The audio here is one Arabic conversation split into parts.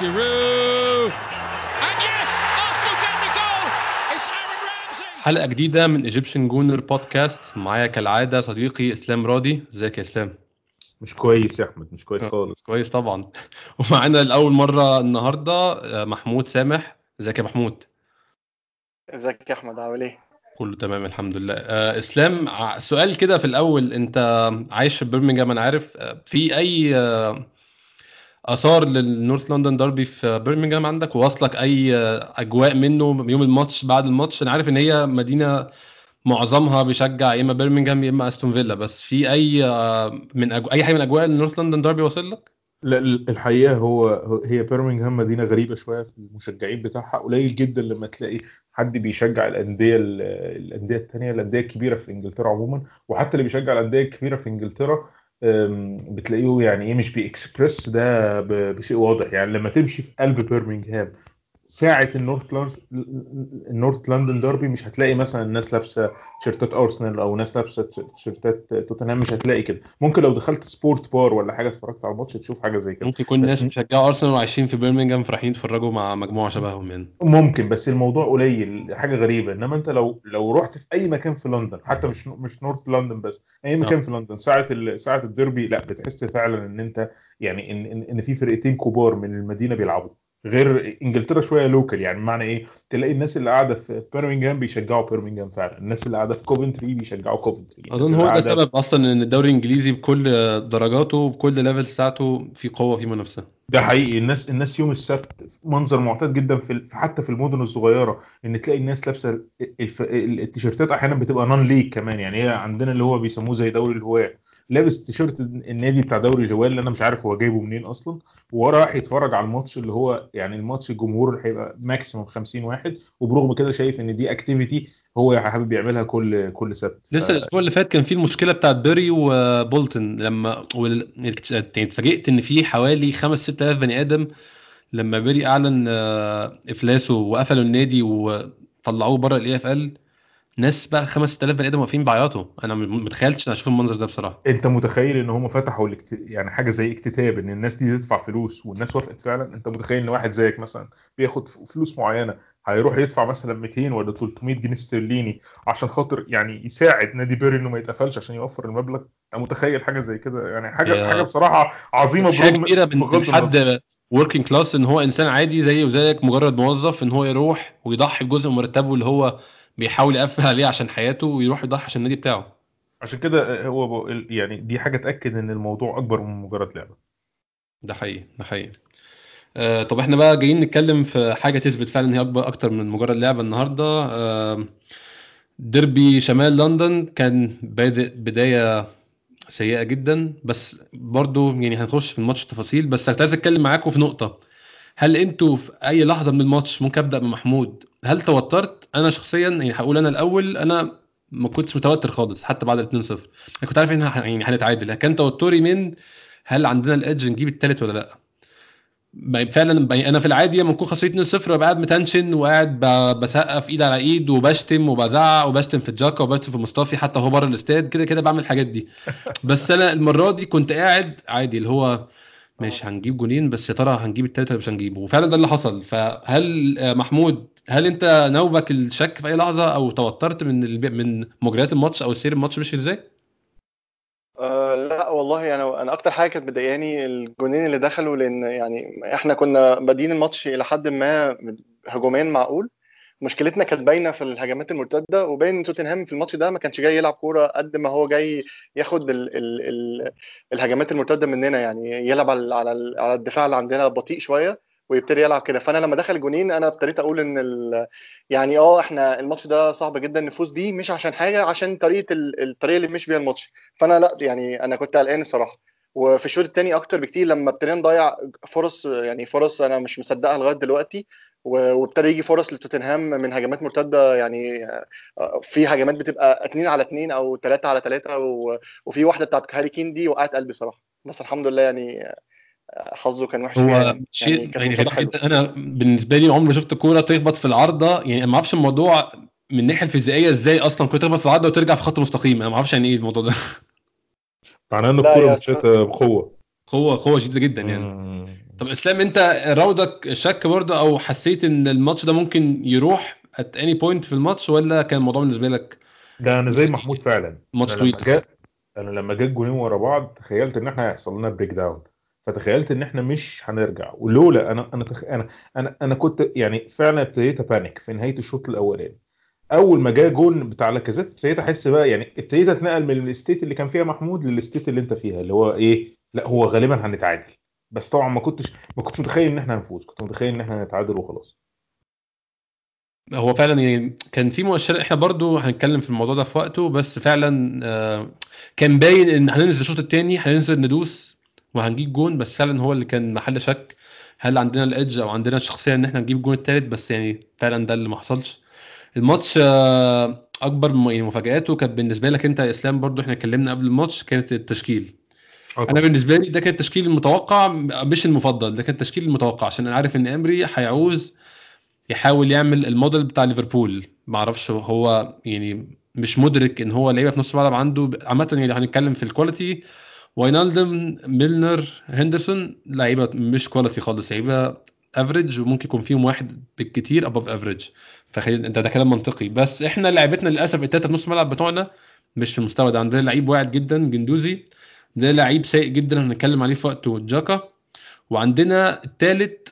Giroud. And yes, Arsenal get the goal. It's Aaron Ramsey. حلقة جديدة من Egyptian Gooner Podcast معايا كالعادة صديقي إسلام راضي إزيك يا إسلام؟ مش كويس يا أحمد مش كويس خالص. كويس طبعا. ومعانا لأول مرة النهاردة آه، محمود سامح. إزيك يا محمود؟ إزيك يا أحمد عامل إيه؟ كله تمام الحمد لله. آه، إسلام سؤال كده في الأول. أنت عايش في برمنجهام أنا عارف. آه، في أي آه، آثار للنورث لندن داربي في برمنجهام عندك؟ وواصلك أي أجواء منه يوم الماتش بعد الماتش؟ أنا عارف إن هي مدينة معظمها بيشجع يا إما برمنجهام يا إما أستون فيلا بس في أي آه، من أجو... أي حاجة من أجواء النورث لندن داربي واصل لك؟ لا ال- الحقيقة هو هي بيرمنغهام مدينة غريبة شوية في المشجعين بتاعها قليل جدا لما تلاقي حد بيشجع الأندية ال- الأندية الثانية الأندية الكبيرة في إنجلترا عموما وحتى اللي بيشجع الأندية الكبيرة في إنجلترا بتلاقيه يعني إيه مش بيكسبرس ده بشيء واضح. يعني لما تمشي في قلب بيرمنغهام ساعة ال North ال North London derby مش هتلاقي مثلا الناس لابسة تيشيرتات أرسنال أو ناس لابسة تيشيرتات توتنهام مش هتلاقي كده. ممكن لو دخلت sport bar ولا حاجة اتفرجت على الماتش تشوف حاجة زي كده. ممكن يكون ناس بيشجعوا أرسنال وعايشين في برمنجهام فرايحين يتفرجوا مع مجموعة شبههم يعني. ممكن بس الموضوع قليل حاجة غريبة. إنما أنت لو لو رحت في أي مكان في لندن حتى مش مش North London بس أي مكان في لندن ساعة ال- ساعة الديربي لأ بتحس فعلا إن أنت يعني ان ان, إن في فرقتين كبار من المدينة بيلعبوا. غير إنجلترا شوية local يعني بمعنى إيه؟ تلاقي الناس اللي قاعدة في بيرمنجهام بيشجعوا بيرمنجهام فعلا. الناس اللي قاعدة في كوفنتري بيشجعوا كوفنتري أظن هو ده سبب أصلا إن الدوري الإنجليزي بكل درجاته بكل level بتاعته في قوة في منافسة. ده حقيقي. الناس الناس يوم السبت منظر معتاد جدا في حتى في المدن الصغيرة إن تلاقي الناس لابسة التيشيرتات أحيانا بتبقى non-league كمان يعني هي عندنا اللي هو بيسموه زي دوري الهواه لابس تيشيرت النادي بتاع دوري الهواه اللي أنا مش عارف هو جايبه منين أصلا وورا رايح يتفرج على الماتش اللي هو يعني الماتش الجمهور اللي هيبقى maximum 50 واحد وبرغم كده شايف إن دي activity هو حابب يعملها كل كل سبت. ف- لسه الأسبوع اللي فات كان في المشكلة بتاعت بيري وبولتون لما وال- يعني اتفاجئت إن في حوالي 5 6000 بني آدم لما بيري أعلن آه، افلاسه وقفلوا النادي وطلعوه بره ال EFL ناس بقى 5 6000 بني آدم واقفين بيعيطوا أنا ما متخيلتش إن أشوف المنظر ده بصراحة. أنت متخيل إن هم فتحوا الاكت... يعني حاجة زي اكتتاب إن الناس دي تدفع فلوس والناس وافقت فعلا؟ أنت متخيل إن واحد زيك مثلا بياخد فلوس معينة هيروح يدفع مثلا 200 ولا 300 جنيه استرليني عشان خاطر يعني يساعد نادي بيري إنه ما يتقفلش عشان يوفر المبلغ؟ أنت متخيل حاجة زي كده؟ يعني حاجة يا- حاجة بصراحة عظيمة حاجة برغم- كبيرة من. حد working class إن هو إنسان عادي زيه وزيك مجرد موظف إن هو يروح ويضحي بجزء من مرتبه اللي هو بيحاول يقفل عليه عشان حياته ويروح يضحي عشان النادي بتاعه. عشان كده هو ب... يعني دي حاجة تأكد إن الموضوع أكبر من مجرد لعبة. ده حقيقي ده حقيقي. آه طب إحنا بقى جايين نتكلم في حاجة تثبت فعلا إن هي أكبر أكتر من مجرد لعبة النهارده. آه ديربي شمال لندن كان بادئ بداية سيئة جدا بس برضو يعني هنخش في الماتش تفاصيل بس كنت عايز أتكلم معاكم في نقطة. هل أنتوا في اي لحظة من الماتش ممكن أبدأ بمحمود؟ هل توترت؟ أنا شخصيا يعني هقول أنا الأول أنا ما كنتش متوتر خالص حتى بعد ال 2-0 أنا كنت عارف إن يعني هنتعادل. كان توتري من هل عندنا ال edge نجيب التالت ولا لأ؟ فعلا ب- أنا في العادي لما نكون خسرانين 2-0 ببقى قاعد متنشن وقاعد بسقف ايد على إيد وبشتم وبزعق وبشتم في الجاكا وبشتم في مصطفى حتى هو بره الاستاد كده كده بعمل الحاجات دي. بس أنا المرة دي كنت قاعد عادي اللي هو ماشي هنجيب جونين بس يا ترى هنجيب التالت ولا مش هنجيبه؟ وفعلا ده اللي حصل. فهل آه، محمود هل انت نوبك الشك في أي لحظة أو توترت من من مجريات الماتش أو سير الماتش مشي إزاي؟ أه لا والله أنا أنا أكتر حاجة كانت مضايقاني الجونين اللي دخلوا لأن يعني إحنا كنا بادئين الماتش إلى حد ما هجوميا معقول. مشكلتنا كانت باينة في الهجمات المرتدة وباين إن توتنهام في الماتش ده ما كانش جاي يلعب كورة قد ما هو جاي ياخد ال ال ال الهجمات المرتدة مننا يعني يلعب على على الدفاع اللي عندنا بطيء لعب ويبتدي يلعب كده فأنا لما دخل الجونين أنا ابتديت أقول إن. يعني آه إحنا الماتش ده صعب جدا نفوز بيه مش عشان حاجة عشان طريقة ال... الطريقة اللي مشي بيها الماتش فأنا لأ يعني أنا كنت قلقان الصراحة وفي الشوط الثاني أكتر بكتير لما ابتدينا نضيع فرص يعني فرص أنا مش مصدقها لغاية دلوقتي وابتدى يجي فرص لتوتنهام من هجمات مرتدة يعني آه، في هجمات بتبقى اتنين على اتنين أو ثلاثة على ثلاثة وفي واحدة بتاعت هاري كين دي وقعت قلبي صراحة. بس الحمد لله يعني آه، حظه كان وحش هو يعني شيء يعني يعني جدا. أنا بالنسبة لي عمري ما شفت كورة تخبط في العارضة. يعني ما أعرفش الموضوع من الناحية الفيزيائية إزاي أصلا كورة تخبط في العارضة وترجع في خط مستقيم. أنا ما أعرفش يعني إيه الموضوع ده. معناه إن الكورة متشاته بقوة. قوة قوة شديدة جدا يعني. طب إسلام أنت راودك شك برضه أو حسيت إن الماتش ده ممكن يروح at any point في الماتش ولا كان الموضوع بالنسبة لك ده أنا زي محمود فعلا. ماتش طويل؟ أنا لما جه الجونين ورا بعض تخيلت إن إحنا هيحصل لنا breakdown فتخيلت إن إحنا مش هنرجع. ولولا أنا أنا تخ... أنا أنا أنا كنت يعني فعلا ابتديت أ panic في نهاية الشوط الأولاني. أول ما جه جون بتاع لاكازيت ابتديت أحس بقى يعني ابتديت أتنقل من ال state اللي كان فيها محمود لل state اللي أنت فيها اللي هو إيه؟ لا هو غالبا هنتعادل. بس طبعا ما كنتش ما كنتش متخيل إن إحنا هنفوز. كنت متخيل إن إحنا هنتعادل وخلاص. هو فعلا يعني كان في مؤشرات. إحنا برضو هنتكلم في الموضوع ده في وقته بس فعلا آه، كان باين إن هننزل الشوط الثاني هننزل ندوس وهنجيب جون بس فعلا هو اللي كان محل شك هل عندنا الإدج أو عندنا الشخصية إن إحنا نجيب الجون الثالث بس يعني فعلا ده اللي ما حصلش. الماتش آه، أكبر يعني مفاجآته كانت بالنسبة لك أنت يا إسلام برضو إحنا اتكلمنا قبل الماتش كانت التشكيل. أنا بالنسبة لي ده كان التشكيل المتوقع مش المفضل ده كان التشكيل المتوقع عشان أنا عارف إن أمري هيعوز يحاول يعمل الموديل بتاع ليفربول. ما أعرفش هو يعني مش مدرك إن هو لعيبة في نص الملعب عنده. عامة يعني هنتكلم في ال quality واينالدم ميلنر هندرسون لعيبة مش quality خالص لعيبة average وممكن يكون فيهم واحد بالكتير above average فخلينا أنت ده كلام منطقي. بس إحنا لعيبتنا للأسف التلاتة في نص الملعب بتوعنا مش في المستوى ده. عندنا لعيب واعد جدا جندوزي. ده لعيب سيء جدا هنتكلم عليه في وقته جاكا. وعندنا الثالث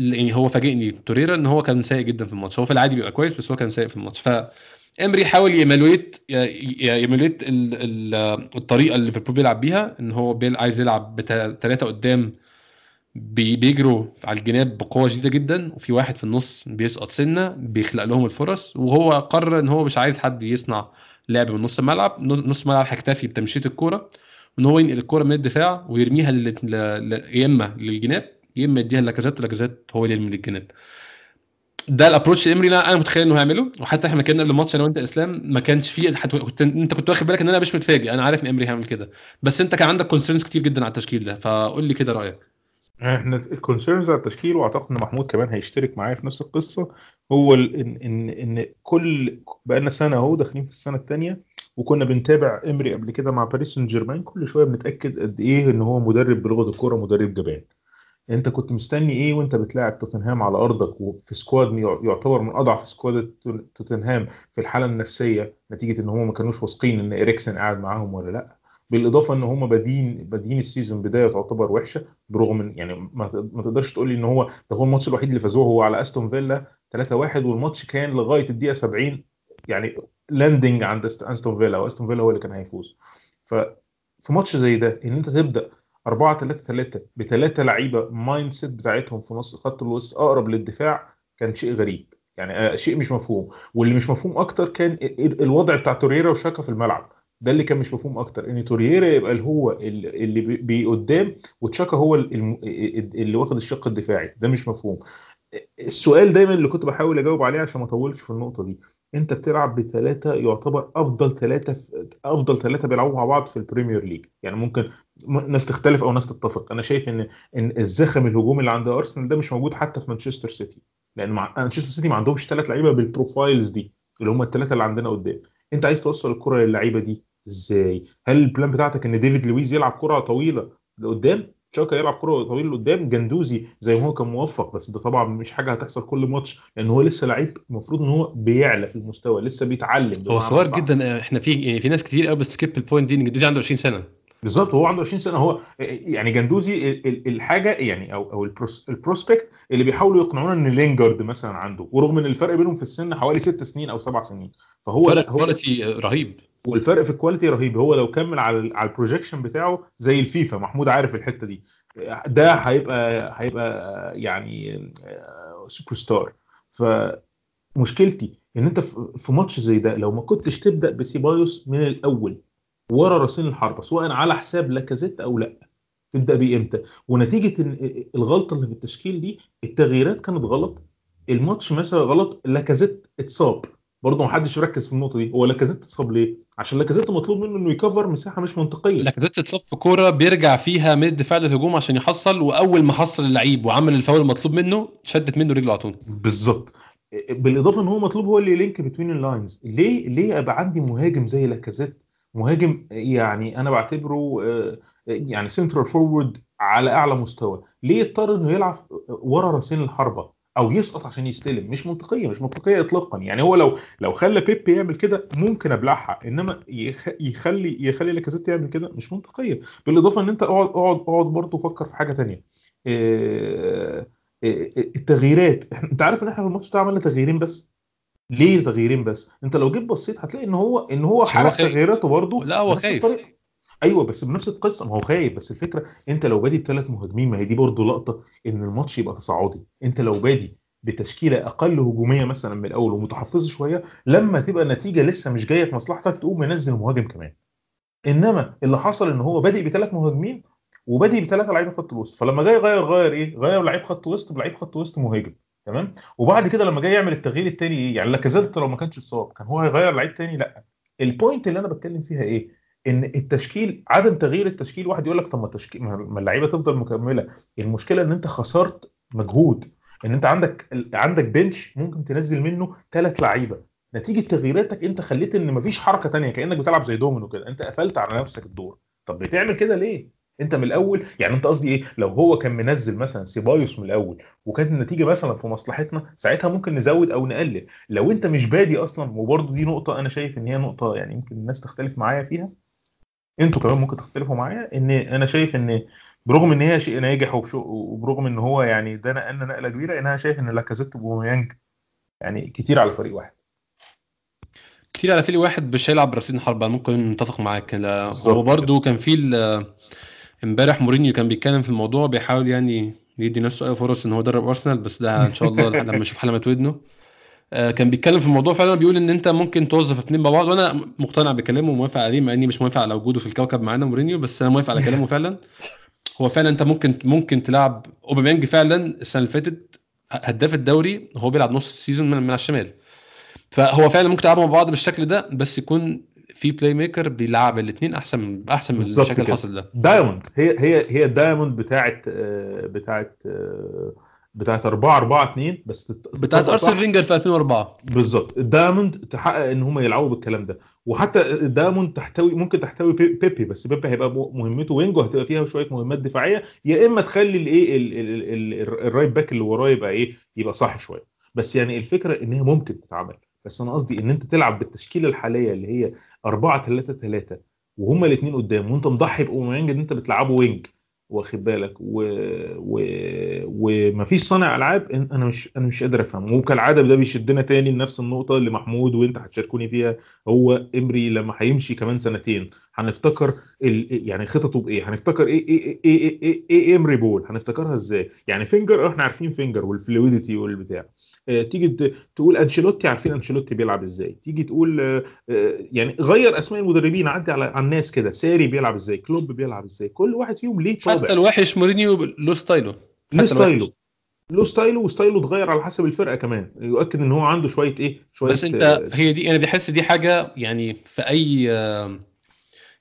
يعني هو فاجئني توريرا إن هو كان سيء جدا في الماتش. هو في العادي بيبقى كويس بس هو كان سيء في الماتش. ف إمري حاول يمالويت يمالويت الطريقة اللي ليفربول بيلعب بيها إن هو عايز يلعب بثلاثه قدام بي- بيجروا على الجناب بقوة شديدة جدا وفي واحد في النص بيسقط سنة بيخلق لهم الفرص وهو قرر إن هو مش عايز حد يصنع لعب من نص الملعب. نص الملعب هيكتفي بتمشيه الكورة وان هو ينقل الكورة من الدفاع ويرميها لل... ل... ل... يا إما للجناب يا إما يديها لاكازيت ولاكازيت هو اللي يرمي للجناب. ده ال approach إمري اللي أنا متخيل إنه هيعمله. وحتى إحنا كنا قبل الماتش أنا وأنت إسلام ما كانش فيه حت... كنت أنت كنت واخد بالك إن أنا مش متفاجئ. أنا عارف إن إمري هيعمل كده. بس أنت كان عندك concerns كتير جدا على التشكيل ده. فقول لي كده رأيك. إحنا ال concerns على التشكيل وأعتقد إن محمود كمان هيشترك معايا في نفس القصة. هو ان ان إن كل بقالنا سنة أهو داخلين في السنة الثانية وكنا بنتابع إمري قبل كده مع باريس سان جيرمان كل شوية بنتأكد قد إيه إن هو مدرب بلغة الكورة مدرب جبان. أنت كنت مستني إيه وأنت بتلاعب توتنهام على أرضك؟ وفي squad يع- يعتبر من أضعف squad توت- توتنهام في الحالة النفسية نتيجة إن هم ما كانوش واثقين إن إريكسن قاعد معاهم ولا لأ. بالإضافة إن هم بادين بادين ال season بداية تعتبر وحشة برغم ان يعني ما تقدرش تقول لي إن هو ده هو الماتش الوحيد اللي فازوه هو على أستون فيلا 3-1 والماتش كان لغاية الدقيقة 70 يعني leading عند أست- أستون فيلا وأستون فيلا هو اللي كان هيفوز. ففي ماتش زي ده إن أنت تبدأ 4 3 3 بثلاثه لعيبة mindset بتاعتهم في نص خط الوسط أقرب للدفاع كان شيء غريب. يعني آه، شيء مش مفهوم. واللي مش مفهوم أكتر كان ال- الوضع بتاع توريرا وشاكا في الملعب. ده اللي كان مش مفهوم أكتر إن تورييرا يبقى اللي هو ال- اللي بي- بي قدام وشاكا هو اللي واخد الشق الدفاعي. ده مش مفهوم. السؤال دايما اللي كنت بحاول أجاوب عليه عشان ما أطولش في النقطة دي. أنت بتلعب بثلاثه يعتبر أفضل ثلاثة أفضل ثلاثة بيلعبوا مع بعض في البريمير ليج يعني ممكن ناس تختلف أو ناس تتفق. أنا شايف إن إن الزخم الهجومي اللي عند أرسنال ده مش موجود حتى في مانشستر سيتي. لأن مانشستر سيتي ما عندهمش ثلاث لعيبة بال profiles دي اللي هم الثلاثه اللي عندنا قدام. انت عايز توصل الكرة للعيبة دي إزاي؟ هل ال plan بتاعتك ان ديفيد لويز يلعب كرة طويلة لقدام؟ شاكا يلعب كرة طويلة لقدام؟ جندوزي زي ما هو كان موفق بس ده طبعا مش حاجة هتحصل كل ماتش لأن هو لسه لعيب المفروض إن هو بيعلى في المستوى لسه بيتعلم هو صغير. جدا إحنا في يعني في ناس كتير قوي بت skip ال point دي إن جندوزي عنده 20 سنة. بالظبط هو عنده 20 سنة هو يعني جندوزي ال- ال- الحاجة يعني أو أو ال pros- ال prospect اللي بيحاولوا يقنعونا إن لينجارد مثلا عنده ورغم إن الفرق بينهم في السن حوالي ست سنين أو سبع سنين فهو فرق هو quality رهيب. والفرق في ال quality رهيب هو لو كمل على على ال projection بتاعه زي الفيفا محمود عارف الحتة دي ده هيبقى هيبقى يعني سوبر ستار فمشكلتي إن أنت في في ماتش زي ده لو ما كنتش تبدأ بسيبايوس من الأول ورا راسين الحربه سواء على حساب لاكازيت أو لا. تبدأ بيه إمتى؟ ونتيجة الغلطة اللي في التشكيل دي التغييرات كانت غلط. الماتش مثلا غلط لاكازيت اتصاب. برضه ما حدش ركز في النقطة دي. هو لاكازيت اتصاب ليه؟ عشان لاكازيت مطلوب منه إنه ي cover مساحة مش منطقية. لاكازيت اتصاب في كورة بيرجع فيها من الدفاع للهجوم عشان يحصل وأول ما حصل اللعيب وعمل الفاول المطلوب منه شدت منه رجله على طول. بالظبط. بالإضافة إن هو مطلوب هو اللي ي link between ال lines ليه؟ ليه ابقى عندي مهاجم زي لاكازيت مهاجم يعني أنا بعتبره آه، يعني central forward على أعلى مستوى. ليه يضطر إنه يلعب ورا راسين الحربة؟ أو يسقط عشان يستلم؟ مش منطقية مش منطقية اطلاقا. يعني هو لو لو خلى بيبي يعمل كده ممكن أبلعها إنما يخ... يخلي يخلي لاكازيت يعمل كده مش منطقية. بالإضافة إن أنت اقعد اقعد اقعد برضه فكر في حاجة إيه... إيه... التغييرات. أنت عارف إن إحنا في الماتش ده عملنا تغييرين بس؟ ليه تغييرين بس؟ انت لو جيت بصيت هتلاقي إن هو إن هو حرق تغييراته برضه لا هو خايف. أيوه بس بنفس القصة. ما هو خايف. بس الفكرة أنت لو بادي بثلاث مهاجمين ما هي دي برضه لقطة إن الماتش يبقى تصاعدي. أنت لو بادي بتشكيلة أقل هجومية مثلا من الأول ومتحفظه شوية لما تبقى النتيجة لسه مش جاية في مصلحتك تقوم منزل مهاجم كمان. إنما اللي حصل إن هو بادئ بثلاث مهاجمين وبادئ بثلاثة لعيبة خط الوسط. فلما جاي يغير غير إيه؟ غير لعيب خط وسط بلعيب خط وسط مهاجم. تمام؟ وبعد كده لما جاي يعمل التغيير الثاني إيه يعني لاكازيت لو ما كانش اتصاب كان هو هيغير لعيب ثاني لا. ال point اللي أنا بتكلم فيها إيه؟ إن التشكيل عدم تغيير التشكيل واحد يقول لك طب ما التشكيل ما اللعيبة تفضل مكملة. المشكلة إن أنت خسرت مجهود إن أنت عندك عندك bench ممكن تنزل منه ثلاث لعيبة. نتيجة تغييراتك أنت خليت إن مفيش حركة تانية كأنك بتلعب زي دومينو كده. أنت قفلت على نفسك الدور. طب بتعمل كده ليه؟ انت من الأول يعني انت قصدي إيه؟ لو هو كان منزل مثلا سيبايوس من الأول وكانت النتيجة مثلا في مصلحتنا ساعتها ممكن نزود أو نقلل. لو انت مش بادي أصلا وبرده دي نقطة أنا شايف إن هي نقطة يعني يمكن الناس تختلف معايا فيها أنتوا كمان ممكن تختلفوا معايا إن أنا شايف إن برغم إن هي شيء ناجح وبرغم إن هو يعني ده نقلنا نقلة كبيرة أنا شايف إن لاكازيت وبوميانج يعني كتير على فريق واحد. كتير على فريق واحد مش هيلعب براسين حربة ممكن نتفق معاك. هو برده كان في امبارح مورينيو كان بيتكلم في الموضوع بيحاول يعني يدي نفسه أي فرص إن هو يدرب أرسنال بس ده إن شاء الله لما يشوف حلمة ودنه. كان بيتكلم في الموضوع فعلا بيقول إن أنت ممكن توظف اثنين مع بعض وأنا مقتنع بكلامه وموافق عليه مع إني مش موافق على وجوده في الكوكب معانا مورينيو بس أنا موافق على كلامه فعلا. هو فعلا أنت ممكن ممكن تلعب أوباميانج فعلا السنة اللي فاتت هداف الدوري وهو بيلعب نص ال season من, من على الشمال. فهو فعلا ممكن تلعبوا مع بعض بالشكل ده بس يكون في playmaker بيلعب الاثنين أحسن أحسن من الشكل اللي حصل ده. diamond. هي هي هي ال diamond بتاعت بتاعت بتاعت 4 4 2 بس بتاعت أرسنال فينجر في 2004 بالظبط. ال diamond تحقق إن هم يلعبوا بالكلام ده. وحتى ال diamond تحتوي ممكن تحتوي بيبي بس بيبي هيبقى مهمته wing وهتبقى فيها شوية مهمات دفاعية. يا إما تخلي الايه ال right back اللي وراه يبقى إيه يبقى صح شوية. بس يعني الفكرة إن هي ممكن تتعمل. بس أنا قصدي إن أنت تلعب بالتشكيلة الحالية اللي هي 4 3 3 وهما الاثنين قدام وأنت مضحي باوباميانج إن أنت بتلعبه wing واخد بالك؟ و... و... ومفيش صانع ألعاب أنا مش أنا مش قادر أفهم. وكالعادة ده بيشدنا تاني لنفس النقطة اللي محمود وأنت هتشاركوني فيها هو إمري لما هيمشي كمان سنتين. هنفتكر ال... يعني خططه بإيه؟ هنفتكر إيه إيه إيه إيه, إيه, إيه إمري ball؟ هنفتكرها إزاي؟ يعني فينجر إحنا عارفين فينجر وال fluidity والبتاع. آه تيجي تقول أنشيلوتي عارفين أنشيلوتي بيلعب إزاي. تيجي تقول آه يعني غير أسماء المدربين عدي على, على الناس كده. ساري بيلعب إزاي؟ كلوب بيلعب إزاي؟ كل واحد فيهم ليه حتى الوحش مورينيو له ستايله. له ستايله. له ستايله وستايله اتغير على حسب الفرقة كمان. يؤكد إن هو عنده شوية إيه شوية بس أنت هي دي أنا بحس دي حاجة يعني في أي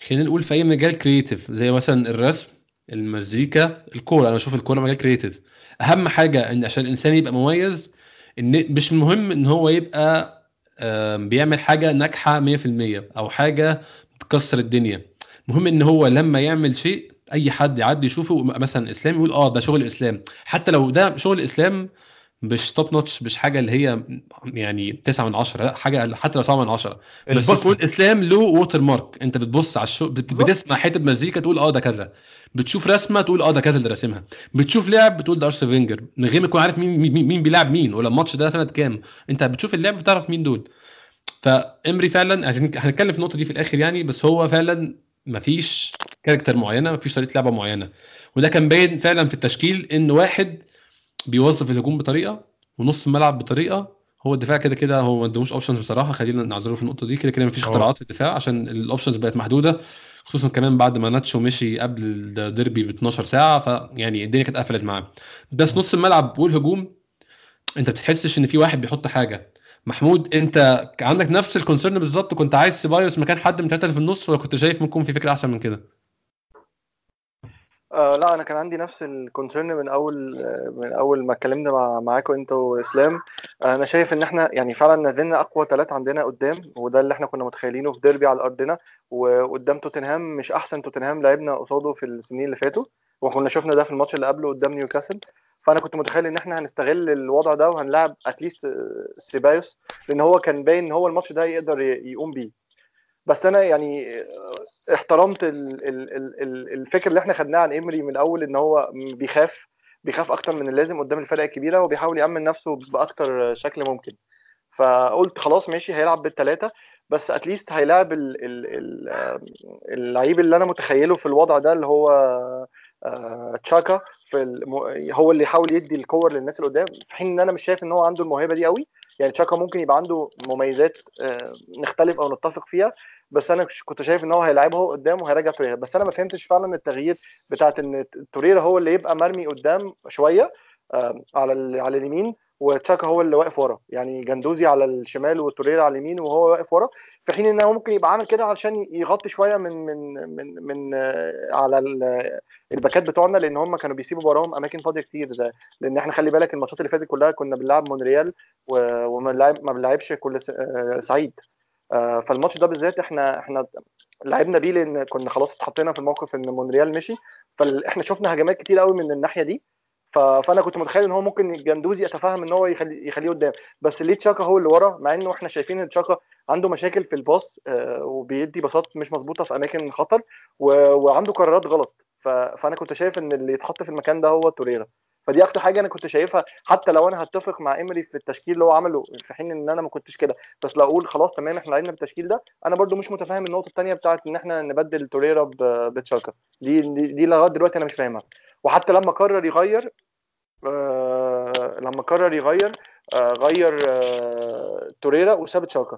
خلينا نقول في أي مجال creative زي مثلا الرسم المزيكا الكورة. أنا بشوف الكورة مجال creative أهم حاجة إن عشان الإنسان يبقى مميز إن مش مهم إن هو يبقى بيعمل حاجة ناجحة 100% أو حاجة تكسر الدنيا. مهم إن هو لما يعمل شيء أي حد يعدي يشوفه مثلا إسلام يقول آه ده شغل اسلام حتى لو ده شغل اسلام مش top notch مش حاجة اللي هي يعني 9 من 10 لا حاجة حتى لو 7 من 10 بس يكون اسلام له watermark أنت بتبص على الشو بت... بتسمع حتة مزيكا تقول آه ده كذا. بتشوف رسمة تقول آه ده كذا اللي راسمها. بتشوف لعب بتقول ده ارسنال فينجر. من غير ما تكون عارف مين مين, مين بيلعب مين ولا الماتش ده سنة كام. أنت بتشوف اللعب بتعرف مين دول. فايمري فعلا عشان هنتكلم في النقطة دي في الآخر يعني بس هو فعلا مفيش character معينة مفيش طريقة لعبة معينة. وده كان باين فعلا في التشكيل إن واحد بيوظف الهجوم بطريقة ونص الملعب بطريقة. هو الدفاع كده كده هو ما عندوش options بصراحة. خلينا نعذره في النقطة دي. كده كده مفيش اختراعات في الدفاع عشان ال options بقت محدودة خصوصا كمان بعد ما ناتشو مشي قبل الديربي ب 12 ساعة. فيعني الدنيا كانت قفلت معاه. بس نص الملعب والهجوم انت بتحسش ان في واحد بيحط حاجة. محمود انت عندك نفس ال concern بالظبط. كنت عايز سيبايوس مكان حد من ثلاثة اللي في النص ولا كنت شايف ممكن في فكرة أحسن من كده؟ آه لا أنا كان عندي نفس ال concern من أول من أول ما اتكلمنا مع معاكم أنت وإسلام. آه أنا شايف إن إحنا يعني فعلا نزلنا أقوى ثلاثة عندنا قدام وده اللي إحنا كنا متخيلينه في ديربي على أرضنا. وقدام توتنهام مش أحسن توتنهام لعبنا قصاده في السنين اللي فاتوا وكنا شفنا ده في الماتش اللي قبله قدام نيوكاسل. فأنا كنت متخيل إن إحنا هنستغل الوضع ده وهنلعب at least سيبايوس لأن هو كان باين إن هو الماتش ده يقدر يقوم بيه. بس أنا يعني احترمت ال ال ال الفكر اللي إحنا خدناه عن ايمري من الأول إن هو بيخاف بيخاف أكتر من اللازم قدام الفرق الكبيرة وبيحاول يأمن نفسه بأكتر شكل ممكن فقلت خلاص ماشي هيلعب بالثلاثه بس اتليست هيلاعب اللعيب اللي أنا متخيله في الوضع ده اللي هو تشاكا في. هو اللي يحاول يدي الكور للناس اللي قدام في حين إن أنا مش شايف إن هو عنده الموهبة دي قوي يعني تشاكا ممكن يبقى عنده مميزات نختلف أو نتفق فيها بس أنا كنت شايف إن هو هيلعبه قدام وهيرجع توريرا. بس أنا ما فهمتش فعلا التغيير بتاعت إن توريرا هو اللي يبقى مرمي قدام شوية على على اليمين وتشاكا هو اللي واقف ورا. يعني جندوزي على الشمال وتوريرا على اليمين وهو واقف ورا في حين إن هو ممكن يبقى عامل كده علشان يغطي شوية من من من من على الباكات بتوعنا لأن هم كانوا بيسيبوا وراهم أماكن فاضية كتير. زي لأن إحنا خلي بالك الماتشات اللي فاتت كلها كنا بنلعب مونريال وما بنلعب ما بنلعبش كولاسيناتس. فالماتش ده بالذات إحنا إحنا لعبنا بيه لأن كنا خلاص اتحطينا في الموقف إن مونريال مشي. فاحنا شفنا هجمات كتير قوي من الناحية دي. فانا كنت متخيل ان هو ممكن الجندوزي يتفهم ان هو يخلي يخليه قدام. بس ليه تشاكا هو اللي ورا؟ مع انه إحنا شايفين ان تشاكا عنده مشاكل في ال pass وبيدي باصات مش مظبوطة في أماكن خطر وعنده قرارات غلط. فأنا كنت شايف إن اللي يتحط في المكان ده هو توريرا. فدي أكتر حاجة أنا كنت شايفها حتى لو أنا هتفق مع ايمري في التشكيل اللي هو عمله في حين إن أنا ما كنتش كده. بس لو أقول خلاص تمام إحنا لعبنا بالتشكيل ده أنا برده مش متفاهم النقطة الثانية بتاعت إن إحنا نبدل توريرا بتشاكا. دي دي, لغاية دلوقتي أنا مش فاهمها. وحتى لما قرر يغير آه لما قرر يغير آه غير آه توريرا وساب تشاكا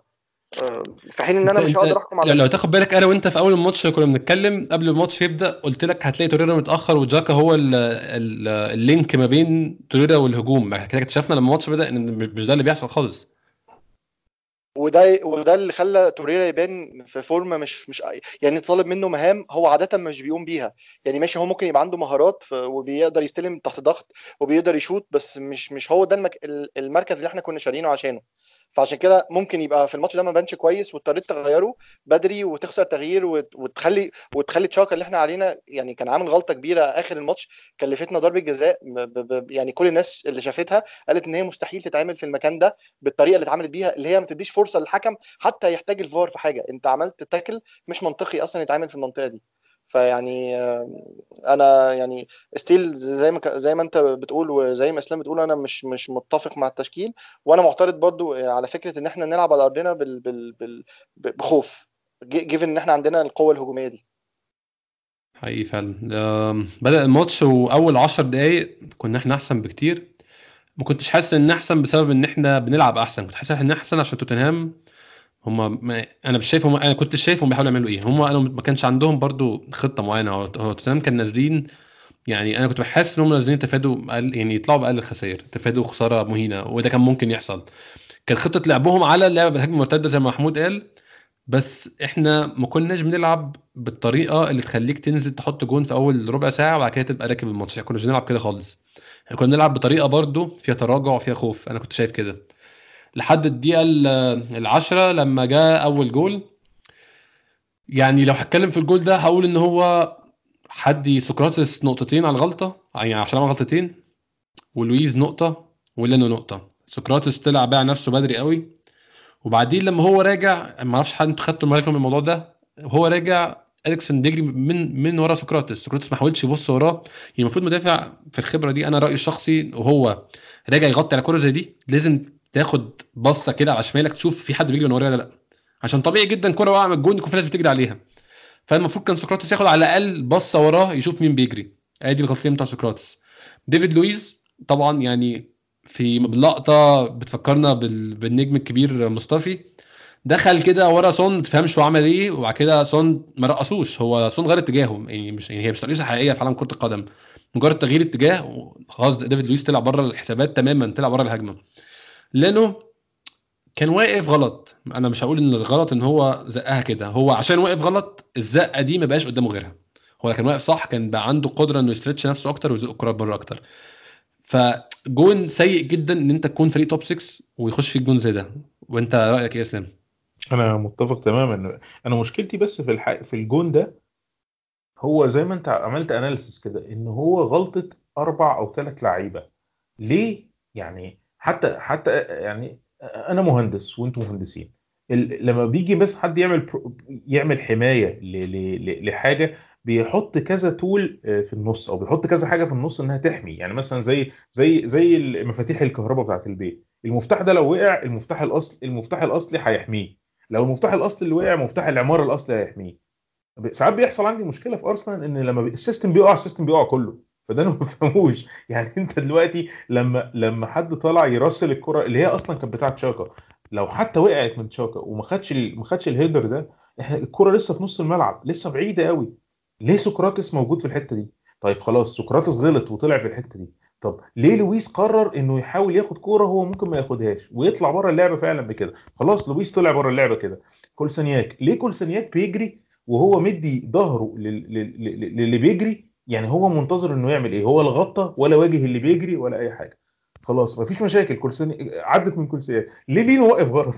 في حين إن أنا مش هقدر أحكم على لو تاخد بالك أنا وأنت في أول الماتش كنا بنتكلم قبل الماتش يبدأ قلت لك هتلاقي توريرا متأخر وتشاكا هو ال ال ال link ما بين توريرا والهجوم. كده اكتشفنا لما الماتش بدأ إن مش ده اللي بيحصل خالص. وده وده اللي خلى توريرا يبان في فورمه مش مش يعني طالب منه مهام هو عادة مش بيقوم بيها. يعني ماشي هو ممكن يبقى عنده مهارات وبيقدر يستلم تحت ضغط وبيقدر يشوط بس مش مش هو ده المك... المركز اللي إحنا كنا شارينه عشانه. فعشان كده ممكن يبقى في الماتش ده ما بانش كويس واضطريت تغيره بدري وتخسر تغيير وتخلي وتخلي تشاكا اللي إحنا علينا يعني كان عامل غلطة كبيرة آخر الماتش كلفتنا ضربة جزاء يعني كل الناس اللي شافتها قالت إن هي مستحيل تتعمل في المكان ده بالطريقة اللي اتعملت بيها اللي هي ما تديش فرصة للحكم حتى يحتاج الفار في حاجة. أنت عملت tackle مش منطقي أصلا يتعمل في المنطقة دي. فيعني أنا يعني still زي ما زي ما أنت بتقول وزي ما إسلام بتقول أنا مش مش متفق مع التشكيل. وأنا معترض برضو على فكرة إن إحنا نلعب على أرضنا بال بال بال بخوف given إن إحنا عندنا القوة الهجومية دي. حقيقي فعلا. بدأ الماتش وأول 10 دقايق كنا إحنا أحسن بكتير. ما كنتش حاسس إن أحسن بسبب إن إحنا بنلعب أحسن. كنت حاسس إن أحسن عشان توتنهام. هم ما أنا مش شايف هم أنا كنت شايفهم بيحاولوا يعملوا إيه. هم قالوا ما كانش عندهم برضو خطة معينة. هو توتنهام كان نازلين يعني أنا كنت بحس إن هم نازلين تفادوا يعني يطلعوا بأقل الخسائر تفادوا خسارة مهينة وده كان ممكن يحصل. كانت خطة لعبهم على اللعب بالهجمه المرتده زي ما محمود قال بس إحنا ما كناش بنلعب بالطريقة اللي تخليك تنزل تحط جون في أول ربع ساعة وبعد كده تبقى راكب الماتش. يعني كناش بنلعب كده خالص. إحنا كنا بنلعب بطريقة برضو فيها تراجع وفيها خوف. أنا كنت شايف كده. لحد الدقيقة العشرة لما جاء أول جول. يعني لو هتكلم في الجول ده هقول إن هو هدي سقراطس نقطتين على الغلطة. يعني عشان عمل غلطتين. ولويز نقطة ولينو نقطة. سقراطس طلع باع نفسه بدري قوي. وبعدين لما هو راجع ما أعرفش حد أنتوا خدتوا بالكم من الموضوع ده. وهو راجع اريكسون بيجري من من ورا سقراطس. سقراطس ما حاولش يبص وراه. يعني المفروض مدافع في الخبرة دي أنا رأيي الشخصي وهو راجع يغطي على كوره زي دي. لازم تاخد بصة كده على شمالك تشوف في حد بيجري من ورايا ولا لأ. عشان طبيعي جدا كورة واقعة من الجون يكون في ناس بتجري عليها. فالمفروض كان سقراطس ياخد على الأقل بصة وراه يشوف مين بيجري. أدي الغلطتين بتاع سقراطس. ديفيد لويز طبعا يعني في لقطة بتفكرنا بالنجم الكبير موستافي. دخل كده ورا سون ما تفهمش هو عمل إيه وبعد كده سون ما رقصوش. هو سون غير اتجاهه يعني مش يعني هي مش ترقيصه حقيقية في عالم كرة القدم. مجرد تغيير اتجاه خلاص ديفيد لويز طلع بره الحسابات تماما طلع بره الهجمة. لأنه كان واقف غلط. أنا مش هقول إن الغلط إن هو زقها كده. هو عشان واقف غلط الزقة دي ما بقاش قدامه غيرها. هو كان واقف صح كان بقى عنده قدرة إنه ي stretch نفسه أكتر ويزق الكرات بره أكتر. فجون سيء جدا إن أنت تكون فريق top 6 ويخش فيك جون زي ده. وأنت رأيك إيه يا إسلام؟ أنا متفق تماما. أنا مشكلتي بس في الح... في الجون ده هو زي ما أنت عملت اناليسيس كده إن هو غلطة أربع أو ثلاث لعيبة. ليه؟ يعني حتى حتى يعني أنا مهندس وأنتم مهندسين. لما بيجي بس حد يعمل يعمل حماية لحاجة بيحط كذا تول آه، في النص أو بيحط كذا حاجة في النص إنها تحمي. يعني مثلا زي زي زي مفاتيح الكهرباء بتاعت البيت. المفتاح ده لو وقع المفتاح الاصلي المفتاح الأصلي هيحميه. لو المفتاح الأصلي اللي وقع مفتاح العمارة الأصلي هيحميه. ساعات بيحصل عندي مشكلة في أرسنال إن لما ال system بيقع ال system بيقع كله. فده أنا ما بفهموش. يعني أنت دلوقتي لما لما حد طلع يرسل الكرة اللي هي أصلا كانت بتاعت شاكا لو حتى وقعت من شاكا وما خدش ما خدش ال header ده الكرة لسه في نص الملعب لسه بعيدة قوي ليه سقراطس موجود في الحتة دي؟ طيب خلاص سقراطس غلط وطلع في الحتة دي. طب ليه لويس قرر إنه يحاول ياخد كورة هو ممكن ما ياخدهاش ويطلع بره اللعبة فعلا بكده؟ خلاص لويس طلع بره اللعبة كده. كولسانياك ليه كولسانياك بيجري وهو مدي ظهره لل- لل- لل- للي بيجري يعني هو منتظر إنه يعمل إيه؟ هو لا غطى ولا واجه اللي بيجري ولا أي حاجة. خلاص مفيش مشاكل. كولساني عدت من كولسانياك ليه ليه نوقف غلط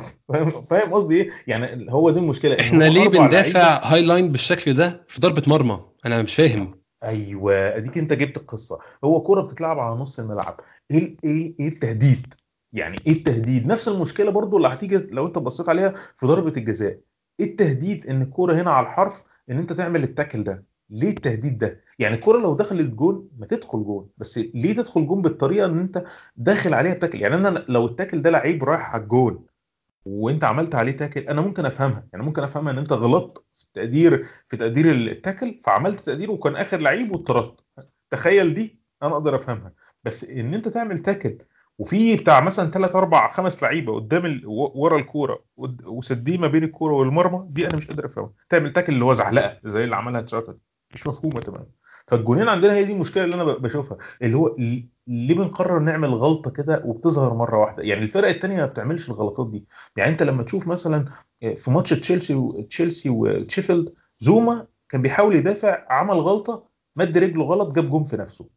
فاهم؟ قصدي إيه؟ يعني هو دي المشكلة إحنا ليه بندافع high line بالشكل ده في ضربة مرمى؟ أنا مش فاهم. أيوه أديك أنت جبت القصة. هو كورة بتتلعب على نص الملعب. إيه إيه إيه التهديد؟ يعني إيه التهديد؟ نفس المشكلة برضو اللي هتيجي لو أنت بصيت عليها في ضربة الجزاء. إيه التهديد إن الكورة هنا على الحرف إن أنت تعمل ال tackle ده؟ ليه التهديد ده؟ يعني الكوره لو دخلت جون ما تدخل جون بس ليه تدخل جون بالطريقة إن أنت داخل عليها ال tackle يعني أنا لو ال tackle ده لعيب رايح على الجون وأنت عملت عليه tackle أنا ممكن أفهمها يعني ممكن أفهمها إن أنت غلطت في تقدير في تقدير ال tackle فعملت تقدير وكان آخر لعيب واتطردت. تخيل دي أنا أقدر أفهمها. بس إن أنت تعمل تاكل وفي بتاع مثلا ثلاث أربع خمس لعيبة قدام ال... ورا الكورة وسديه ما بين الكورة والمرمى دي أنا مش قادر أفهمها. تعمل تاكل اللي هو زحلقة زي اللي عملها تشاكا مش مفهومة تماما. فالجونين عندنا هي دي المشكلة اللي أنا بشوفها اللي هو ليه بنقرر نعمل غلطة كده وبتظهر مرة واحدة؟ يعني الفرق التانية ما بتعملش الغلطات دي. يعني أنت لما تشوف مثلا في ماتش تشيلسي وتشيلسي وتشيفيلد زوما كان بيحاول يدافع عمل غلطة مد رجله غلط جاب جون في نفسه.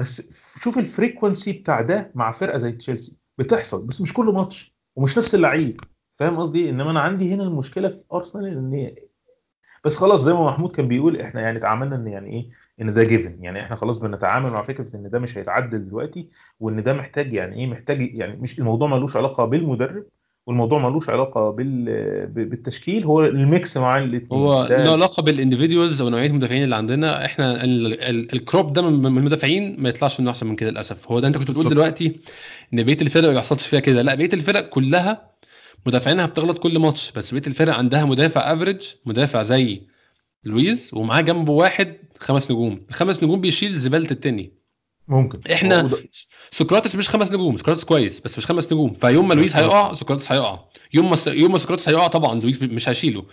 بس شوف ال frequency بتاع ده مع فرقة زي تشيلسي. بتحصل بس مش كل ماتش ومش نفس اللعيب. فاهم قصدي؟ إنما أنا عندي هنا المشكلة في أرسنال إن بس خلاص زي ما محمود كان بيقول إحنا يعني تعاملنا إن يعني إيه إن ده given يعني إحنا خلاص بنتعامل مع فكرة إن ده مش هيتعدل دلوقتي وإن ده محتاج يعني إيه محتاج يعني مش الموضوع ملوش علاقة بالمدرب والموضوع ملوش علاقة بال بالتشكيل هو ال mix مع الاثنين هو له علاقة بال individuals أو نوعية المدافعين اللي عندنا. إحنا ال- ال- ال crop ده من المدافعين ما يطلعش منه أحسن من كده للأسف. هو ده أنت كنت بتقول. دلوقتي إن بقية الفرق ما بيحصلش فيها كده. لا بقية الفرق كلها مدافعينها بتغلط كل ماتش بس بقية الفرق عندها مدافع average مدافع زي لويز ومعاه جنبه واحد خمس نجوم. الخمس نجوم بيشيل زبالة التاني. ممكن. إحنا ده- سقراطس مش خمس نجوم سقراطس كويس بس مش خمس نجوم. فيوم ما لويس هيقع سقراطس هيقع. يوم ما يوم ما سقراطس هيقع طبعا لويس مش هيشيله.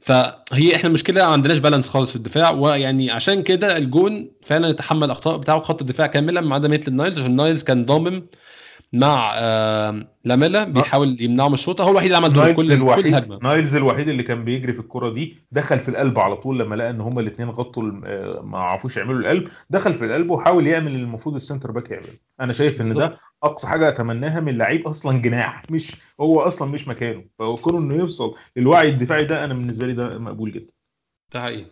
فهي إحنا المشكلة ما عندناش balance خالص في الدفاع. ويعني عشان كده الجون فعلا يتحمل الاخطاء بتاعه خط الدفاع كاملا ما عدا ميتلاند نايلز عشان نايلز كان ضامن مع آه لاميلا بيحاول يمنعه من الشوطه هو الوحيد اللي عمل دور كل كل الوحيد هجمة. نايلز الوحيد اللي كان بيجري في الكرة دي دخل في القلب على طول لما لقى إن هما الاثنين غطوا آه، ما عرفوش يعملوا القلب دخل في القلب وحاول يعمل اللي المفروض ال centre back يعمله. أنا شايف إن ده أقصى حاجة أتمناها من لعيب أصلا جناح مش هو أصلا مش مكانه. فكونه إنه يوصل للوعي الدفاعي ده أنا بالنسبة لي ده مقبول جدا. ده حقيقي.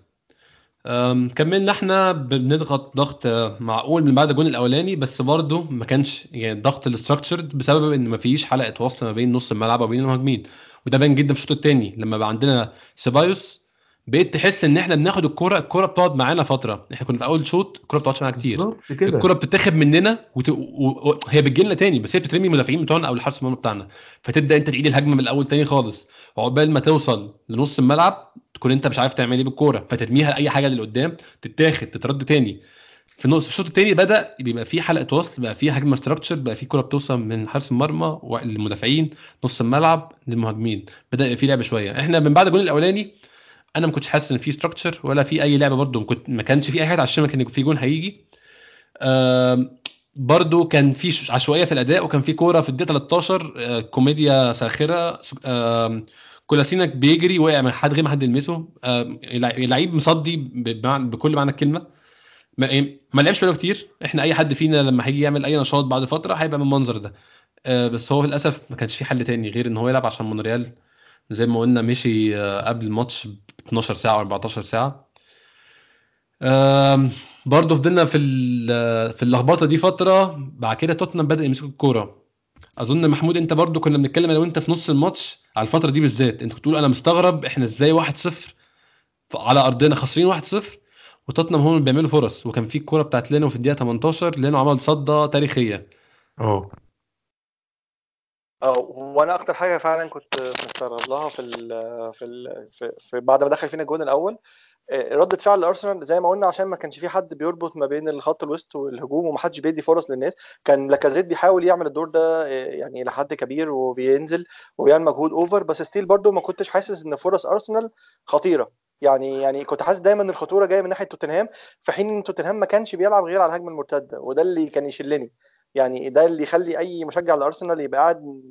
كملنا إحنا بنضغط ضغط آه، معقول من بعد الجون الأولاني بس برضه ما كانش يعني الضغط الاستراكشرد بسبب إن ما فيش حلقة وصل ما بين نص الملعب وبين المهاجمين. وده باين جدا في الشوط الثاني لما بقى عندنا سيبايوس بقيت تحس إن إحنا بناخد الكوره الكوره بتقعد معانا فترة. إحنا كنا في أول شوط الكوره ما بتقعدش معانا كتير. كده. الكرة بتتاخد مننا وت... و... و... هي بتجي لنا تاني بس هي بتترمي المدافعين بتوعنا أو الحارس المرمى بتاعنا. فتبدأ أنت تعيد الهجمة من الأول تاني خالص. وعقبال ما توصل لنص الملعب تكون انت مش عارف تعمل إيه بالكوره فترميها لأي حاجة اللي قدام تتاخد تترد تاني. في نص الشوط التاني بدأ بيبقى في حلقة وصل بقى في هجمة structure بقى في كوره بتوصل من حارس المرمى للمدافعين نص الملعب للمهاجمين. بدأ يبقى في لعب شوية. إحنا من بعد الجول الأولاني أنا ما كنتش حاسس إن في structure ولا في أي لعبه برده ما كانش في أي حاجة عشان كان في جون هيجي. برضو كان في عشوائية في الأداء وكان في كورة في الدقيقة 13 آه، كوميديا ساخرة كولاسيناك بيجري وقع من حد غير ما حد يلمسه. اللعيب مصدي بكل معنى الكلمة. ما إيه، ما لعبش بقاله كتير. إحنا أي حد فينا لما هيجي يعمل أي نشاط بعد فترة هيبقى من المنظر ده. آه، بس هو للأسف ما كانش في حل تاني غير إن هو يلعب عشان مونريال. زي ما قلنا مشي آه، قبل الماتش ب 12 ساعة و 14 ساعة. برضه فضلنا في ال- في اللخبطة دي فترة بعد كده توتنهام بدأ يمسك الكورة. أظن محمود أنت برضه كنا بنتكلم أنا وانت في نص الماتش على الفترة دي بالذات أنت كنت تقول أنا مستغرب إحنا إزاي 1-0 على أرضنا خاسرين 1-0 وتوتنهام هم اللي بيعملوا فرص. وكان في الكورة بتاعت لينو في الدقيقة 18 لينو عمل صده تاريخية. آه آه وأنا أكتر حاجة فعلا كنت مستغرب لها في ال في ال في, في بعد ما دخل فينا الجون الأول آه، ردة فعل الأرسنال زي ما قلنا عشان ما كانش في حد بيربط ما بين الخط الوسط والهجوم ومحدش بيدي فرص للناس. كان لاكازيت بيحاول يعمل الدور ده آه، يعني لحد كبير وبينزل وبيعمل مجهود over بس still برضو ما كنتش حاسس إن فرص أرسنال خطيرة. يعني يعني كنت حاسس دايما الخطورة جاية من ناحية توتنهام في حين إن توتنهام ما كانش بيلعب غير على الهجمة المرتدة وده اللي كان يشلني. يعني ده اللي يخلي أي مشجع لأرسنال يبقى قاعد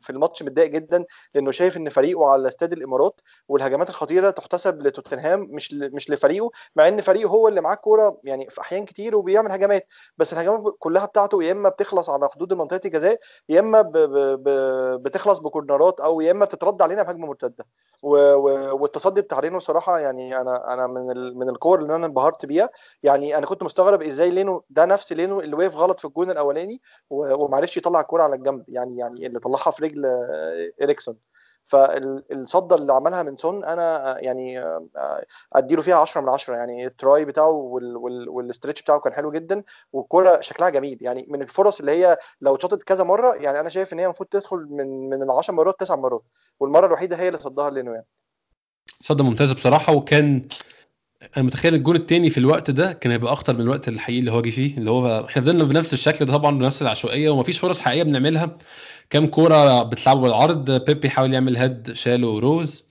في الماتش متضايق جدا لأنه شايف إن فريقه على استاد الإمارات والهجمات الخطيرة تحتسب لتوتنهام مش مش لفريقه مع إن فريقه هو اللي معاه الكورة يعني في أحيان كتير وبيعمل هجمات. بس الهجمات كلها بتاعته يا إما بتخلص على حدود منطقة الجزاء يا إما بتخلص بكورنرات أو يا إما بتترد علينا بهجمة مرتدة. والتصدي بتاع رينو صراحة يعني أنا أنا من من الكور اللي أنا انبهرت بيها. يعني أنا كنت مستغرب إزاي لينو ده نفس لينو اللي وقف غلط في الجون الأولاني ومعرفش يطلع الكورة على الجنب. يعني يعني اللي طلعها في رجل آه، اريكسون فالصده اللي عملها من سون أنا آه، يعني آه، أديله فيها 10 من 10 يعني ال try بتاعه وال- وال- وال stretch بتاعه كان حلو جدا والكورة شكلها جميل. يعني من الفرص اللي هي لو اتشاطت كذا مرة يعني أنا شايف إن هي المفروض تدخل من من ال 10 مرات 9 مرات والمرة الوحيدة هي اللي صدها لينو يعني صده ممتازه بصراحة وكان أنا متخيل الجون التاني في الوقت ده كان هيبقى اخطر من الوقت الحقيقي اللي هو جه فيه اللي هو إحنا فضلنا بنفس الشكل ده طبعا بنفس العشوائية ومفيش فرص حقيقية بنعملها. كام كورة بتلعبوا بالعرض بيبي حاول يعمل هيد شالو روز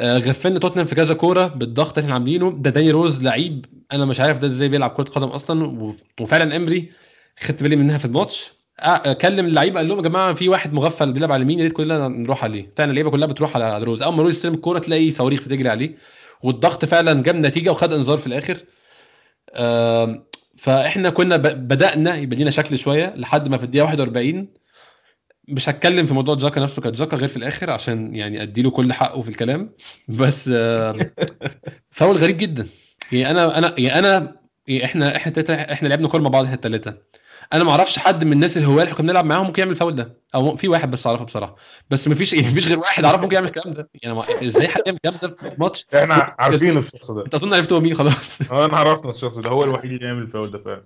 آه، غفلنا توتنهام في كذا كورة بالضغط اللي إحنا عاملينه. ده داني روز لعيب أنا مش عارف ده إزاي بيلعب كرة قدم أصلا وفعلا امري خدت بالي منها في الماتش. آه، كلم اللعيبة قال لهم يا جماعة في واحد مغفل بيلعب على اليمين يا ريت كلنا نروح عليه. فعلا اللعيبة كلها بتروح على روز. أول ما روز يستلم الكورة تلاقي صواريخ بتجري عليه. والضغط فعلا جاب نتيجة وخد انذار في الآخر. فإحنا كنا بدأنا يبقى لينا شكل شوية لحد ما في الدقيقة 41 مش هتكلم في موضوع جاكا نفسه كان جاكا غير في الآخر عشان يعني أديله كل حقه في الكلام. بس فاول غريب جدا. يعني أنا أنا يعني أنا يعني إحنا إحنا إحنا لعبنا كورة مع بعض إحنا الثلاثه أنا ما أعرفش حد من الناس الهواه اللي كنا بنلعب معاهم ممكن يعمل الفاول ده. أو في واحد بس اعرفه بصراحة. بس ما فيش يعني مفيش غير واحد اعرفه ممكن يعمل الكلام ده. يعني ما- إزاي حد يعمل الكلام ده في ماتش؟ إحنا عارفين الشخص ده. انت اظن عرفت هو مين خلاص. آه انا عرفنا الشخص ده. هو الوحيد اللي يعمل الفاول ده فعلا.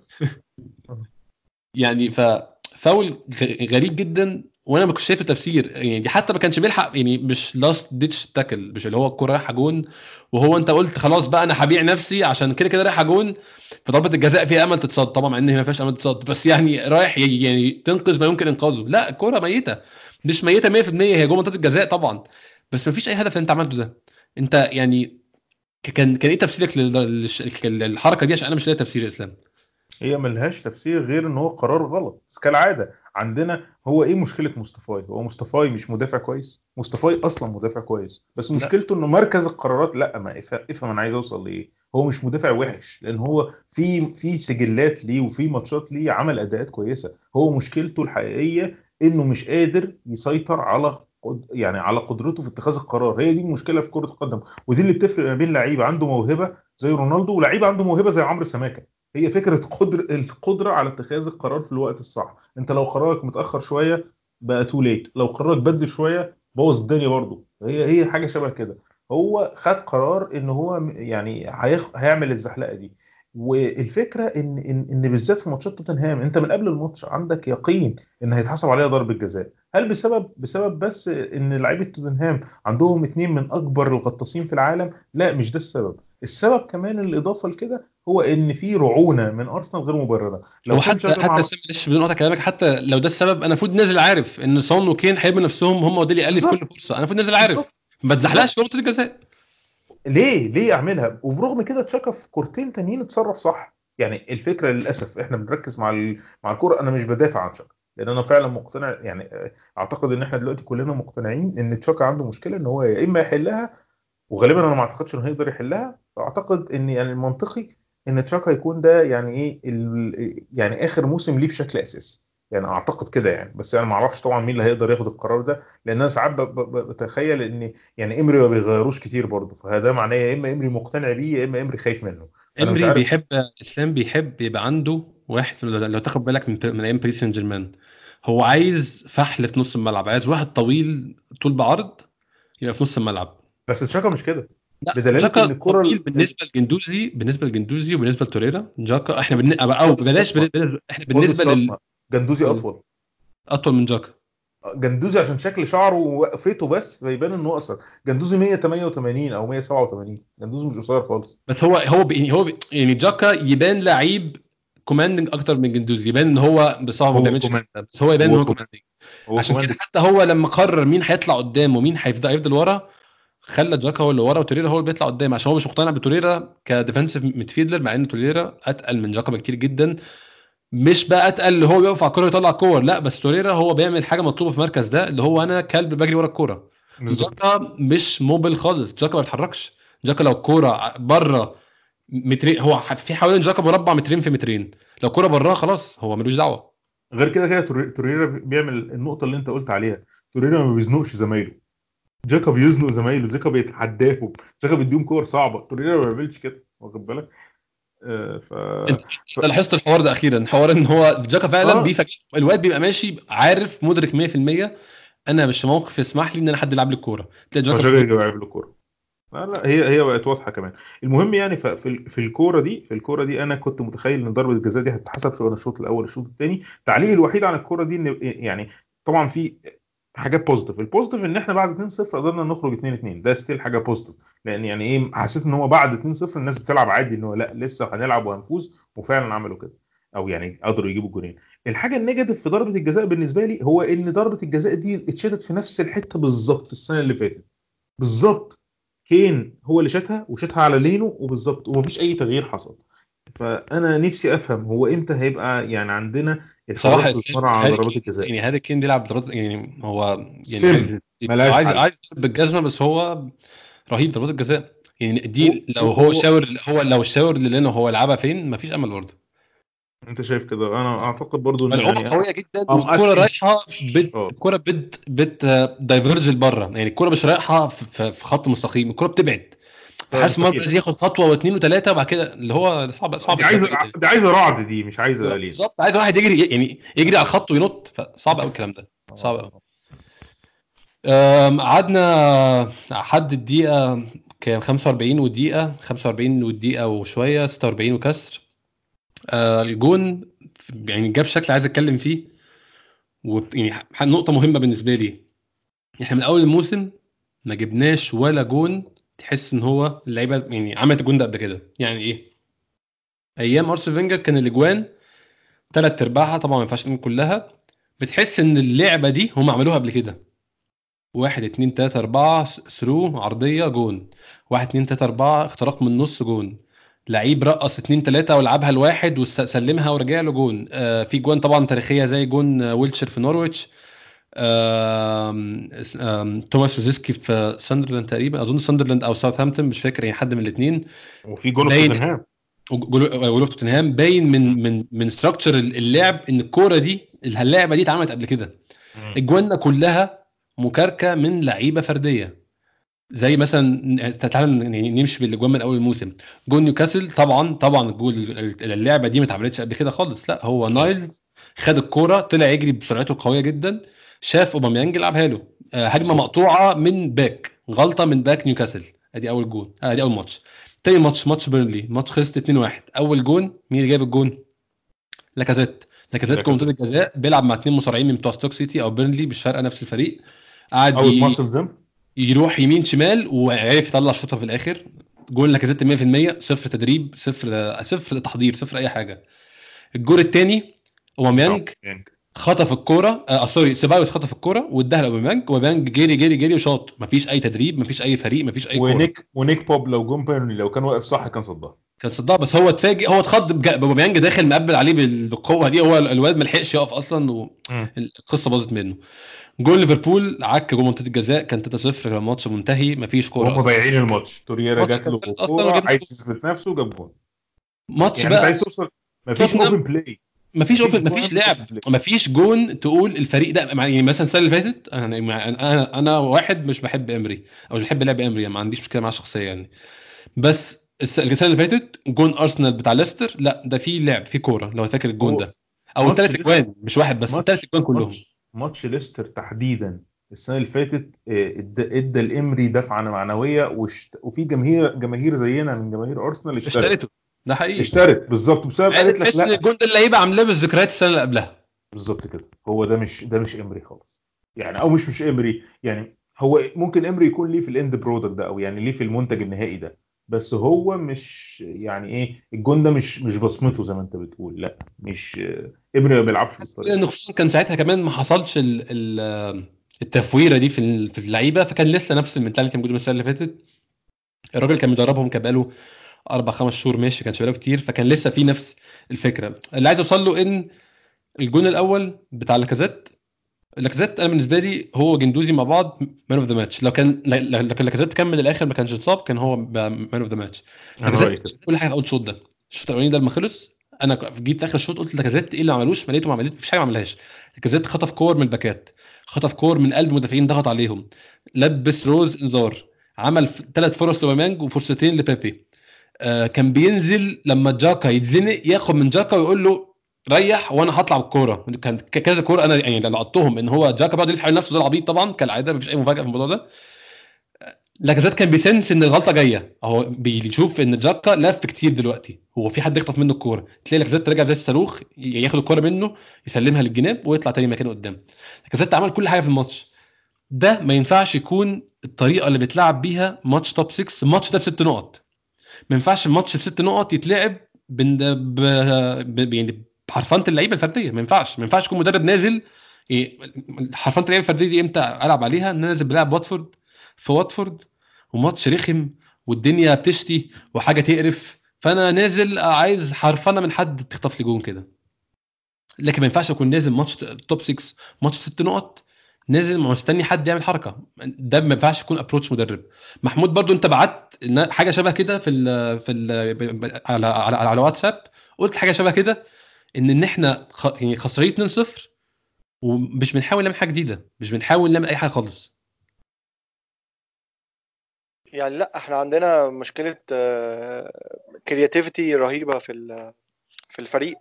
يعني ففاول غ- غريب جدا وأنا ما كنتش شايف تفسير يعني حتى ما كانش بيلحق يعني مش last ditch tackle مش اللي هو الكوره رايحة جون وهو انت قلت خلاص بقى أنا هبيع نفسي عشان كده كده رايحة جون. فضربه الجزاء فيها أمل تتصد طبعا مع إن ما فيهاش أمل تتصد. بس يعني رايح يعني تنقذ ما يمكن إنقاذه. لا الكورة ميتة. مش ميتة 100% هي جوه منطقة الجزاء طبعا. بس ما فيش أي هدف أنت عملته ده. أنت يعني كان كان إيه تفسيرك للحركة دي؟ عشان أنا مش لاقي تفسير إسلام. هي ملهاش تفسير غير إن هو قرار غلط. بس كالعادة عندنا هو إيه مشكلة مصطفاي؟ هو مصطفاي مش مدافع كويس؟ مصطفاي أصلا مدافع كويس. بس مشكلته إنه مركز القرارات. لا ما افهم أنا عايز أوصل لإيه. هو مش مدافع وحش لأن هو في في سجلات ليه وفي ماتشات ليه عمل أداءات كويسة. هو مشكلته الحقيقية إنه مش قادر يسيطر على يعني على قدرته في اتخاذ القرار. هي دي المشكلة في كرة القدم. ودي اللي بتفرق ما بين لعيب عنده موهبة زي رونالدو ولعيب عنده موهبة زي عمرو سماكة. هي فكرة قدر القدرة على اتخاذ القرار في الوقت الصح. انت لو قرارك متأخر شوية بقى تو ليت لو قرارك بدري شوية بوظ الدنيا برضه. هي هي حاجة شبه كده. هو خد قرار إن هو يعني. هيعمل الزحلقة دي. والفكرة إن إن إن بالذات في ماتشات توتنهام أنت من قبل الماتش عندك يقين إن هيتحسب عليها ضربة جزاء. هل بسبب بسبب بس إن لعيبة توتنهام عندهم اتنين من أكبر الغطاسين في العالم؟ لا مش ده السبب. السبب كمان الإضافة لكده هو إن في رعونة من أرسنال غير مبررة. لو حتى حتى مع- سام- معلش بدون قطع كلامك حتى لو ده السبب أنا المفروض نازل عارف إن سون وكين هيبقوا نفسهم هم ودي اللي يقلل بالظبط. كل فرصة. أنا المفروض نازل عارف. بالظبط. ما تزحلقش في نقطه الجزاء. ليه؟ ليه اعملها وبرغم كده تشاكا في كورتين تانيين اتصرف صح. يعني الفكرة للأسف إحنا بنركز مع ال... مع الكورة. أنا مش بدافع عن تشاكا لأن أنا فعلا مقتنع. يعني أعتقد إن إحنا دلوقتي كلنا مقتنعين إن تشاكا عنده مشكلة إن هو يا إما يحلها وغالبا أنا ما أعتقدش إنه هيقدر يحلها. فأعتقد إن يعني المنطقي إن تشاكا يكون ده يعني إيه ال... يعني آخر موسم ليه بشكل أساسي. يعني أعتقد كده يعني. بس أنا ما أعرفش طبعا مين اللي هيقدر ياخد القرار ده لأن أنا ساعات بتخيل إن يعني إمري ما بيغيروش كتير برضه. فده معناه يا إما إمري مقتنع بيه يا إما إمري خايف منه. إمري عارف. بيحب اسلام بيحب يبقى عنده واحد لو تاخد بالك من من أيام باريس سان جيرمان هو عايز فحل في نص الملعب عايز واحد طويل طول بعرض يبقى في نص الملعب. بس تشاكا مش كده. لا بدلالة جاكا إن الكرة- طويل بالنسبة لجندوزي بالنسبة لجندوزي وبالنسبة لتوريرا جاكا إحنا بن... أو بلاش. بلاش- إحنا بالنسبة لل... جندوزي أطول. أطول من جاكا. جندوزي عشان شكل شعره ووقفته بس فيبان إنه أقصر. جندوزي 188 أو 187 جندوزي مش قصير خالص. بس هو هو بي... هو بي... يعني جاكا يبان لعيب commanding أكتر من جندوزي. يبان إن هو هو ما بيعملش بس هو يبان إن هو هو command. commanding هو عشان كده حتى هو لما قرر مين هيطلع قدام ومين هيفضل هيفضل ورا خلى جاكا هو اللي ورا وتوريرا هو اللي بيطلع قدام. عشان هو مش مقتنع بتوريرا ك defensive midfielder مع إن توريرا أتقل من جاكا بكتير جدا. مش بقى اتقل اللي هو بيقف على الكورة ويطلع كور لا بس توريرا هو بيعمل حاجة مطلوبة في المركز ده اللي هو أنا كلب بجري ورا الكورة. جاكا مش موبل خالص. جاكا ما بيتحركش. جاكا لو الكوره بره مترين هو في حوالين جاكا مربع مترين في مترين. لو الكوره براها خلاص هو ملوش دعوة. غير كده كده توري- توريرا بيعمل النقطة اللي أنت قلت عليها. توريرا ما بيزنقش زمايله. جاكا بيزنق زمايله. جاكا بيتحداهم. جاكا بيديهم كور صعبة. توريرا ما بيعملش كده. واخد بالك؟ ف انت لاحظت الحوار ده أخيرا؟ حوار إن هو جاكا فعلا آه. بيفاجئ الواد بيبقى ماشي عارف مدرك 100% أنا مش في موقف يسمح لي إن أنا حد يلعب لي الكورة. تلاقي جاكا يجي يلعب له كورة. لا لا هي هي بقت واضحة كمان. المهم يعني في في الكورة دي في الكورة دي أنا كنت متخيل إن ضربة الجزاء دي هتتحسب في الشوط الأول الشوط الثاني تعليقي الوحيد عن الكورة دي ان يعني طبعا في حاجات positive ال positive إن إحنا بعد 2-0 قدرنا نخرج 2-2 ده still حاجة positive لأن يعني إيه حسيت إن هو بعد 2-0 الناس بتلعب عادي إن هو لأ لسه هنلعب وهنفوز. وفعلا عملوا كده. أو يعني قدروا يجيبوا جولين الحاجة ال negative في ضربة الجزاء بالنسبة لي هو إن ضربة الجزاء دي اتشاتت في نفس الحتة بالظبط السنة اللي فاتت. بالظبط. كين هو اللي شاتها وشاتها على لينو وبالظبط. ومفيش أي تغيير حصل. فأنا نفسي أفهم هو إمتى هيبقى يعني عندنا الحراس على ضربات الجزاء يعني هاري كين بيلعب ضربات يعني هو سم. يعني ملهاش عايز. عايز بالجزمة بس هو رهيب ضربات الجزاء يعني دي لو هو- هو شاور هو لو اللي لنا هو يلعبها فين مفيش أمل برضه أنت شايف كده أنا أعتقد برضو إن يعني قوية جدا أشكي. رايحة بت آه. الكورة بت بت دايفرج لبره يعني الكورة مش رايحة في خط مستقيم الكورة بتبعد حارس المرمى لازم ياخد خطوة واثنين وثلاثه وبعد كده اللي هو صعب صعب دي عايزه دي عايزه رعد دي مش عايزه لين بالظبط. عايز واحد يجري يعني يجري على الخط وينط فصعب قوي الكلام ده. صعب قوي قعدنا حد الدقيقة كان 45 والدقيقة 45 والدقيقة وشوية 46 وكسر. آه، الجون يعني جاب شكل عايز أتكلم فيه. و يعني ح- نقطة مهمة بالنسبة لي. إحنا من أول الموسم ما جبناش ولا جون تحس إن هو اللعيبة يعني عملت الجون ده قبل كده. يعني إيه؟ أيام ارسنال فينجر كان الأجوان ثلاث أرباعها طبعا ما ينفعش كلها. بتحس إن اللعبة دي هم عملوها قبل كده. واحد اتنين تلاتة أربعة through عرضية جون. واحد اتنين تلاتة أربعة اختراق من النص جون. لعيب رقص اتنين تلاتة ولعبها لواحد وسلمها ورجع له جون. آه في جوان طبعا تاريخية زي جون آه، ويلتشر في نورويتش. آم، آم، توماس روزيسكي في ساندرلاند تقريبا. أظن ساندرلاند أو ساوثهامبتون مش فاكر يعني حد من الاثنين وفي جون في توتنهام. وجول في توتنهام باين من من من structure اللعب إن الكورة دي اللعبه دي اتعملت قبل كده. اجواننا كلها مباركة من لعيبة فردية. زي مثلا تعالى نمشي بالأجوان من أول الموسم. جون نيوكاسل طبعا طبعا الجول اللعبة دي ما اتعملتش قبل كده خالص. لا هو نايلز خد الكورة طلع يجري بسرعته القوية جدا. شاف اوباميانج لعبها له. آه، هجمة مقطوعة من back غلطة من back نيوكاسل. ادي اول جون. آه، ادي اول ماتش. تاني ماتش ماتش بيرنلي. ماتش خلص 2-1 اول جون مين اللي جايب الجون؟ لاكازيت. لاكازيت. جون منطقه الجزاء بيلعب مع اثنين مصارعين من بتوع ستوك سيتي أو بيرنلي مش فارقة نفس الفريق. قعد يروح يمين شمال وعرف يطلع شوطه في الآخر. جول لاكازيت 100% صفر تدريب صفر صفر تحضير صفر أي حاجة. الجول الثاني أوباميانج. خطف الكورة آه sorry سيبايوس خطف الكورة واداها لأوباميانج أوباميانج جري جري جري وشاط. مفيش أي تدريب مفيش أي فريق مفيش أي كورة. ونيك ونيك بوب لو جون بيرنلي لو كان واقف صح كان صدها. كان صدها بس هو اتفاجئ هو اتخض أوباميانج داخل مقبل عليه بال- بالقوة دي هو الواد ما لحقش يقف أصلا والقصة باظت منه. جول ليفربول عك جول منطقة الجزاء كان 3-0 كان الماتش منتهي مفيش كورة أصلاً. بايعين الماتش. توريرا جات له كوره عايز جول. يثبت نفسه جاب جون. ماتش يعني بقى عايز توصل مفيش open play مفيش open مفيش لعب. مفيش جون تقول الفريق ده يعني مثلا السنة اللي فاتت أنا أنا أنا واحد مش بحب إمري أو مش بحب لعب إمري يعني ما عنديش مشكلة معاه شخصيا يعني. بس الس- السنة اللي فاتت جون أرسنال بتاع ليستر لا ده في لعب في كورة لو فاكر الجون ده. أو الثلاث أجوان مش واحد بس الثلاث أجوان كلهم. ماتش, ماتش ليستر تحديدا السنة اللي فاتت آه، إدى الامري دفعة معنوية وشت... وفي جماهير جماهير زينا من جماهير أرسنال اشترت اشتريته ده حقيقي. اشترت. بالظبط. بسبب يعني قالت لك لا. الجون ده اللعيبة عاملاه بالذكريات السنة اللي قبلها. بالظبط كده. هو ده مش ده مش إمري خالص. يعني أو مش مش إمري. يعني هو ممكن إمري يكون ليه في ال end product ده أو يعني ليه في المنتج النهائي ده. بس هو مش يعني إيه الجون ده مش مش بصمته زي ما أنت بتقول. لا مش إمري ما بيلعبش بالطريقة لأن. خصوصا كان ساعتها كمان ما حصلش ال ال التفويرة دي في في اللعيبة. فكان لسه نفس ال mentality موجوده من السنة اللي فاتت. الراجل كان بيدربهم كان بقاله أربع خمس شهور ماشي كانش بقاله كتير فكان لسه في نفس الفكرة. اللي عايز اوصل له إن الجون الأول بتاع لاكازيت لاكازيت أنا بالنسبة لي هو جندوزي مع بعض man of the match لو كان لو كان لاكازيت كمل للآخر ما كانش اتصاب كان هو man of the match كل حاجة في أول شوط ده. الشوط الأولاني ده لما خلص أنا جيت آخر الشوط قلت لاكازيت إيه اللي ما عملوش؟ ما لقيته ما عملش مفيش حاجة ما عملهاش. لاكازيت خطف كور من الباكات خطف كور من قلب مدافعين ضغط عليهم لبس روز إنذار عمل ثلاث فرص لوباميانج وفرصتين لبيبي. كان بينزل لما جاكا يتزنق ياخد من جاكا ويقول له ريح وأنا هطلع بالكورة. كان كذا كورة أنا يعني لقطتهم إن هو جاكا بيقعد يلف حوالين نفسه زي العبيط طبعا كالعادة مفيش أي مفاجأة في الموضوع ده. لاكازيت كان بي sense إن الغلطة جاية. هو بيشوف إن جاكا لف كتير دلوقتي. هو في حد يخطف منه الكورة. تلاقي لاكازيت راجع زي الصاروخ ياخد الكورة منه يسلمها للجناب ويطلع تاني مكانه قدام. لاكازيت عمل كل حاجة في الماتش. ده ما ينفعش يكون الطريقة اللي بيتلعب بيها ماتش top 6 الماتش ده بست نقط. ما ينفعش الماتش بست نقط يتلعب. يعني بحرفنة اللعيبة الفردية. ما ينفعش. ما ينفعش يكون مدرب نازل إيه، حرفنة اللعيبة الفردية دي إمتى ألعب عليها؟ إن أنا نازل بلعب واتفورد في واتفورد وماتش رخم والدنيا بتشتي وحاجة تقرف. فأنا نازل عايز حرفنة من حد تخطف لي جون كده. لكن ما ينفعش أكون نازل ماتش top 6 ماتش ست نقط نازل مستني حد يعمل حركة. ده ما ينفعش يكون approach مدرب. محمود برضو انت بعت حاجة شبه كده في ال في ال على على, على واتساب. قلت حاجة شبه كده إن إن إحنا. يعني خسرانين 2-0 ومش بنحاول نعمل حاجة جديدة. مش بنحاول نعمل أي حاجة خالص. يعني لأ إحنا عندنا مشكلة كرياتيفيتي رهيبة في في الفريق.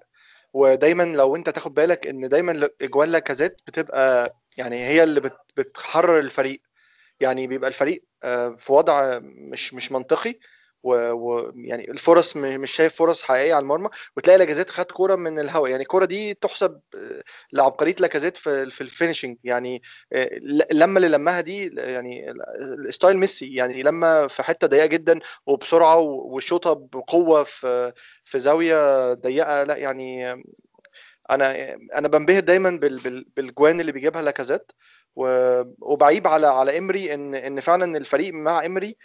ودايما لو أنت تاخد بالك إن دايما اجوال لاكازيت بتبقى يعني هي اللي بت- بتحرر الفريق. يعني بيبقى الفريق آه، في وضع مش مش منطقي ويعني الفرص مش شايف فرص حقيقية على المرمى وتلاقي لاكازيت خد كورة من الهواء يعني الكورة دي تحسب آه، لعبقرية لاكازيت في في ال finishing يعني آه، ل- اللمه اللي لمها دي يعني style ميسي. يعني لما في حتة ضيقة جدا وبسرعة وشوطه بقوة في في زاوية ضيقة لا يعني أنا أنا بنبهر دايما بال بال بالجوان اللي بيجيبها لاكازيت وبعيب على على امري ان إن فعلا الفريق مع امري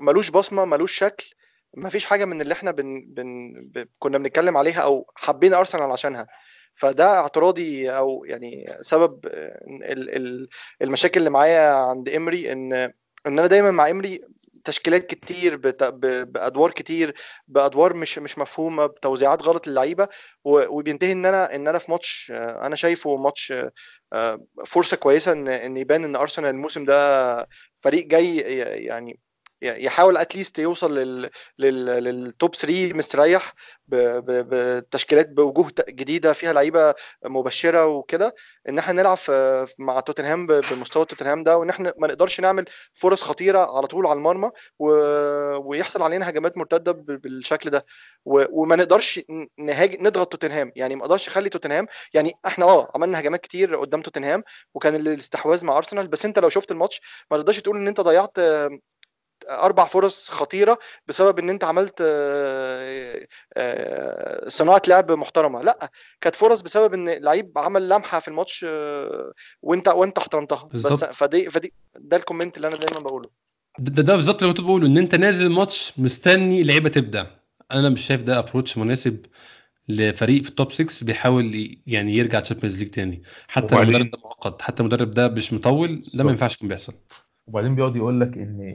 ملوش بصمة ملوش شكل ما فيش حاجة من اللي إحنا بن بن ب- كنا بنتكلم عليها أو حبينا أرسنال عشانها فده اعتراضي أو يعني سبب ال- ال- المشاكل اللي معايا عند امري ان إن أنا دايما مع امري تشكيلات كتير ب- بأدوار كتير بأدوار مش مش مفهومة بتوزيعات غلط للعيبة و- وبينتهي إن أنا إن أنا في ماتش آه، أنا شايفه ماتش آه، فرصة كويسة إن إن يبان إن أرسنال الموسم ده فريق جاي يعني يحاول اتليست يوصل لل لل للتوب 3 مستريح بتشكيلات بوجوه جديدة فيها لعيبة مبشرة وكده إن إحنا نلعب مع توتنهام بمستوى توتنهام ده وإن إحنا ما نقدرش نعمل فرص خطيرة على طول على المرمى و... ويحصل علينا هجمات مرتدة بالشكل ده. و... وما نقدرش نهاج... نضغط توتنهام. يعني ما أقدرش اخلي توتنهام يعني إحنا آه عملنا هجمات كتير قدام توتنهام وكان الاستحواذ مع أرسنال بس أنت لو شفت الماتش ما تقدرش تقول إن أنت ضيعت أربع فرص خطيرة بسبب إن أنت عملت آه، آه، صناعة لعب محترمة. لأ كانت فرص بسبب إن لعيب عمل لمحة في الماتش آه، وأنت وأنت احترمتها. بس بالظبط. فدي فدي ده ال comment اللي أنا دايما بقوله. ده, ده بالظبط اللي كنت بقوله إن أنت نازل الماتش مستني اللعيبه تبدع أنا مش شايف ده approach مناسب لفريق في ال top 6 بيحاول يعني يرجع Champions League تاني. حتى المدرب ده مؤقت حتى المدرب ده مش مطول ده. ما ينفعش يكون بيحصل. وبعدين بيقعد يقول لك إن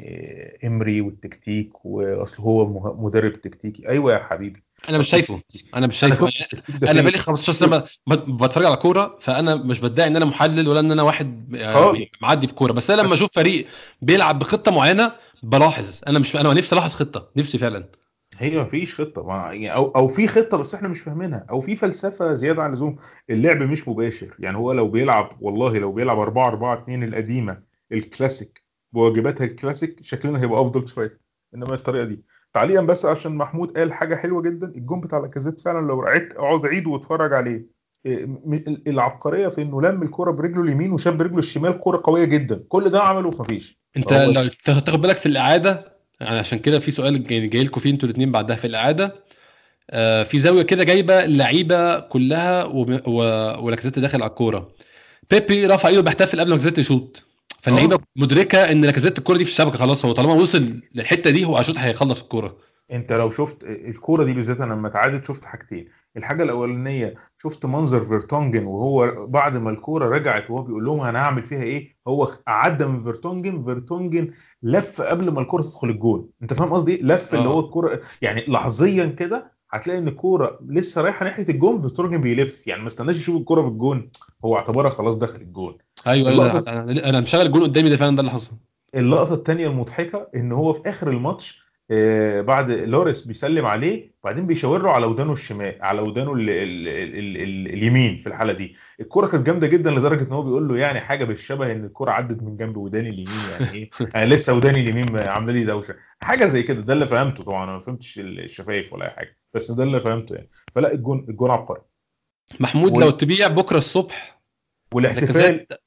إمري والتكتيك وأصل هو مدرب تكتيكي. أيوه يا حبيبي. أنا مش شايفه. أنا مش شايفه. أنا فين؟ بقالي 15 سنة بتفرج على كورة فأنا مش بدعي إن أنا محلل ولا إن أنا واحد خالص. معدي في كوره بس أنا لما أشوف فريق بيلعب بخطة معينة بلاحظ. أنا مش أنا نفسي ألاحظ خطة. نفسي فعلا. هي ما فيش خطة. ما يعني أو أو في خطة بس إحنا مش فاهمينها. أو في فلسفة زيادة عن اللزوم. اللعب مش مباشر. يعني هو لو بيلعب والله لو بيلعب 4 4 2 القديمة الكلاسيك بواجباتها الكلاسيك شكلنا هيبقى أفضل شوية. إنما الطريقة دي. تعليقا بس عشان محمود قال حاجة حلوة جدا. الجون بتاع لاكازيت فعلا لو رعيت أقعد عيد وأتفرج عليه. إيه، العبقرية في إنه لم الكرة برجله اليمين وشاب برجله الشمال كرة قوية جدا. كل ده عمله مفيش. أنت لو تاخد بالك في الإعادة يعني عشان كده في سؤال جاي لكم فيه أنتوا الاثنين بعدها في الإعادة. آه، في زاوية كده جايبة اللعيبة كلها ولاكازيت داخل على الكورة. بيبي رفع إيده بيحتفل قبل ما لاكازيت يشوط. فاللعيبة آه. مدركة إن لاكازيت الكورة دي في الشبكه خلاص هو طالما وصل للحتة دي هو هيشوط هيخلص الكورة أنت لو شفت الكورة دي بالذات أنا لما اتعادت شفت حاجتين الحاجة الأولانية شفت منظر فيرتونجن وهو بعد ما الكورة رجعت وهو بيقول لهم أنا هعمل فيها إيه هو عدى من فيرتونجن فيرتونجن لف قبل ما الكورة تدخل الجول أنت فاهم قصدي إيه؟ لف اللي آه. هو الكورة يعني لحظيا كده هتلاقي إن الكوره لسه رايحة ناحية الجون فيرتونجن بيلف. يعني ما استناش يشوف الكورة في الجون. هو اعتبرها خلاص دخل الجون. أيوه أيوه اللقطة- أنا مشغل الجون قدامي ده فعلا ده اللي حصل. اللقطة الثانية المضحكة إن هو في آخر الماتش بعد لوريس بيسلم عليه وبعدين بيشاور له على ودانه الشمال على ودانه ال ال ال ال اليمين في الحالة دي. الكرة كانت جامدة جدا لدرجة إن هو بيقول له يعني حاجة بالشبه إن الكرة عدت من جنب وداني اليمين يعني إيه؟ أنا لسه وداني اليمين عاملة لي دوشة. حاجة زي كده ده اللي فهمته طبعا أنا ما فهمتش الشفايف ولا أي حاجة بس ده اللي فهمته يعني. فلا الجون الجون عبقري. محمود لو تبيع بكرة الصبح والاحتفال آه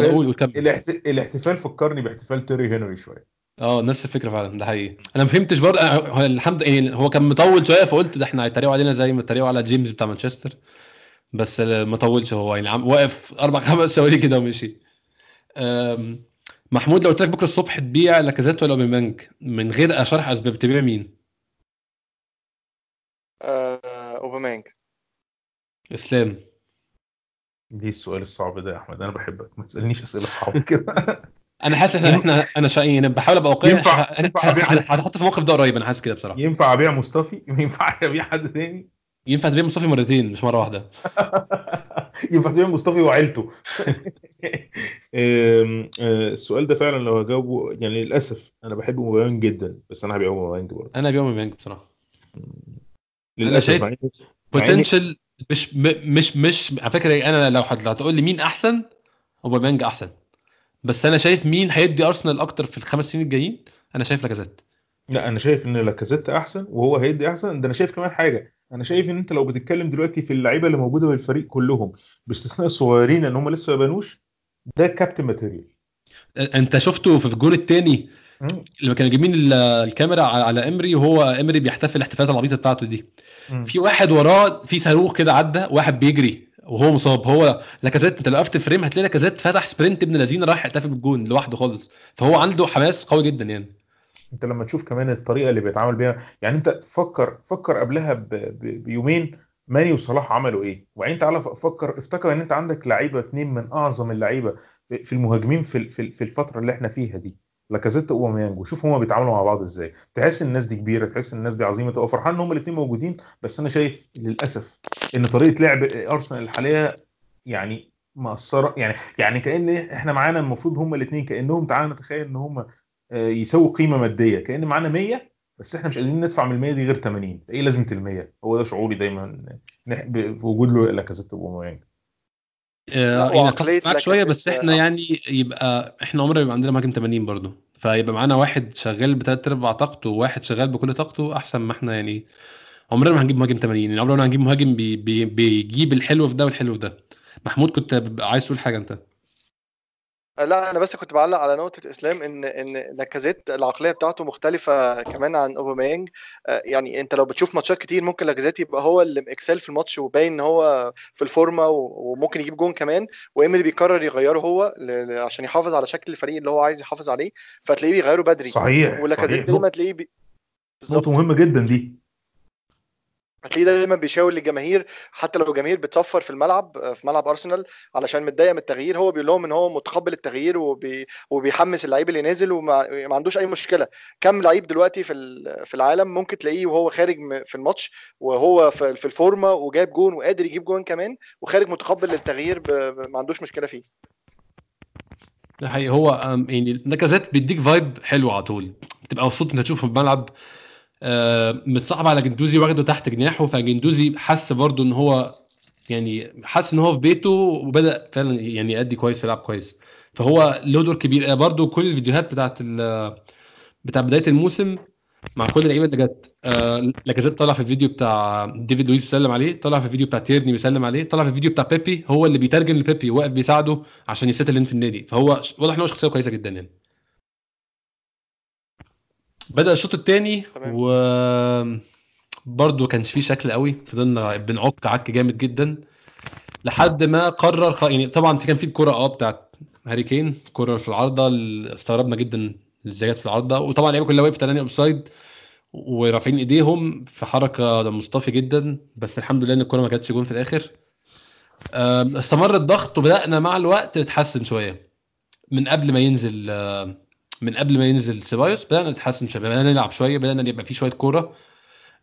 الاحتفال الاحت- الاحتفال فكرني باحتفال تيري هنري شوية. آه نفس الفكرة فعلا ده حقيقي. أنا ما فهمتش برضه الحمد يعني هو كان مطول شوية فقلت ده إحنا هيتريقوا علينا زي ما اتريقوا على جيمس بتاع مانشستر. بس ما طولش هو يعني عم واقف أربع خمس ثواني كده ومشي. محمود لو قلت لك بكرة الصبح تبيع لاكازيت ولا أوباميانج؟ من غير شرح أسباب تبيع مين؟ آه، أوباميانج. إسلام. ليه السؤال الصعب ده يا أحمد أنا بحبك ما تسألنيش أسئلة صعبة كده. أنا حاسس إحنا إحنا أنا شا... يعني بحاول أبقى واقعي ينفع- ينفع هتحط في الموقف ده قريب أنا حاسس كده بصراحة. ينفع أبيع مصطفي؟ ما ينفعش أبيع حد تاني؟ ينفع تبيع مصطفى مرتين مش مرة واحدة. ينفع تبيع مصطفي وعيلته. أه، السؤال ده فعلا لو هجاوبه يعني للأسف أنا بحب أوباميانج جدا بس أنا هبيع أوباميانج برضه. أنا بيع اوباميانج بصراحة. للأسف potential مش مش مش على فكرة أنا لو هتقول لي مين أحسن اوباميانج أحسن. بس أنا شايف مين هيدي أرسنال أكتر في الخمس سنين الجايين؟ أنا شايف لاكازيت. لا أنا شايف إن لاكازيت أحسن وهو هيدي أحسن. ده أنا شايف كمان حاجة أنا شايف إن أنت لو بتتكلم دلوقتي في اللعيبة اللي موجودة في الفريق كلهم باستثناء الصغيرين ان هم لسه ما بانوش ده captain material. أنت شفته في الجون الثاني لما كانوا جايبين ال- الكاميرا على على إمري وهو إمري بيحتفل الاحتفالات العبيطة بتاعته دي. في واحد وراه في صاروخ كده عدى واحد بيجري. وهو مصاب. هو لاكازيت انت لو وقفت frame هتلاقي لاكازيت فتح sprint ابن الذين راح يحتفل بالجون لوحده خالص. فهو عنده حماس قوي جدا يعني. انت لما تشوف كمان الطريقة اللي بيتعامل بيها يعني انت فكر فكر قبلها ب... ب... بيومين ماني وصلاح عملوا إيه. وبعدين تعالى فكر افتكر ان انت عندك لعيبة اتنين من اعظم اللعيبة في المهاجمين في في الفترة اللي إحنا فيها دي. لاكازيت واوباميانج وشوف هما بيتعاملوا مع بعض إزاي. تحس الناس دي كبيرة تحس الناس دي عظيمة. تبقى فرحان إن هما الاثنين موجودين بس أنا شايف للأسف إن طريقة لعب أرسنال الحالية يعني مقصره يعني يعني كأن إحنا معانا المفروض هما الاثنين كأنهم تعالى نتخيل إن هما آه، يساووا قيمة مادية. كأن معانا 100 بس إحنا مش قادرين ندفع من ال 100 دي غير 80 إيه لازمة ال 100 هو ده شعوري دايما. في وجود له لاكازيت واوباميانج آه، لا، يعني وعقلية اتفق معاك شوية بس إحنا يعني يبقى إحنا عمرنا يبقى عندنا مهاجم 80 برضه فيبقى معانا واحد شغال بثلاث أرباع طاقته وواحد شغال بكل طاقته أحسن ما إحنا يعني عمرنا ما هنجيب مهاجم 80 يعني عمرنا ما هنجيب مهاجم بي بي بيجيب الحلو في ده والحلو في ده. محمود كنت عايز تقول حاجة أنت؟ لا أنا بس كنت بعلق على نقطة إسلام إن إن لاكازيت العقلية بتاعته مختلفة كمان عن أوباميانج. آه، يعني أنت لو بتشوف ماتشات كتير ممكن لاكازيت يبقى هو اللي مكسل في الماتش وباين إن هو في الفورمة وممكن يجيب جون كمان وإمري بيقرر يغيره هو عشان يحافظ على شكل الفريق اللي هو عايز يحافظ عليه فتلاقيه بيغيره بدري. صحيح ولاكازيت دايما تلاقيه بي... نقطة مهمة جدا دي. هتلاقيه دايما بيشاور للجماهير حتى لو الجماهير بتصفر في الملعب آه، في ملعب أرسنال علشان متضايق من التغيير. هو بيقول لهم إن هو متقبل التغيير وبي... وبيحمس اللعيب اللي نازل وما ما عندوش أي مشكلة. كم لعيب دلوقتي في في العالم ممكن تلاقيه وهو خارج في الماتش وهو في الفورمة وجايب جون وقادر يجيب جون كمان وخارج متقبل للتغيير ما عندوش مشكلة فيه. ده حقيقي. هو يعني لاكازيت بيديك vibe حلو على طول. بتبقى مبسوط إنك تشوفه في الملعب. متصاحب على جندوزي واخده تحت جناحه فجندوزي حس برضو إن هو يعني حس إن هو في بيته وبدأ فعلا يعني يأدي كويس يلعب كويس. فهو له دور كبير. آه، برضو كل الفيديوهات بتاعت ال- بتاع بداية الموسم مع كل اللعيبة اللي جت. آه، لاكازيت طلع في الفيديو بتاع ديفيد لويس بيسلم عليه طلع في الفيديو بتاع تيرني بيسلم عليه طلع في الفيديو بتاع بيبي هو اللي بيترجم لبيبي واقف بيساعده عشان ي settle في النادي. فهو واضح إن هو شخصية كويسة جدا يعني. بدأ الشوط الثاني. و برضه كانش فيه شكل قوي. فضلنا بنعك عك جامد جدا. لحد ما قرر خ... يعني طبعا كان في الكرة آه بتاعت هاري كين الكرة في العارضة اللي استغربنا جدا إزاي جت في العارضة. وطبعا اللعيبة كلها وقفت تاني أوفسايد ورافعين إيديهم في حركة مصطفي جدا. بس الحمد لله إن الكرة ما جاتش جون في الآخر. استمر الضغط وبدأنا مع الوقت نتحسن شوية من قبل ما ينزل من قبل ما ينزل سيبايوس بدأنا نتحسن شوية بدأنا نلعب شوية بدأنا يبقى في شوية كورة.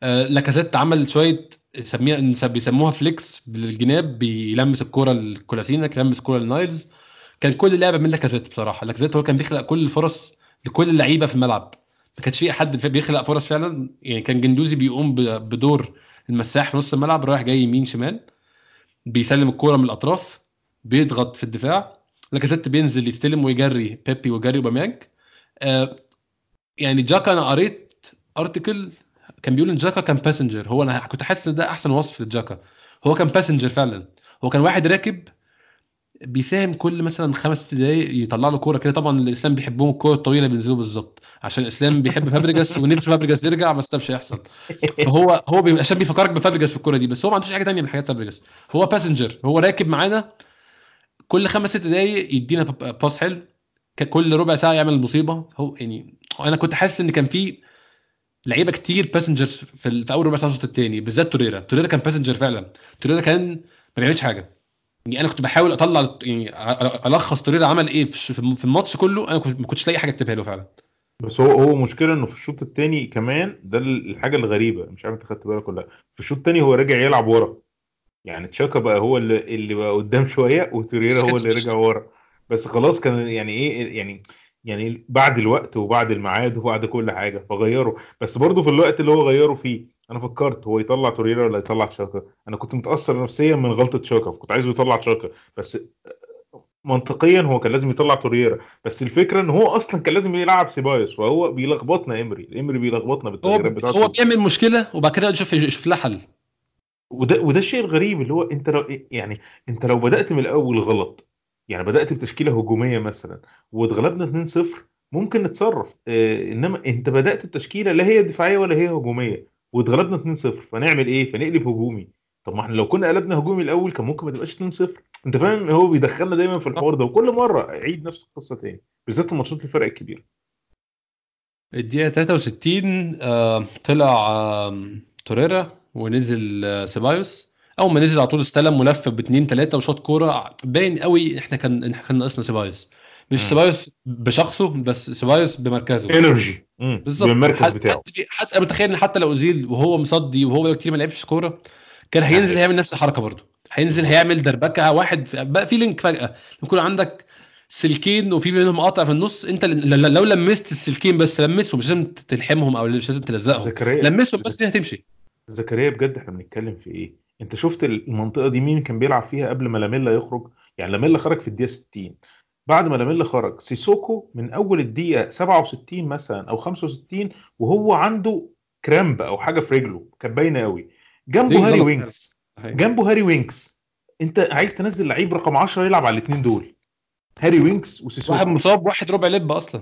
آه، لاكازيت عمل شوية سميها بيسموها flicks بالجناب بيلمس الكورة لكولاسينا يلمس الكورة لنايلز. كان كل لعبة من لاكازيت بصراحة. لاكازيت هو كان بيخلق كل الفرص لكل اللعيبة في الملعب. ما كانش في حد بيخلق فرص فعلا. يعني كان جندوزي بيقوم بدور المساح في نص الملعب رايح جاي يمين شمال بيسلم الكورة من الأطراف بيضغط في الدفاع. لاكازيت بينزل يستلم ويجري بيبي ويجري أوباميانج. يعني جاكا أنا قريت article كان بيقول إن جاكا كان passenger هو أنا كنت حاسس إن ده أحسن وصف لجاكا. هو كان passenger فعلا. هو كان واحد راكب بيساهم كل مثلا خمس دقايق يطلع له كورة كده. طبعا اللي إسلام بيحبهم الكورة الطويلة بينزلوا بالظبط. عشان إسلام بيحب فابريجاس ونفسه فابريجاس يرجع بس ده مش هيحصل. فهو هو بي- عشان بيفكرك بفابريجاس في الكورة دي. بس هو ما عندوش حاجة تانية من حاجات فابريجاس هو passenger هو راكب معانا كل خمس ست دقايق يدينا pass حلو. كل ربع ساعة يعمل مصيبة. هو يعني أنا كنت حاسس إن كان في لعيبة كتير passengers في, في أول ربع ساعة الشوط الثاني بالذات توريرا. توريرا كان passenger فعلا. توريرا كان ما بيعملش حاجة. يعني أنا كنت بحاول أطلع يعني ألخص توريرا عمل إيه في الماتش كله. أنا ما كنتش لاقي حاجة أكتبها له فعلا. بس هو هو مشكلة إنه في الشوط الثاني كمان ده الحاجة الغريبة. مش عارف أنت خدت بالك ولا لأ. في الشوط الثاني هو رجع يلعب ورا. يعني تشاكا بقى هو اللي اللي بقى قدام شوية وتوريرا هو اللي رجع ورا. بس خلاص كان يعني إيه يعني يعني بعد الوقت وبعد الميعاد وبعد كل حاجة فغيروا. بس برضه في الوقت اللي هو غيروا فيه أنا فكرت هو يطلع توريرا ولا يطلع تشاكا أنا كنت متأثر نفسيا من غلطة تشاكا كنت عايزه يطلع تشاكا بس منطقيا هو كان لازم يطلع توريرا. بس الفكرة إن هو أصلا كان لازم يلعب سيبايوس فهو بيلخبطنا امري امري بيلخبطنا بالتغييرات بتاعته. هو بيعمل مشكلة وبعد كده يشوف يشوف لها حل. وده وده الشيء الغريب اللي هو أنت لو يعني أنت لو بدأت من الأول غلط يعني بدأت بتشكيلة هجومية مثلا واتغلبنا 2-0 ممكن نتصرف. آه إنما أنت بدأت بتشكيلة لا هي دفاعية ولا هي هجومية واتغلبنا 2-0 فنعمل إيه؟ فنقلب هجومي. طب ما إحنا لو كنا قلبنا هجومي الأول كان ممكن ما تبقاش 2-0 أنت فاهم؟ هو بيدخلنا دايما في الحوار ده وكل مرة يعيد نفس القصة تاني بالذات في ماتشات الفرق الكبيرة. الدقيقة 63 آه، طلع آه، توريرا ونزل آه، سيبايوس. أول ما نزل على طول استلم ولف باثنين ثلاثة وشاط كورة باين قوي إحنا كان إحنا كان ناقصنا سيبايوس. مش. سيبايوس بشخصه بس سيبايوس بمركزه. energy بالظبط. بالمركز بتاعه. حتى, حتى أنا متخيل إن حتى لو أوزيل وهو مصدي وهو كتير ما لعبش كورة كان هينزل يعني- هيعمل نفس الحركة برضه. هينزل. هيعمل دربكة واحد في- بقى في link فجأة. يكون عندك سلكين وفي بينهم قاطع في النص. أنت ل- ل- لو لمست السلكين بس لمسهم. مش لازم تلحمهم أو مش لازم تلزقهم. زكريا. لمسهم بس دي هتمشي. زكريا بجد إحنا بنتكلم في إيه؟ انت شفت المنطقة دي مين كان بيلعب فيها قبل ما لاميلا يخرج؟ يعني لاميلا خرج في الدقيقة 60 بعد ما لاميلا خرج سيسوكو من أول الدقيقة 67 مثلا أو 65 وهو عنده cramp أو حاجة في رجله كانت باينة قوي. جنبه هاري. وينكس. جنبه هاري وينكس. انت عايز تنزل لعيب رقم 10 يلعب على الاثنين دول. هاري وينكس واحد وسيسوكو مصاب واحد ربع لب أصلا.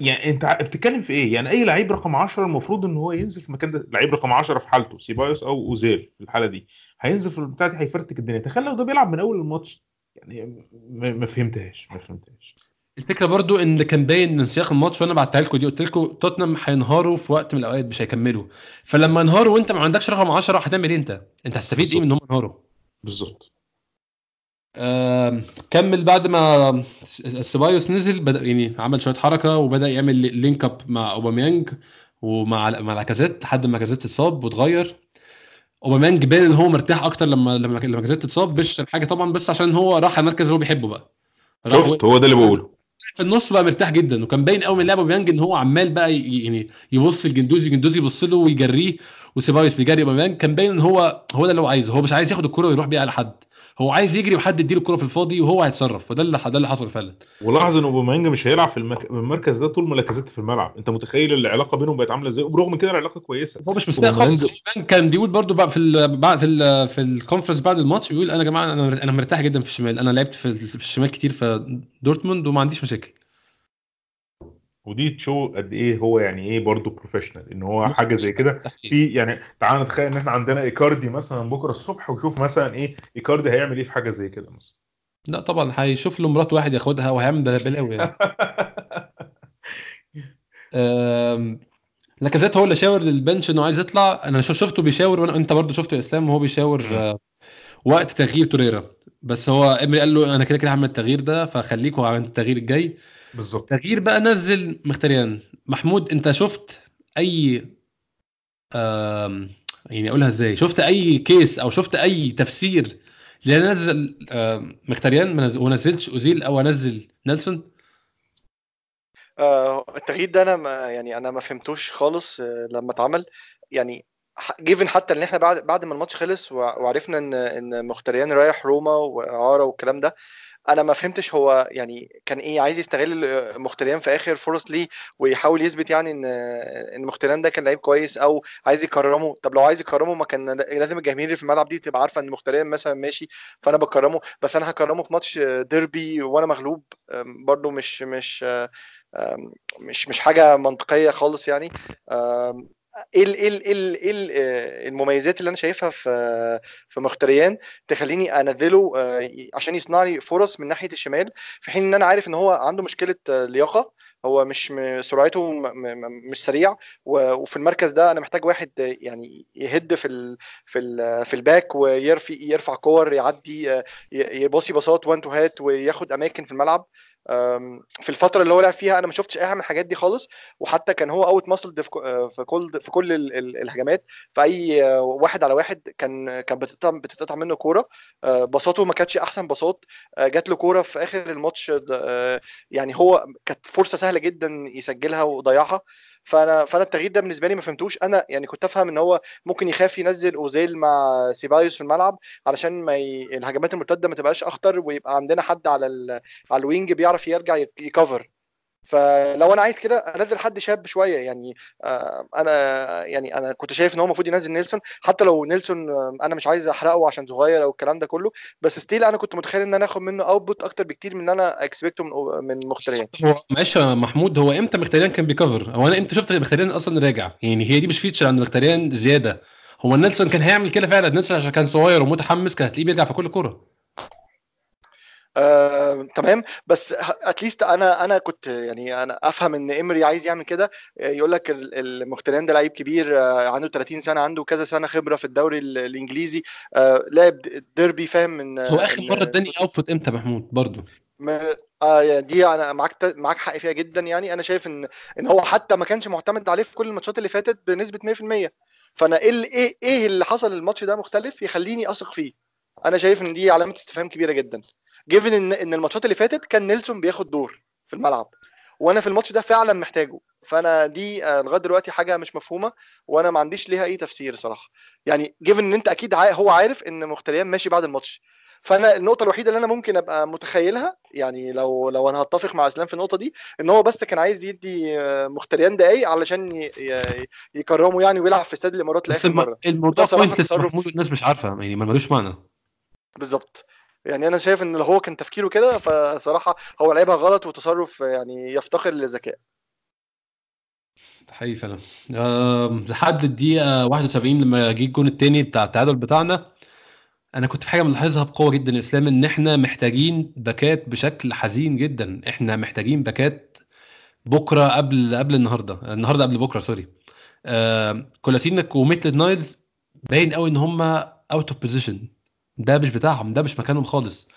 يعني انت بتتكلم في إيه؟ يعني اي لعيب رقم 10 المفروض ان هو ينزل في مكان ده. لعيب رقم 10 في حالته سيبايوس أو اوزيل في الحالة دي. هينزل في البتاع دي هيفرتك الدنيا. تخيل لو ده بيلعب من أول الماتش. يعني ما فهمتهاش ما فهمتهاش. الفكرة برضو إن كان باين من سياق الماتش وأنا بعتها لكم دي قلت لكم توتنهام هينهاروا في وقت من الأوقات مش هيكملوا. فلما ينهاروا وأنت ما عندكش رقم 10 هتعمل إيه أنت؟ أنت هتستفيد إيه من إن هم ينهاروا؟ بالظبط. كمل بعد ما س- سيبايوس نزل بدأ يعني عمل شوية حركة وبدأ يعمل li- link up مع أوباميانج ومع مع لاكازيت لحد ما لاكازيت اتصاب واتغير. أوباميانج باين إن هو مرتاح أكتر لما لما لما لاكازيت اتصاب مش حاجة طبعا بس عشان هو راح المركز اللي هو بيحبه بقى. شفت هو ده اللي بقوله. في النص بقى مرتاح جدا وكان باين قوي من لعبه أوباميانج إن هو عمال بقى يعني يبص لجندوزي جندوزي يبص له ويجريه وسيبايوس بيجري أوباميانج كان باين إن هو هو ده اللي هو عايزه. هو مش عايز ياخد الكرة ويروح بيها على حد هو عايز يجري وحد يديله الكرة في الفاضي وهو هيتصرف. وده اللي ده اللي حصل فعلا. ولاحظ إن اوباميانج مش هيلعب في المك... المركز ده طول ما لاكازيت في الملعب. أنت متخيل العلاقة بينهم بقت عاملة إزاي؟ وبرغم كده العلاقة كويسة. هو مش مستاء خالص. كان بيقول برضو بقى في ال بعد في ال في ال conference بعد الماتش بيقول أنا يا جماعة أنا أنا مرتاح جدا في الشمال. أنا لعبت في, في الشمال كتير في دورتموند وما عنديش مشاكل. ودي ت show قد إيه هو يعني إيه برضه professional إن هو حاجة زي كده. في يعني تعال نتخيل إن إحنا عندنا إيكاردي مثلا بكرة الصبح وشوف مثلا إيه إيكاردي هيعمل إيه في حاجة زي كده مثلا. لا طبعا هيشوف له مرات واحد ياخدها وهيعمل بلا- بلاوي يعني لاكازيت هو اللي شاور لل bench إنه عايز يطلع. أنا شو- شفته بيشاور وأنا أنت برضو شفته يا اسلام وهو بيشاور آه، وقت تغيير توريرا. بس هو إمري قال له أنا كده كده هعمل التغيير ده فخليك وعمل التغيير الجاي. بالظبط تغيير بقى نزل مختريان. محمود انت شفت أي آم، يعني أقولها إزاي؟ شفت أي case أو شفت أي تفسير لنزل آم، مختريان؟ ما نزل- وما نزلش أوزيل أو انزل نيلسون؟ آه، التغيير ده أنا ما يعني أنا ما فهمتوش خالص آه، لما اتعمل. يعني given حتى إن إحنا بعد بعد ما الماتش خلص وع- وعرفنا إن إن مختريان رايح روما وإعارة والكلام ده أنا ما فهمتش هو يعني كان إيه عايز يستغل مختريان في اخر فرص ليه ويحاول يثبت يعني ان ان مختريان ده كان لعيب كويس أو عايز يكرمه. طب لو عايز يكرمه ما كان لازم الجماهير اللي في الملعب دي تبقى عارفة ان مختريان مثلا ماشي فأنا بكرمه. بس أنا هكرمه في ماتش ديربي وأنا مغلوب برضو مش مش مش مش حاجة منطقية خالص يعني. إيه ال- إيه ال- إيه ال- إيه ال- آه، المميزات اللي أنا شايفها في في مختريان تخليني أنزله آه، عشان يصنع لي فرص من ناحية الشمال في حين إن أنا عارف إن هو عنده مشكلة آه، لياقة هو مش سرعته مش سريع وفي المركز ده أنا محتاج واحد يعني يهد في ال في ال في ال back ويرفع يرفع كور يعدي يباصي باصات one two هات وياخد أماكن في الملعب. في الفترة اللي هو لعب فيها أنا ما شفتش أي حاجة من الحاجات دي خالص وحتى كان هو out muscled في كل في كل ال- ال- الهجمات في اي آه، واحد على واحد كان كان بتتقطع بتتقطع منه كورة. آه، باصاته ما كانتش أحسن آه، جات له كورة في آخر الماتش آه، يعني هو كانت فرصة سهلة جدا يسجلها وضيعها. فأنا فأنا التغيير ده بالنسبة لي ما فهمتوش. أنا يعني كنت أفهم إن هو ممكن يخاف ينزل أوزيل مع سيبايوس في الملعب علشان ما ي... الهجمات المرتدة ما تبقاش أخطر ويبقى عندنا حد على ال... على ال wing بيعرف يرجع يك- ي cover فلو أنا عايز كده أنزل حد شاب شوية يعني آه، أنا يعني أنا كنت شايف إن هو المفروض ينزل نيلسون حتى لو نيلسون آه، أنا مش عايز أحرقه عشان صغير أو الكلام ده كله بس still أنا كنت متخيل إن أنا آخد منه output أكتر بكتير من إن أنا expect ه من من مختريان هو معلش يا محمود هو إمتى مختريان كان بي cover هو أنا إمتى شفت مختريان أصلا راجع؟ يعني هي دي مش feature عند مختريان زيادة. هو نيلسون كان هيعمل كده فعلا نيلسون عشان كان صغير ومتحمس كان هتلاقيه بيرجع في كل كوره آه، تمام. بس at least أنا أنا كنت يعني أنا أفهم إن امري عايز يعمل كده. آه، يقول لك ال- المختريان ده لعيب كبير آه، عنده 30 سنة عنده كذا سنة خبرة في الدوري ال- الإنجليزي. آه، لعب ديربي فاهم؟ من هو آخر مرة اداني output إمتى محمود؟ برضه آه دي أنا معاك معاك حق فيها جدا يعني. أنا شايف إن إن هو حتى ما كانش معتمد عليه في كل الماتشات اللي فاتت بنسبة 100% فأنا إيه اللي- إيه إيه اللي حصل الماتش ده مختلف يخليني أثق فيه؟ أنا شايف إن دي علامة استفهام كبيرة جدا. given ان إن الماتشات اللي فاتت كان نيلسون بياخد دور في الملعب. وأنا في الماتش ده فعلا محتاجه. فأنا دي آه، لغاية دلوقتي حاجة مش مفهومة وأنا ما عنديش ليها أي تفسير صراحة. يعني given إن أنت أكيد هو عارف إن مخيتاريان ماشي بعد الماتش. فأنا النقطة الوحيدة اللي أنا ممكن أبقى متخيلها يعني لو لو أنا هتفق مع أسلام في النقطة دي إن هو بس كان عايز يدي آه، مخيتاريان دقايق علشان يكرمه يعني ويلعب في استاد الإمارات لآخر. مرة. الموضوع pointless الناس مش عارفة يعني ما ملوش معنى. بالظبط. يعني أنا شايف إن لو هو كان تفكيره كده فصراحة هو لعبها غلط وتصرف يعني يفتقر للذكاء. حقيقي فعلا. لحد الدقيقة 71 لما جه الجون التاني بتاع التعادل بتاعنا أنا كنت في حاجة ملاحظها بقوة جدا إسلام إن إحنا محتاجين باكات بشكل حزين جدا. إحنا محتاجين باكات بكرة قبل قبل النهارده النهارده قبل بكرة sorry. آه كولاسيناك وميتلاند نايلز باين قوي إن هم out of position ده مش بتاعهم ده مش مكانهم خالص.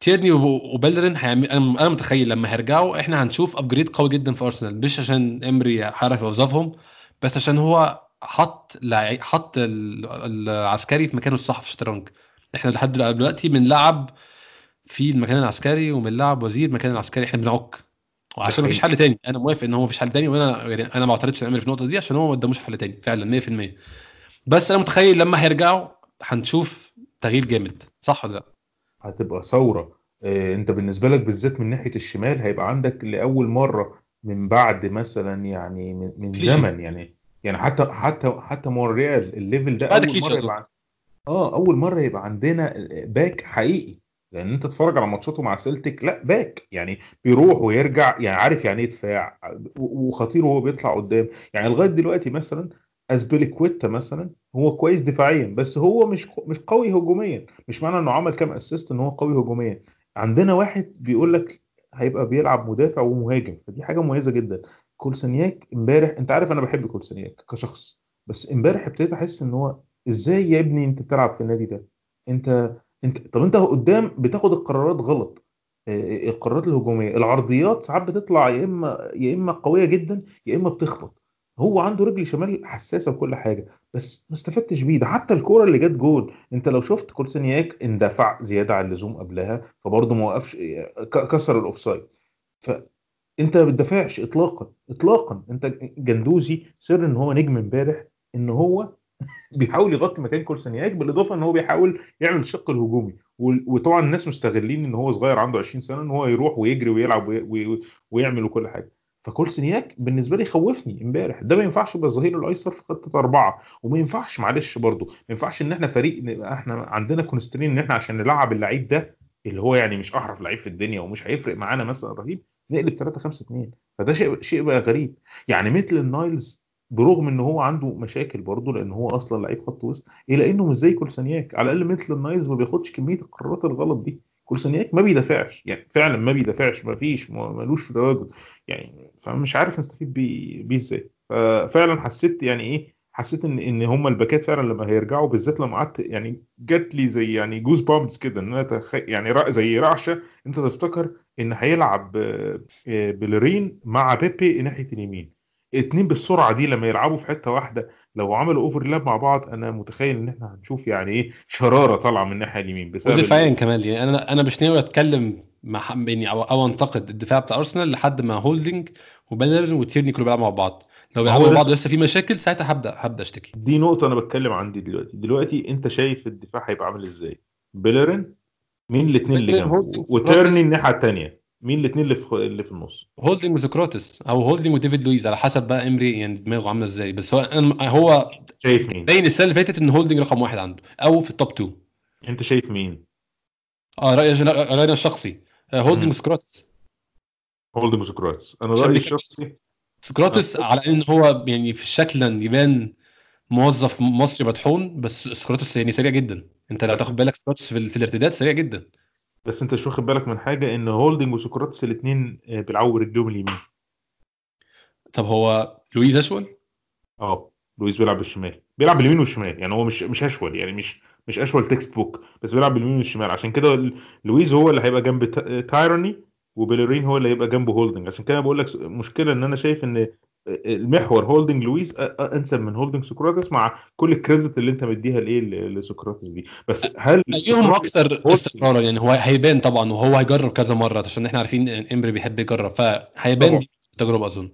تيرني وب- وبيلرين هيعمل أنا متخيل لما هيرجعوا إحنا هنشوف upgrade قوي جدا في ارسنال مش عشان إمري هيعرف يوظفهم بس عشان هو حط لع- حط ال- العسكري في مكانه الصح في الشطرنج. إحنا لحد دلوقتي بنلعب في المكان العسكري وبنلعب وزير مكان العسكري إحنا بنعك. وعشان مفيش حل تاني. أنا موافق إن هو مفيش حل تاني وأنا يعني أنا ما امري في النقطة دي عشان هو ما قداموش حل تاني فعلا 100% بس أنا متخيل لما هيرجعوا هنشوف تغيير جامد صح ولا لأ؟ هتبقى ثورة آه، انت بالنسبة لك بالذات من ناحية الشمال هيبقى عندك لأول مرة من بعد مثلا يعني من من. زمن يعني يعني حتى حتى حتى مونريال ال level ده أول مرة. يبقى عن- آه أول مرة يبقى عندنا باك حقيقي لأن أنت تتفرج على ماتشاته مع سيلتيك لأ باك يعني بيروح ويرجع يعني عارف يعني إيه دفاع وخطير وهو بيطلع قدام يعني لغاية دلوقتي مثلا ازبيليكويتا مثلا هو كويس دفاعيا بس هو مش مش قوي هجوميا. مش معنى إنه عمل كام assist ان هو قوي هجوميا. عندنا واحد بيقول لك هيبقى بيلعب مدافع ومهاجم. فدي حاجة مميزة جدا. كولسانياك إمبارح أنت عارف أنا بحب كولسانياك كشخص بس إمبارح ابتديت أحس إن هو إزاي يا ابني أنت بتلعب في النادي ده؟ أنت أنت طب أنت قدام بتاخد القرارات غلط. آه، القرارات الهجومية. العرضيات ساعات بتطلع يا إما يا إما قوية جدا يا إما بتخبط. هو عنده رجل شمال حساسة وكل حاجة بس ما استفدتش بيه. ده حتى الكورة اللي جت جول انت لو شفت كولسانياك اندفع زيادة عن اللزوم قبلها فبرضه ما وقفش كسر ال offside. فانت ما بتدافعش اطلاقا اطلاقا. انت جندوزي سر إن هو نجم امبارح إن هو بيحاول يغطي مكان كولسانياك بالإضافة إن هو بيحاول يعمل الشق الهجومي. وطبعا الناس مستغلين إن هو صغير عنده 20 سنة إن هو يروح ويجري ويلعب وي- وي- ويعمل وكل حاجة. فكولسانياك بالنسبة لي خوفني امبارح. ده ما ينفعش يبقى الظهير الأيسر في خطة أربعة. وما ينفعش معلش برضه ما ينفعش إن إحنا فريق إحنا عندنا constraint إن إحنا عشان نلعب اللعيب ده اللي هو يعني مش أحرف لعيب في الدنيا ومش هيفرق معانا مثلا رهيب نقلب 3 5 2 فده شيء شيء بقى غريب. يعني ميتلاند نايلز برغم إن هو عنده مشاكل برضه لأن هو أصلا لعيب خط وسط الا إنه مش زي كولسانياك على الأقل ميتلاند نايلز ما بياخدش كمية القرارات الغلط دي. كولسانياك ما بيدافعش. يعني فعلا ما بيدافعش ما فيش ملوش تواجد يعني فمش عارف نستفيد بيه إزاي. ففعلا حسيت يعني إيه حسيت إن إن هم الباكات فعلا لما هيرجعوا بالذات لما قعدت يعني جات لي زي يعني جوز bumps كده إن أنا تخ... يعني رأ... زي رعشة. أنت تفتكر إن هيلعب آه، بيلرين مع بيبي ناحية اليمين. اتنين بالسرعة دي لما يلعبوا في حتة واحدة لو عملوا overlap مع بعض أنا متخيل إن إحنا هنشوف يعني إيه شرارة طالعة من الناحية اليمين بسبب ودفاعيا كمان يعني أنا أنا مش ناوي أتكلم مع ح- يعني أو, أو أنتقد الدفاع بتاع أرسنال لحد ما هولدنج وبيلرين وتيرني كانوا بيلعبوا مع بعض. لو بيلعبوا مع بعض لسه في مشاكل ساعتها هبدأ هبدأ أشتكي. دي نقطة أنا بتكلم عندي دلوقتي. دلوقتي أنت شايف الدفاع هيبقى عامل إزاي؟ بيلرين مين الاثنين اللي جنبه؟ وتيرني الناحية الثانية مين الاثنين اللي في اللي في النص؟ هولدنج وسقراطس أو هولدنج وديفيد لويز على حسب بقى إمري يعني دماغه عاملة إزاي. بس هو هو شايف مين؟ باين السنة اللي فاتت إن هولدنج رقم واحد عنده أو في ال top 2 أنت شايف مين؟ آه رأيي رأيي الشخصي. آه، هولدنج. وسقراطس هولدنج وسقراطس أنا رأيي الشخصي سقراطس آه. على إن هو يعني في شكلا يبان موظف مصري مطحون بس سقراطس يعني سريع جدا. أنت لو تاخد بالك سقراطس ال- في الارتداد سريع جدا. بس انت مش واخد بالك من حاجة إن هولدنج وسقراطس الاثنين بيلعبوا برجلهم اليمين. طب هو لويز أشول؟ آه لويس بيلعب بالشمال. بيلعب باليمين والشمال يعني هو مش مش أشول يعني مش مش أشول textbook بس بيلعب باليمين والشمال. عشان كده لويس هو اللي هيبقى جنب تا- تيرني وبيلرين هو اللي هيبقى جنبه هولدنج. عشان كده بقول لك مشكلة إن أنا شايف إن المحور هولدنج لويس أنسب من هولدنج سقراطس مع كل ال credit اللي انت مديها لإيه؟ لسقراطس دي. بس هل ايهم أكثر استقرارا يعني هو هيبان طبعا وهو هيجرب كذا مرة عشان إحنا عارفين إن إمري بيحب يجرب فهيبان التجربه أظن.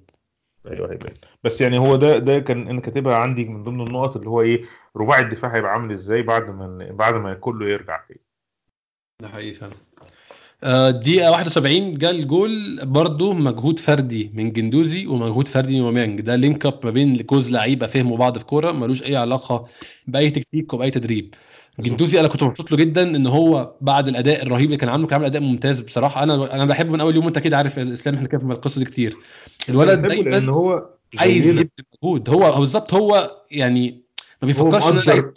أيوه هيبان. بس يعني هو ده ده كان أنا كاتبها عندي من ضمن النقط اللي هو إيه رباعي الدفاع هيبقى عامل إزاي بعد ما بعد ما كله يرجع تاني ده حقيقي فعلا. دقيقة 71 جه الجول برضه مجهود فردي من جندوزي ومجهود فردي من أوباميانج ده link up ما بين جوز لعيبة فهموا بعض في كورة ملوش أي علاقة بأي تكتيك وبأي تدريب. جندوزي أنا كنت مبسوط له جدا إن هو بعد الأداء الرهيب اللي كان عامله كان عامل أداء ممتاز بصراحة. أنا أنا بحبه من أول يوم انت أكيد عارف الإسلام إحنا كنا في القصة دي كتير. الولد دايما هو عايز يبذل مجهود. هو بالظبط هو يعني ما هو بيفكرش ان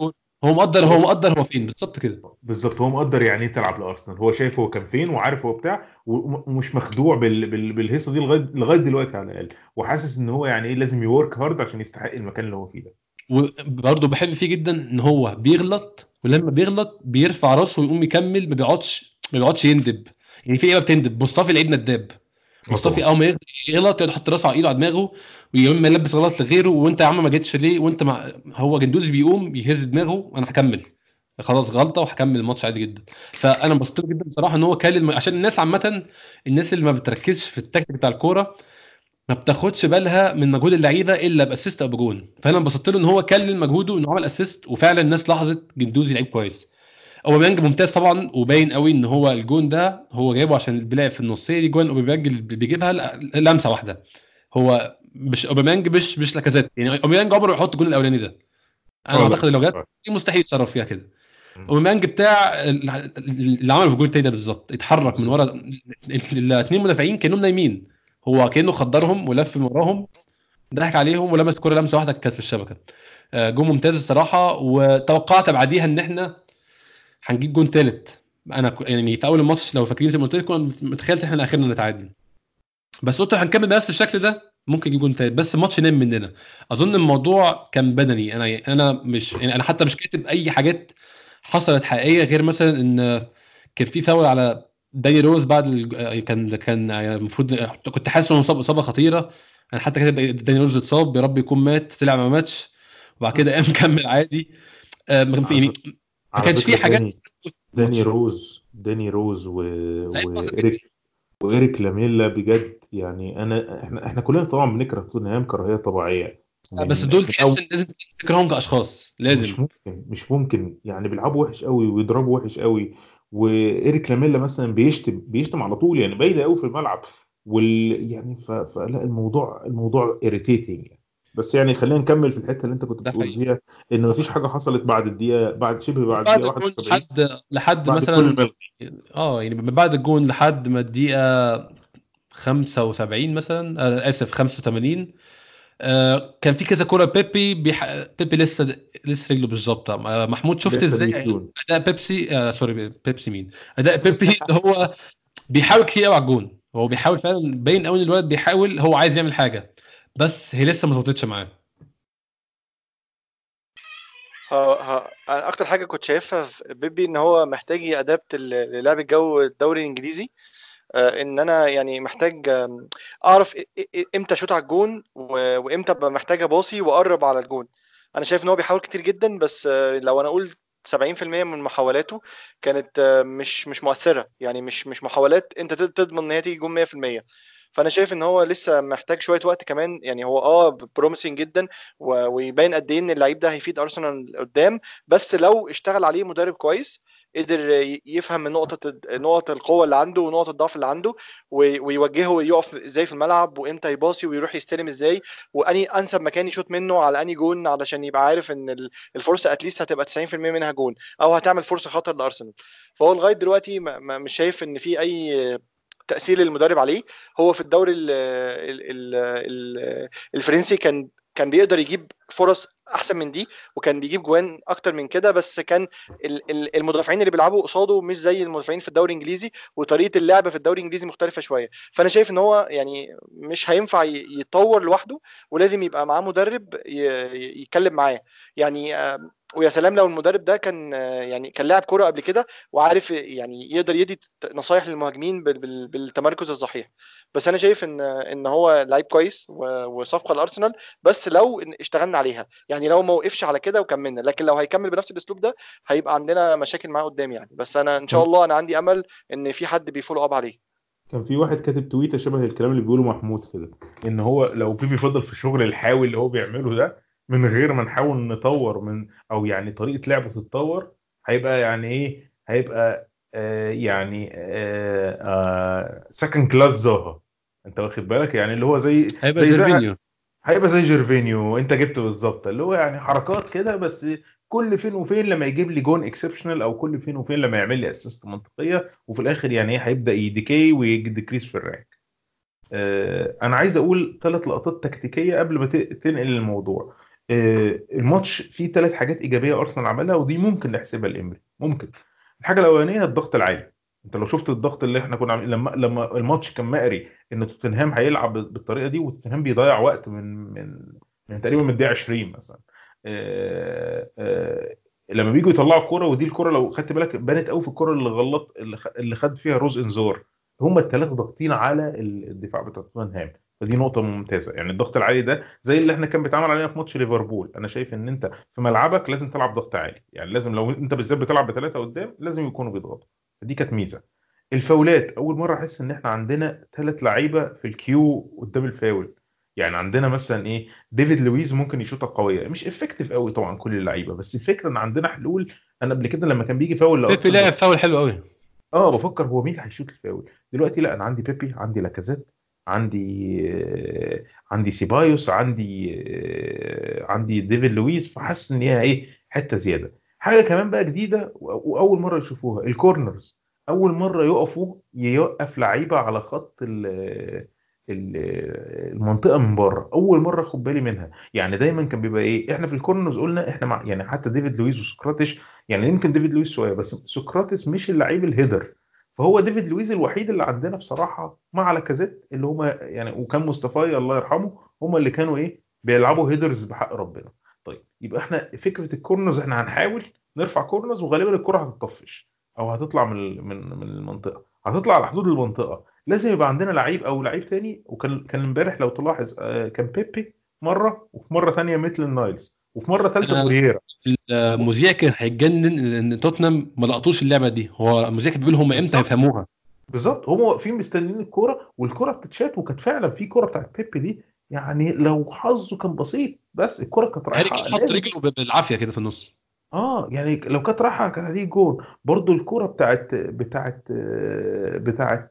هو مقدر هو مقدر هو فين بالظبط كده. بالظبط هو مقدر يعني إيه تلعب لأرسنال. هو شايف هو كان فين وعارف هو بتاع ومش مخدوع بال... بال... بالهيصة دي لغايه لغاية دلوقتي على الأقل. وحاسس إن هو يعني إيه لازم يwork hard عشان يستحق المكان اللي هو فيه ده. وبرضه بحب فيه جدا إن هو بيغلط ولما بيغلط بيرفع راسه ويقوم يكمل ما بيقعدش ما بيقعدش يندب. يعني في لعيبه بتندب؟ مصطفى العيد نداب. طبعا أول ما يغلط يقعد يحط راسه على إيده على دماغه ويوم يلبس غلط لغيره وأنت يا عم ما جيتش ليه؟ وأنت مع... هو جندوزي بيقوم يهز دماغه أنا هكمل. خلاص غلطة وهكمل الماتش عادي جدا. فأنا له جدا بصراحة إن هو كان الم... عشان الناس عامة الناس اللي ما بتركزش في التكتيك بتاع الكورة ما بتاخدش بالها من مجهود اللعيبة إلا ب assist أو بجون. فأنا انبسطت له إن هو كلل مجهوده انه عمل assist وفعلا الناس لاحظت جندوزي لعيب كويس. أوباميانج ممتاز طبعا وباين قوي إن هو الجون ده هو جايبه عشان بيلعب في النص هي دي جوان أوباميانج اللي بيجيبها لمسة واحدة. هو مش أوباميانج مش مش لاكازيت. يعني أوباميانج عمره ما يحط الجون الأولاني ده. أنا. أعتقد لو جت دي مستحيل يتصرف فيها كده. أوباميانج بتاع ال- اللي عمله في الجول التاني ده بالظبط اتحرك من ورا الاثنين مدافعين كأنهم نايمين. هو كأنه خدرهم ولف من وراهم ضحك عليهم ولمس الكوره لمسة واحدة كانت في الشبكة. آه، جون ممتاز الصراحة وتوقعت بعديها إن إحنا هنجيب جون ثالث أنا يعني في أول الماتش لو فاكرين زي ما قلت لكم أنا متخيل إحنا آخرنا نتعادل. بس قلت هنكمل بنفس الشكل ده ممكن نجيب جون ثالث بس الماتش نام مننا. أظن الموضوع كان بدني. أنا أنا مش يعني أنا حتى مش كاتب أي حاجات حصلت حقيقية غير مثلا إن كان في فاول على داني روز بعد ال... كان كان المفروض كنت حاسس إنه مصاب إصابة خطيرة. أنا حتى كاتب داني روز اتصاب يا رب يكون مات طلع ما ماتش. وبعد كده قام كمل عادي. آه، يعني ما كانش في حاجات داني, داني روز داني روز و... بسيط وإيريك وإيريك لاميلا بجد يعني انا إحنا إحنا كلنا طبعا بنكره توتنهام كراهيه طبيعية. بس من- دول تحس إن لازم تكرههم كاشخاص مش لازم. ممكن مش ممكن. يعني بيلعبوا وحش قوي ويضربوا وحش قوي. وإيريك لاميلا مثلا بيشتم بيشتم على طول يعني باينه قوي في الملعب. وال يعني. فلا الموضوع الموضوع يعني. بس يعني خلينا نكمل في الحتة اللي انت كنت بتقول. فيها إن مفيش حاجة حصلت بعد الدقيقة بعد شبه بعد بعد الدقيقة الجون 71 لحد لحد مثلا آه يعني من بعد الجون لحد ما الدقيقة 75 مثلا آه آسف 85 آه كان في كذا كوره بيبي بيح... بيبي لسه لسه رجله ظابطه آه محمود شفت إزاي أداء بيبسي؟ آه sorry بيبسي مين؟ أداء بيبي هو بيحاول كتير قوي على الجون. هو بيحاول فعلا باين قوي إن الولد بيحاول هو عايز يعمل حاجة. بس هي لسه ما ظبطتش معاه. ها ها أنا أكتر حاجة كنت شايفها في بيبي إن هو محتاج ي adapt للعب الجو الدوري الإنجليزي. آه، إن أنا يعني محتاج أعرف إمتى أشوط على الجون وإمتى أبقى محتاج أباصي وأقرب على الجون. أنا شايف إن هو بيحاول كتير جدا بس آه، لو أنا أقول 70% من محاولاته كانت آه، مش مش مؤثرة. يعني مش مش محاولات أنت تضمن إن هي تيجي جون 100% فأنا شايف إن هو لسه محتاج شوية وقت كمان. يعني هو آه promising جدا ويبين قد إيه إن اللعيب ده هيفيد أرسنال قدام. بس لو اشتغل عليه مدرب كويس قدر يفهم من نقطة نقط القوة اللي عنده ونقط الضعف اللي عنده ويوجهه يقف إزاي في الملعب وإمتى يباصي ويروح يستلم إزاي. وأني أنسب مكان يشوط منه على أني جون علشان يبقى عارف إن ال- الفرصة اتليست هتبقى 90% منها جون أو هتعمل فرصة خطر لأرسنال. فهو لغاية دلوقتي مش شايف إن في أي تأثير المدرب عليه. هو في الدوري ال ال ال ال الفرنسي كان كان بيقدر يجيب فرص أحسن من دي وكان بيجيب جوان أكتر من كده بس كان ال- ال- المدافعين اللي بيلعبوا قصاده مش زي المدافعين في الدوري الإنجليزي وطريقة اللعب في الدوري الإنجليزي مختلفة شوية. فأنا شايف إن هو يعني مش هينفع يتطور لوحده ولازم يبقى معاه مدرب يتكلم معاه. يعني آم، ويا سلام لو المدرب ده كان يعني كان لاعب كورة قبل كده وعارف يعني يقدر يدي نصايح للمهاجمين بال- بال- بالتمركز الصحيح. بس أنا شايف إن إن هو لعيب كويس وصفقة لارسنال بس لو اشتغلنا عليها. يعني لو ما وقفش على كده وكملنا. لكن لو هيكمل بنفس الأسلوب ده هيبقى عندنا مشاكل معاه قدام يعني. بس أنا إن شاء الله أنا عندي أمل إن في حد بي follow up عليه. كان في واحد كاتب تويتة شبه الكلام اللي بيقوله محمود كده إن هو لو بيبي فضل في الشغل الحاوي اللي هو بيعمله ده من غير ما نحاول نطور من أو يعني طريقة لعبه تتطور هيبقى يعني إيه؟ هيبقى آه يعني آه آه second class زاها أنت واخد بالك؟ يعني اللي هو زي هيبقى زي جيرفينيو. هيبقى زي جيرفينيو أنت جبت بالظبط. اللي هو يعني حركات كده بس كل فين وفين لما يجيب لي جون exceptional أو كل فين وفين لما يعمل لي assist منطقية وفي الآخر يعني إيه؟ هيبدأ ي decay وي decrease في ال rank. آه، أنا عايز أقول ثلاث لقطات تكتيكية قبل ما تنقل الموضوع الماتش فيه ثلاث حاجات إيجابية أرسنال عملها ودي ممكن نحسبها لإمري. ممكن. الحاجة الأولانية الضغط العالي. أنت لو شفت الضغط اللي إحنا كنا عاملين لما لما الماتش كان مقري إن توتنهام هيلعب بالطريقة دي وتوتنهام بيضيع وقت من من من تقريبا من الدقيقة 20 مثلا. آه، آه، لما بييجوا يطلعوا الكوره ودي الكوره لو خدت بالك بانت قوي في الكوره اللي غلط اللي خد فيها روز إنذار. هم الثلاثه ضاغطين على الدفاع بتاع توتنهام. فدي نقطة ممتازة. يعني الضغط العالي ده زي اللي إحنا كان بيتعمل علينا في ماتش ليفربول. أنا شايف إن أنت في ملعبك لازم تلعب ضغط عالي. يعني لازم لو أنت بالذات بتلعب بثلاثة قدام لازم يكونوا بيضغطوا. فدي كانت ميزة. الفاولات أول مرة أحس إن إحنا عندنا ثلاث لعيبة في ال queue قدام الفاول. يعني عندنا مثلا إيه ديفيد لويز ممكن يشوطها قوية. مش effective قوي طبعا كل اللعيبة بس الفكرة إن عندنا حلول. أنا قبل كده لما كان بيجي فاول بيبي لأرسنال لعب فاول حلو قوي آه بفكر هو مين اللي هيشوط الفاول. دلوقتي لأ أنا عندي بيبي عندي لاكازيت. عندي عندي سيبايوس عندي عندي ديفيد لويز فحاسس إن هي إيه حتة زيادة. حاجة كمان بقى جديدة وأول مرة يشوفوها ال corners. أول مرة يقفوا يوقف لعيبة على خط ال- ال- المنطقة من بره. أول مرة أخد بالي منها. يعني دايما كان بيبقى إيه إحنا في ال corners قلنا إحنا مع يعني حتى ديفيد لويز وسقراطس يعني يمكن ديفيد لويز شوية بس سقراطس مش اللعيب ال header. فهو ديفيد لويز الوحيد اللي عندنا بصراحة مع لاكازيت اللي هما يعني وكان مصطفى الله يرحمه هما اللي كانوا إيه بيلعبوا headers بحق ربنا. طيب يبقى إحنا فكرة ال corners إحنا هنحاول نرفع corners وغالبا الكرة هتطفش أو هتطلع من من من المنطقة هتطلع على حدود المنطقة. لازم يبقى عندنا لعيب أو لعيب تاني وكان كان إمبارح لو تلاحظ آه، كان بيبي مرة وفي مرة تانية ميتلاند نايلز وفي مرة ثالثه توريرا المذيع كان هيتجنن لأن توتنهام ما لقطوش اللعبة دي. هو المذيع كان بيقول هم إمتى. هيفهموها. بالظبط. هم واقفين مستنيين الكورة والكورة بتتشات وكانت فعلا في كورة بتاعت بيبي دي. يعني لو حظه كان بسيط بس الكورة كانت رايحة كين حط رجله بالعافية كده في النص. آه يعني لو كانت رايحة كانت هتيجي جول برضو الكورة بتاعت بتاعت بتاعت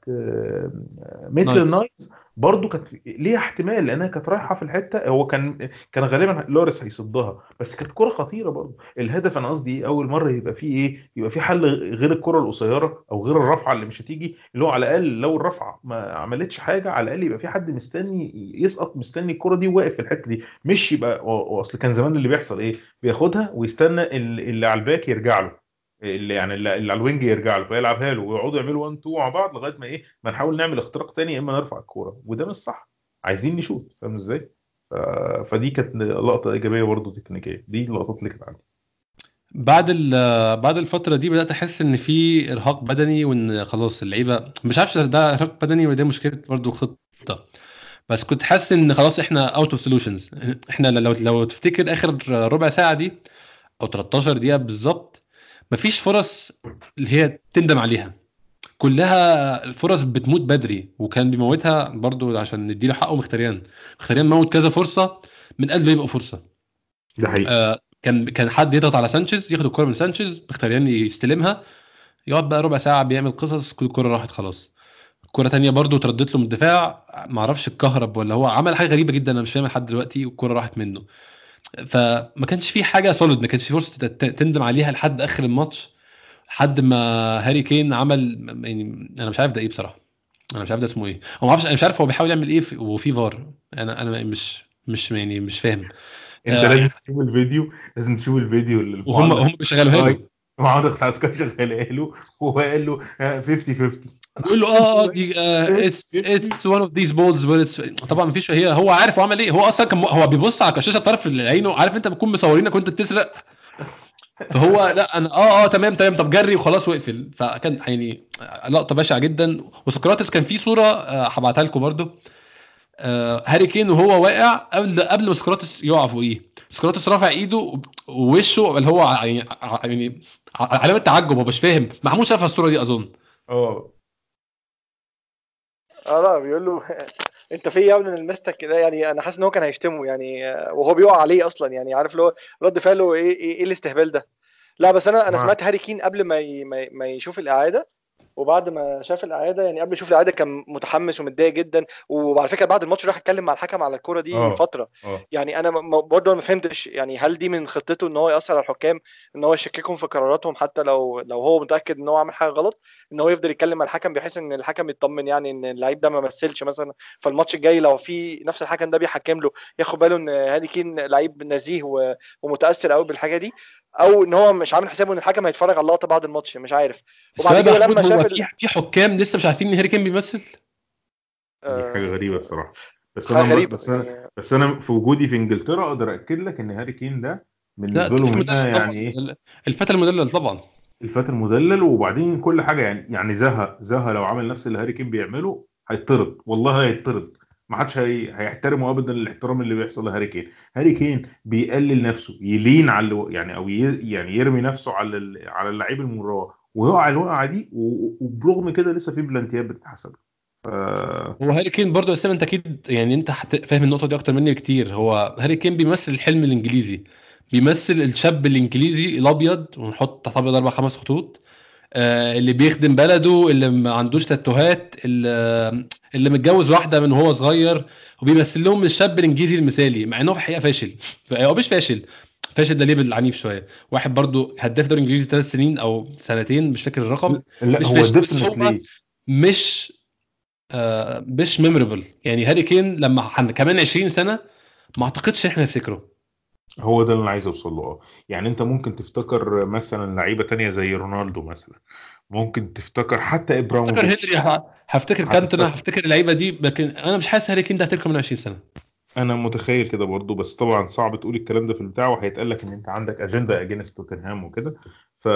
ميتلاند نايلز. نايلز برضو كانت ليها احتمال لأنها كانت رايحة في الحتة هو كان كان غالبا لوريس هيصدها بس كانت كوره خطيرة برضو. الهدف أنا قصدي إيه أول مرة يبقى فيه إيه يبقى في حل غير الكرة القصيرة أو غير الرفعه اللي مش هتيجي اللي هو على الأقل لو الرفعه ما عملتش حاجة على الأقل يبقى في حد مستني يسقط مستني الكرة دي واقف في الحتة دي مش يبقى واصل كان زمان اللي بيحصل إيه بياخدها ويستنى ال- اللي على ال back يرجع له. اللي يعني اللي على ال wing يرجع له فيلعبها له ويقعدوا يعملوا 1 2 مع بعض لغاية ما إيه ما نحاول نعمل اختراق تاني يا إما نرفع الكورة وده مش صح. عايزين نشوط فاهم إزاي؟ فدي كانت لقطة إيجابية برضه تكتيكية دي اللقطات اللي كانت عندي. بعد ال- بعد الفترة دي بدأت أحس إن في إرهاق بدني وإن خلاص اللعيبة مش عارف ده إرهاق بدني ولا مشكلة برضه خطة. بس كنت حاسس إن خلاص إحنا out of solutions إحنا لو لو تفتكر آخر ربع ساعة دي أو 13 دقيقة بالظبط مفيش فرص اللي هي تندم عليها. كلها الفرص بتموت بدري وكان بيموتها برضو عشان نديله حقه مخيتاريان مخيتاريان موت كذا فرصة من قبل ما يبقى فرصة. ده حقيقي. آه كان كان حد يضغط على سانشيز ياخد الكرة من سانشيز مخيتاريان يستلمها يقعد بقى ربع ساعة بيعمل قصص كل الكرة راحت خلاص. كرة تانية برضو تردت له من الدفاع معرفش الكهرب ولا هو عمل حاجة غريبة جدا أنا مش فاهمها لحد دلوقتي والكرة راحت منه. فما كانش في حاجة solid ما كانش في فرصة تت- تندم عليها لحد آخر الماتش لحد ما هاري كين عمل يعني أنا مش عارف ده إيه بصراحة. أنا مش عارف ده اسمه إيه. هو ما أعرفش أنا مش عارف هو بيحاول يعمل إيه في- وفي فار أنا أنا مش مش يعني مش فاهم. أنت آه. لازم تشوف الفيديو لازم تشوف الفيديو اللي وهم هم بيشغلوها له. معاذ عسكري شغالها له. وهو قال له آه، 50 50 بيقول له آه آه دي it's it's one of these balls طبعا مفيش هي هو عارف هو عمل إيه. هو أصلا كان هو بيبص على الشاشه طرف عينه عارف أنت بتكون مصورينك وأنت بتسرق. فهو لا أنا آه آه تمام تمام. طب جري وخلاص واقفل. فكان يعني لقطة بشعة جدا. وسقراطس كان في صورة آه، هبعتها لكم برده آه، هاري كين وهو واقع قبل قبل ما سقراطس يقع فوقيه. سقراطس رافع إيده ووشه اللي هو يعني يعني علامة تعجب هو مش فاهم. محمود شافها الصورة دي أظن. آه. آه لا بيقول له انت في يا ابني أنا لمستك كده يعني أنا حاسس ان هو كان هيشتمه يعني آه، وهو بيقع عليه أصلا يعني عارف اللي هو رد فعله إيه إيه, إيه الاستهبال ده لا بس أنا أنا معاك. سمعت هاري كين قبل ما ما يشوف الإعادة وبعد ما شاف الإعادة يعني قبل يشوف الإعادة كان متحمس ومتضايق جدا. وعلى فكرة بعد الماتش راح اتكلم مع الحكم على الكورة دي آه. فترة. آه. يعني أنا برضه ما فهمتش يعني هل دي من خطته إن هو يأثر على الحكام إن هو يشككهم في قراراتهم حتى لو لو هو متأكد إن هو عمل حاجة غلط إن هو يفضل يتكلم مع الحكم بحيث إن الحكم يطمن يعني إن اللعيب ده ما مثلش مثلا فالماتش الجاي؟ لو في نفس الحكم ده بيحكم له ياخد باله إن هادي كين لعيب نزيه ومتأثر قوي بالحاجة دي. أو إن هو مش عامل حسابه إن الحكم هيتفرج على اللقطة بعد الماتش مش عارف. وبعد كده لما شاف في في حكام لسه مش عارفين إن هاري كين بيمثل؟ دي حاجة غريبة الصراحة. بس أنا غريبة بس أنا يعني. بس أنا في وجودي في إنجلترا أقدر اكد لك إن هاري كين ده لا بالنسبة الفتى لهم هنا المدلل طبعا يعني إيه؟ الفتى المدلل طبعا. الفتى المدلل وبعدين كل حاجة يعني يعني زها زها لو عمل نفس اللي هاري كين بيعمله هيطرد والله هيطرد ما حدش هي... هيحترمه ابدا الاحترام اللي بيحصل لهاري كين. هاري كين بيقلل نفسه يلين على اللي... يعني أو ي... يعني يرمي نفسه على ال... على اللعيب المراوغ ويقع الوقعة دي و... وبرغم كده لسه في بلانتيات بتتحسب. ف... هو هاري كين برضه اسامه أنت أكيد يعني أنت فاهم النقطة دي أكتر مني بكتير. هو هاري كين بيمثل الحلم الإنجليزي بيمثل الشاب الإنجليزي الأبيض ونحط تحت أبيض أربع خمس خطوط آه، اللي بيخدم بلده اللي ما عندوش تاتوهات اللي, اللي متجوز واحدة من وهو صغير وبيمثل لهم الشاب الإنجليزي المثالي مع إنه في الحقيقة فاشل. هو مش فاشل. فاشل ده label عنيف شوية. واحد برضو هداف دوري إنجليزي ثلاث سنين أو سنتين مش فاكر الرقم. لا مش هو definitely مش آه مش memorable يعني هاري كين لما حن كمان 20 سنة ما أعتقدش إحنا نفتكره. هو ده اللي أنا عايز أوصل له. آه. يعني أنت ممكن تفتكر مثلا لعيبة تانية زي رونالدو مثلا. ممكن تفتكر حتى هفتكر ابراهيموفيتش هنري هفتكر. كانتونا هفتكر اللعيبة دي لكن أنا مش حاسس هاري كين ده هفتكره كمان 20 سنة. أنا متخيل كده برضو بس طبعا صعب تقول الكلام ده في البتاع وهيتقال لك إن أنت عندك أجندة against توتنهام وكده. ف...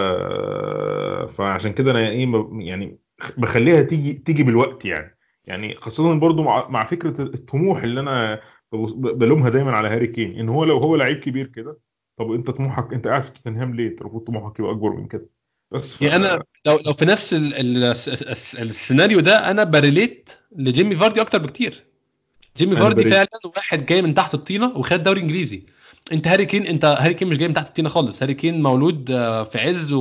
فعشان كده أنا إيه يعني بخليها تيجي تيجي بالوقت يعني. يعني خاصة برضو مع, مع فكرة الطموح اللي أنا بلومها دايما على هاري كين. إن هو لو هو لعيب كبير كده طب أنت طموحك أنت قاعد في توتنهام ليه؟ المفروض طموحك يبقى أكبر من كده. بس ف... يعني أنا لو لو في نفس ال ال الس- السيناريو ده أنا ب relate لجيمي فاردي أكتر بكتير. جيمي فاردي. فعلا واحد جاي من تحت الطينة وخد دوري إنجليزي. أنت هاري كين أنت هاري كين مش جاي من تحت الطينة خالص. هاري كين مولود آه، في عز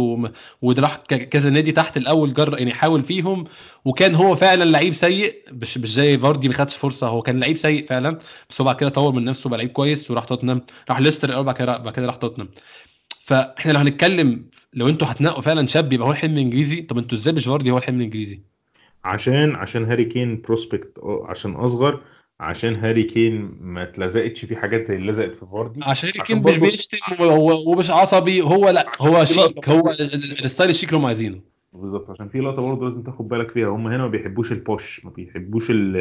وراح كذا نادي تحت الأول جر يعني حاول فيهم. وكان هو فعلا لعيب سيء. مش مش زي فاردي ما خدش فرصة. هو كان لعيب سيء فعلا. بس هو بعد كده طور من نفسه بقى لعيب كويس وراح توتنهام. راح ليستر الأول بعد كده بعد كده راح توتنهام. فإحنا لو هنتكلم لو أنتوا هتنقوا فعلا شاب يبقى هو الحلم الإنجليزي طب أنتوا إزاي مش فاردي هو الحلم الإنجليزي؟ عشان عشان هاري كين prospect عشان أصغر عشان هاري كين ما اتلزقتش في حاجات زي اللي لزقت في فاردي. عشان هاري كين مش بيشتم ومش عصبي هو لا هو شيك هو الستايل الشيك اللي هم عايزينه. بالظبط عشان في لقطة برضه لازم تاخد بالك فيها. هم هنا ما بيحبوش البوش ما بيحبوش ال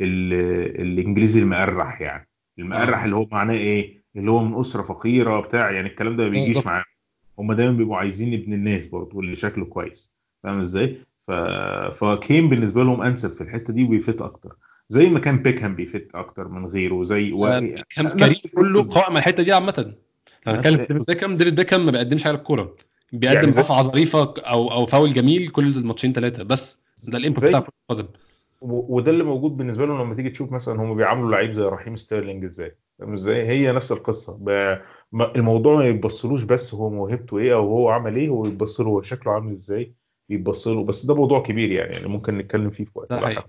ال الإنجليزي المقرح يعني. المقرح آه. اللي هو معناه إيه؟ اللي هو من أسرة فقيرة بتاع يعني الكلام ده ما بيجيش بالظبط. هم دايما بيبقوا عايزين ابن الناس برضه اللي شكله كويس. فاهم إزاي؟ ف... فكين بالنسبة لهم أنسب في الحتة دي وبي fit أكتر. زي ما كان بيكهام بي fit أكتر من غيره زي و... كان نفس كريم الفكرة كله. قائم على الحتة دي عامة. هنتكلم بيكهام ديفيد بيكهام ما بيقدمش حاجة للكوره بيقدم يعني رفعه ظريفة أو أو فاول جميل كل الماتشين ثلاثة بس. ده ال input بتاع كره القدم وده اللي موجود بالنسبة لهم لما تيجي تشوف مثلا هم بيعاملوا لعيب زي رحيم ستيرلينج إزاي. فاهم إزاي؟ هي نفس القصة. ب... الموضوع ما يتبصلوش بس هو موهبته إيه أو هو عمل إيه هو يتبص له هو شكله عامل إزاي يتبص له بس ده موضوع كبير يعني يعني ممكن نتكلم فيه في وقت. ده.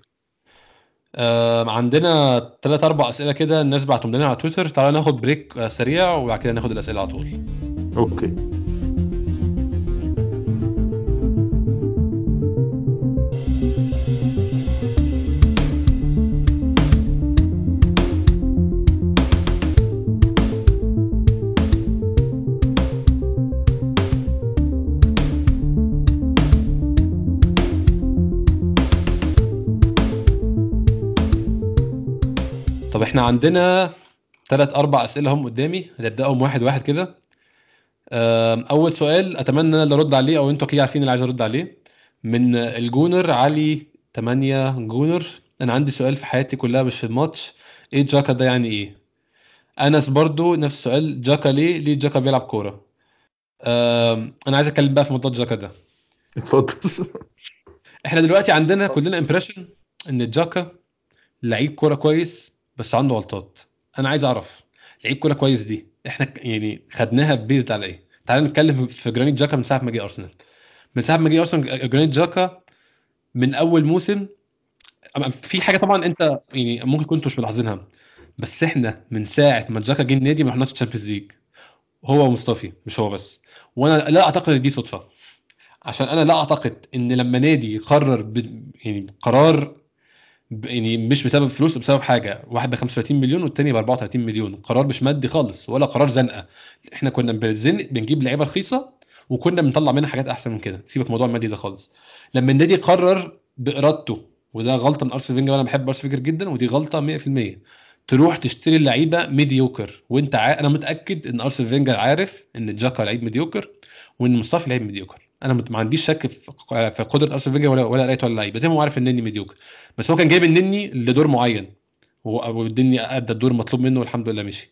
آه عندنا ثلاث أربع اسئلة كده الناس بعتهم لنا على تويتر تعالى ناخد break آه، سريع وبعد كده ناخد الأسئلة على طول. okay. إحنا عندنا ثلاث أربع اسئلة هم قدامي. هنبداهم واحد واحد كده. اول سؤال اتمنى إن أنا اللي ارد عليه أو أنتوا أكيد عارفين اللي عايز ارد عليه. من ال Gunner علي 8 Gunner. أنا عندي سؤال في حياتي كلها مش في الماتش. إيه جاكا ده يعني إيه؟ انس برضو نفس السؤال. جاكا ليه؟ ليه جاكا بيلعب كورة؟ أنا عايز اتكلم بقى في موضوع جاكا ده. اتفضل. إحنا دلوقتي عندنا كلنا impression إن جاكا لعيب كورة كويس. بس عنده غلطات. أنا عايز أعرف لعيب كورة كويس دي إحنا يعني خدناها based على إيه؟ تعال نتكلم في جرانيت جاكا من ساعة ما جه أرسنال. من ساعة ما جه أرسنال جرانيت جاكا من أول موسم في حاجة طبعا أنت يعني ممكن كنتوا مش ملاحظينها بس إحنا من ساعة ما جاكا جه النادي ما رحناش Champions League هو ومصطفي مش هو بس. وأنا لا أعتقد إن دي صدفة. عشان أنا لا أعتقد إن لما نادي يقرر ب... يعني قرار. يعني مش بسبب فلوس بسبب حاجة. واحد ب 35 مليون والتاني ب 34 مليون. قرار مش مادي خالص ولا قرار زنقة. إحنا كنا بنزنق بنجيب لعيبة رخيصة وكنا بنطلع منها حاجات أحسن من كده. سيبك من الموضوع المادي ده خالص. لما النادي قرر بإرادته وده غلطة من أرسين فينجر وأنا بحب أرسين فينجر جدا ودي غلطة 100% تروح تشتري لعيبه mediocre وأنت ع... أنا متأكد إن أرسين فينجر عارف إن جاكا لعيب mediocre وإن مصطفى لعيب mediocre أنا ما عنديش شك في قدرة أرسين فينجر ولا ولا قرايه ولا لعيبه زي ما هو عارف إن النني mediocre بس هو كان جايب النني لدور معين. والنني أدى الدور المطلوب منه والحمد لله مشي.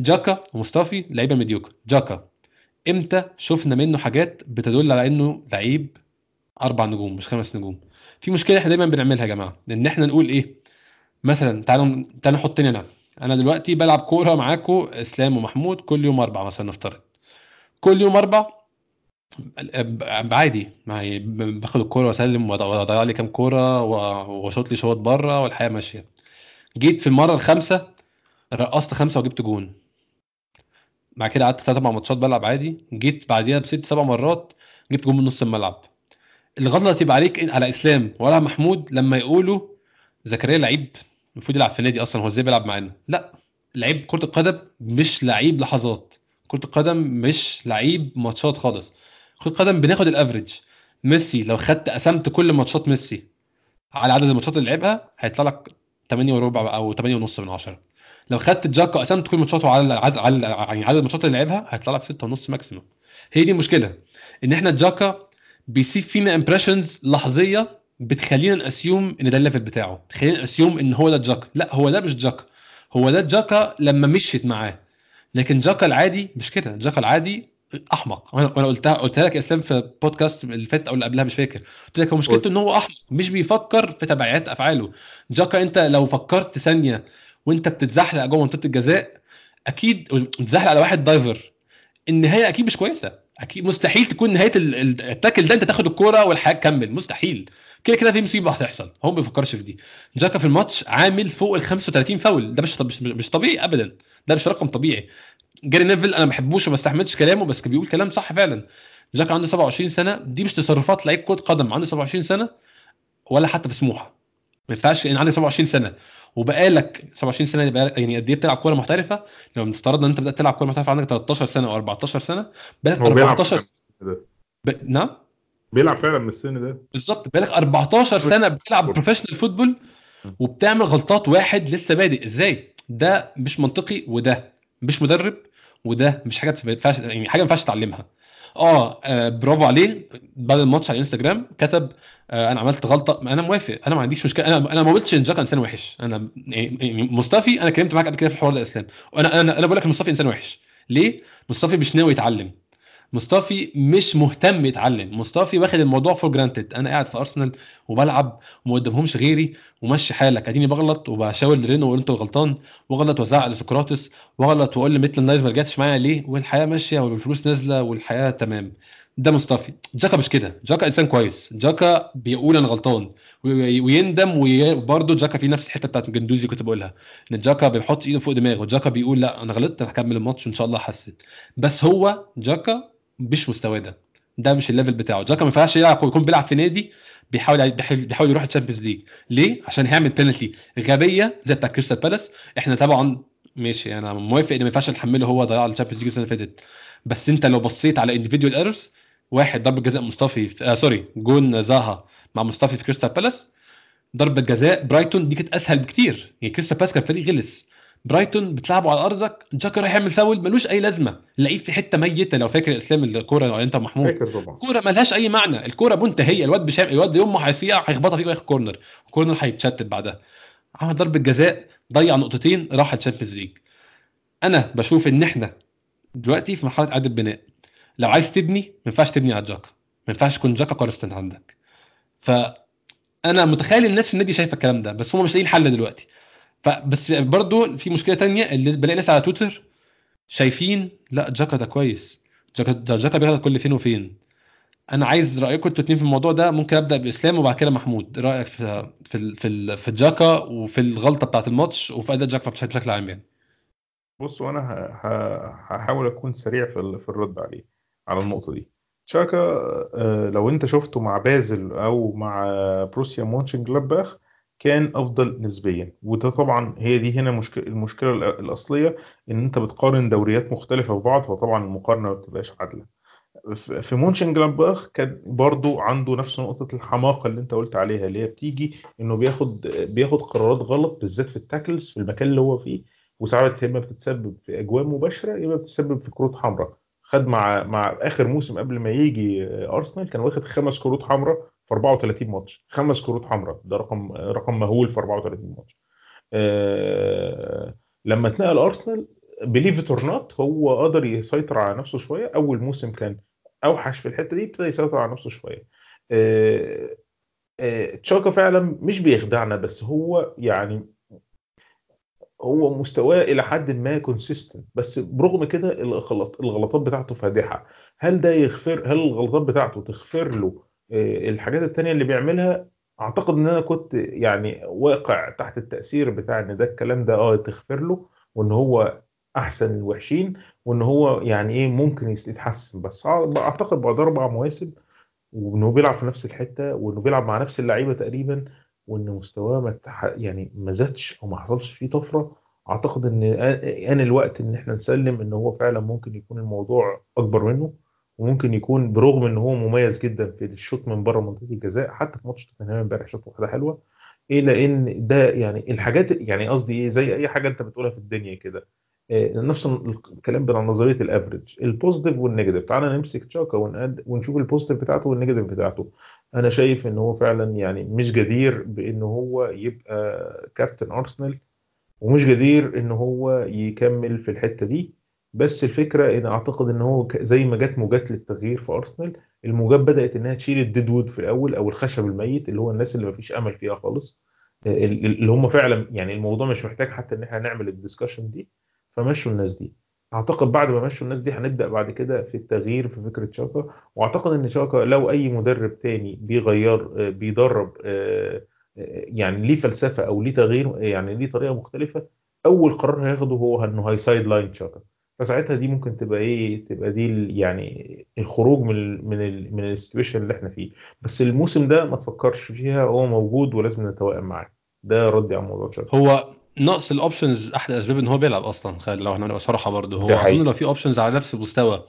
جاكا ومصطفي لعيبة mediocre. جاكا إمتى شفنا منه حاجات بتدل على إنه لعيب أربع نجوم مش خمس نجوم؟ في مشكلة إحنا دايما بنعملها يا جماعة إن إحنا نقول إيه؟ مثلا تعالوا تعالوا نحطني أنا. أنا دلوقتي بلعب كورة معاكم إسلام ومحمود كل يوم أربع مثلا نفترض. كل يوم أربع عادي. معي باخد الكورة وأسلم وأضيع لي كام كورة وأشوط لي شوط بره والحياة ماشية. جيت في المرة الخامسة رقصت خمسة وجبت جون. بعد كده قعدت ثلاث أربع ماتشات بلعب عادي. جيت بعديها بست سبع مرات جبت جون من نص الملعب. الغلطة تبقى عليك على إسلام ولا محمود لما يقولوا زكريا لعيب المفروض يلعب في النادي أصلا هو إزاي بيلعب معانا؟ لا. لعيب كرة القدم مش لعيب لحظات. كرة القدم مش لعيب ماتشات خالص. كرة القدم بناخد ال average. ميسي لو خدت قسمت كل ماتشات ميسي على عدد الماتشات اللي لعبها هيطلع لك 8 وربع أو 8 ونص من 10 لو خدت جاكا قسمت كل ماتشاته على على يعني عدد الماتشات اللي لعبها هيطلع لك 6 ونص maximum هي دي المشكلة إن إحنا جاكا بيسيب فينا impressions لحظية بتخلينا ن assume إن ده ال level بتاعه. تخلينا ن assume إن هو ده جاكا. لا هو ده مش جاكا. هو ده جاكا لما مشيت معاه. لكن جاكا العادي مش كده. جاكا العادي أحمق. وأنا قلتها قلت لك يا إسلام في بودكاست اللي فات أو اللي قبلها مش فاكر. قلت لك هو مشكلته ان هو أحمق مش بيفكر في تبعيات أفعاله. جاكا أنت لو فكرت ثانية وأنت بتتزحلق جوه منطقة الجزاء أكيد بتزحلق على واحد دايفر. النهاية أكيد مش كويسة. أكيد مستحيل تكون نهاية التاكل ده أنت تاخد الكورة والحياة تكمل. مستحيل. كده كده في مصيبة هتحصل. هو ما بيفكرش في دي. جاكا في الماتش عامل فوق ال 35 فاول. ده مش, مش طبيعي ابدا. ده مش رقم طبيعي. جاري نيفل أنا ما بحبوش وما بستحملش كلامه بس بيقول كلام صح فعلا. جاكا عنده 27 سنة دي مش تصرفات لعيب كرة قدم عنده 27 سنة ولا حتى في سموحه ما ينفعش إن عندك 27 سنة وبقالك 27 سنة يعني قد إيه بتلعب كورة محترفة؟ لو افترضنا إن أنت بدأت تلعب كورة محترفة عندك 13 سنة أو 14 سنة بقالك 14 سنه ب... نعم؟ بيلعب فعلا من السن ده. بالظبط بقالك 14 سنة بتلعب professional football وبتعمل غلطات واحد لسه بادئ. إزاي؟ ده مش منطقي وده مش مدرب وده مش حاجة ما ينفعش يعني حاجة ما ينفعش تتعلمها. آه, آه برافو عليه. بعد الماتش على الانستجرام كتب آه أنا عملت غلطة. أنا موافق. أنا ما عنديش مشكلة. أنا أنا ما قلتش إن جاكا إنسان وحش. أنا يعني مصطفي أنا اتكلمت معاك قبل كده في الحوار ده اسلام وأنا أنا أنا بقول لك مصطفي إنسان وحش. ليه؟ مصطفي مش ناوي يتعلم. مصطفي مش مهتم يتعلم. مصطفي واخد الموضوع for granted أنا قاعد في أرسنال وبلعب وما قدامهمش غيري ومشي حالك. أديني بغلط وبشاور للينو وأقول أنت غلطان. واغلط وازعق لسقراطس. واغلط وأقول لميتلاند نايلز ما رجعتش معايا ليه؟ والحياة ماشية والفلوس نازلة والحياة تمام. ده مصطفي. جاكا مش كده. جاكا إنسان كويس. جاكا بيقول أنا غلطان. ويندم وبرده جاكا في نفس الحتة بتاعت جندوزي كنت بقولها. إن جاكا بيحط إيده فوق دماغه. جاكا بيقول لا أنا غلطت أنا هكمل الماتش وإن شاء الله احسن بس هو جاكا مش مستواه ده. ده مش ال level بتاعه. جاكا ما ينفعش يلعب يكون بيلعب في نادي بيحاول بيحاول يروح الشامبيونز ليج ليه؟ عشان هيعمل بينالتي غبية زي بتاع كريستال بالاس إحنا طبعا ماشي أنا موافق إن ما ينفعش نحمله هو ضياع الشامبيونز ليج السنة اللي فاتت. بس أنت لو بصيت على individual errors واحد ضربة جزاء مصطفي في... آه sorry جون زاها مع مصطفي في كريستال بالاس ضربة جزاء برايتون دي كانت أسهل بكتير. يعني كريستال بالاس كان فريق غلس. برايتون بتلعبوا على أرضك جاكا رايح يعمل فاول ملوش أي لازمة. لعيب في حتة ميتة لو فاكر اسلام الكورة أنت ومحمود فاكر طبعا. الكوره ملهاش أي معنى. الكورة منتهية. الواد مش الواد يوم ما هيصيع هيخبطها فيك وياخد corner ال corner هيتشتت بعدها. عمل ضربة جزاء ضيع نقطتين راح الشامبيونز ليج أنا بشوف إن إحنا دلوقتي في مرحلة إعادة بناء. لو عايز تبني ما ينفعش تبني على جاكا ما ينفعش يكون جاكا كارستن عندك. فأنا متخيل الناس في النادي شايفة الكلام ده بس هم مش لاقيين حل دلوقتي. فبس برضو في مشكلة تانية اللي بلاقي ناس على تويتر شايفين لا جاكا ده كويس. جاكا ده جاكا بيغلط كل فين وفين. أنا عايز رأيكم أنتوا اتنين في الموضوع ده ممكن أبدأ بإسلام وبعد كده محمود. رأيك في في في, في جاكا وفي الغلطة بتاعت الماتش وفي أداء جاكا بشكل عام يعني؟ بص وأنا هحاول أكون سريع في في الرد عليه على النقطة دي. تشاكا لو أنت شفته مع بازل أو مع بروسيا مونشن جلاباخ كان أفضل نسبيا. وده طبعا هي دي هنا المشكلة الأصلية إن أنت بتقارن دوريات مختلفة ببعض فطبعا المقارنة ما بتبقاش عادلة. في مونشن جلاباخ كان برضو عنده نفس نقطة الحماقة اللي أنت قلت عليها اللي هي بتيجي إنه بياخد بياخد قرارات غلط بالذات في ال tackles في المكان اللي هو فيه. وساعات يا إما بتتسبب في اجوان مباشرة يا إما بتتسبب في كروت حمراء. خد مع مع آخر موسم قبل ما يجي أرسنال كان واخد خمس كروت حمراء في 34 ماتش. خمس كروت حمراء ده رقم رقم مهول في 34 ماتش. آه لما اتنقل أرسنال believe it or not هو قدر يسيطر على نفسه شوية. أول موسم كان أوحش في الحتة دي ابتدى يسيطر على نفسه شوية. آه آه تشاكا فعلا مش بيخدعنا بس هو يعني هو مستواه إلى حد ما كونسيستنت بس برغم كده الغلط الغلطات بتاعته فادحة. هل ده يغفر هل الغلطات بتاعته تغفر له الحاجات التانية اللي بيعملها أعتقد إن أنا كنت يعني واقع تحت التأثير بتاع إن ده الكلام ده آه تغفر له وإن هو أحسن الوحشين وإن هو يعني إيه ممكن يتحسن. بس أعتقد بعد أربع مواسم وإنه بيلعب في نفس الحتة وإنه بيلعب مع نفس اللعيبة تقريبا وإن مستواه ما يعني ما زادش أو ما حصلش فيه طفرة. أعتقد إن آن الوقت إن إحنا نسلم إن هو فعلا ممكن يكون الموضوع أكبر منه. وممكن يكون برغم إن هو مميز جدا في ال shoot من بره منطقة الجزاء حتى في ماتش توتنهام امبارح شوطة واحدة حلوة إلا إن ده يعني الحاجات يعني قصدي إيه زي أي حاجة أنت بتقولها في الدنيا كده. آه، نفس الكلام بتاع نظرية ال average. ال positive وال negative تعالى نمسك تشاكا ونشوف ال positive بتاعته وال negative بتاعته. أنا شايف إن هو فعلا يعني مش جدير بإن هو يبقى كابتن ارسنال ومش جدير إن هو يكمل في الحتة دي. بس الفكرة إن أعتقد إن هو زي ما جت موجات للتغيير في أرسنال الموجات بدأت إنها تشيل ال dead wood في الأول أو الخشب الميت اللي هو الناس اللي ما فيش أمل فيها خالص اللي هم فعلا يعني الموضوع مش محتاج حتى إن إحنا نعمل ال discussion دي فمشوا الناس دي. أعتقد بعد ما مشوا الناس دي هنبدأ بعد كده في التغيير في فكرة شاكا وأعتقد إن شاكا لو أي مدرب تاني بيغير بيدرب يعني ليه فلسفة أو ليه تغيير يعني ليه طريقة مختلفة أول قرار هياخده هو إنه هي sideline شاكا. فساعتها دي ممكن تبقى إيه تبقى دي يعني الخروج من ال من ال من ال situation اللي إحنا فيه. بس الموسم ده ما تفكرش فيها هو موجود ولازم نتوائم معاه. ده ردي على موضوع شاكا هو نقص ال options أحد الأسباب إن هو بيلعب أصلا خلي لو إحنا صراحة برضه. هو أظن لو في options على نفس المستوى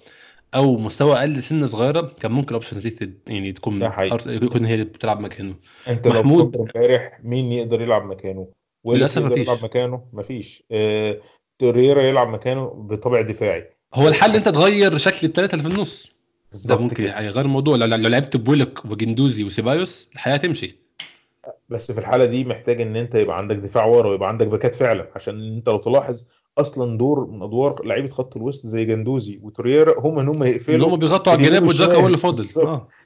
أو مستوى أقل سنه صغيرة كان ممكن ال options دي يعني تكون يكون هي اللي بتلعب مكانه. أنت محمود لو امبارح مين يقدر يلعب مكانه؟ للأسف يقدر. يلعب مكانه؟ مفيش. آه توريرا يلعب مكانه بطابع دفاعي. هو الحل أنت تغير شكل الثلاثه اللي في النص. ده ممكن يغير الموضوع. لو لعبت بويلوك وجندوزي وسيبايوس الحياة تمشي بس في الحالة دي محتاج إن أنت يبقى عندك دفاع ورا ويبقى عندك backات فعلا. عشان أنت لو تلاحظ أصلا دور من أدوار لعيبة خط الوسط زي جندوزي وتوريرا هم إن هم يقفلوا هم بيغطوا على الجناب وجاكا هو اللي فاضل.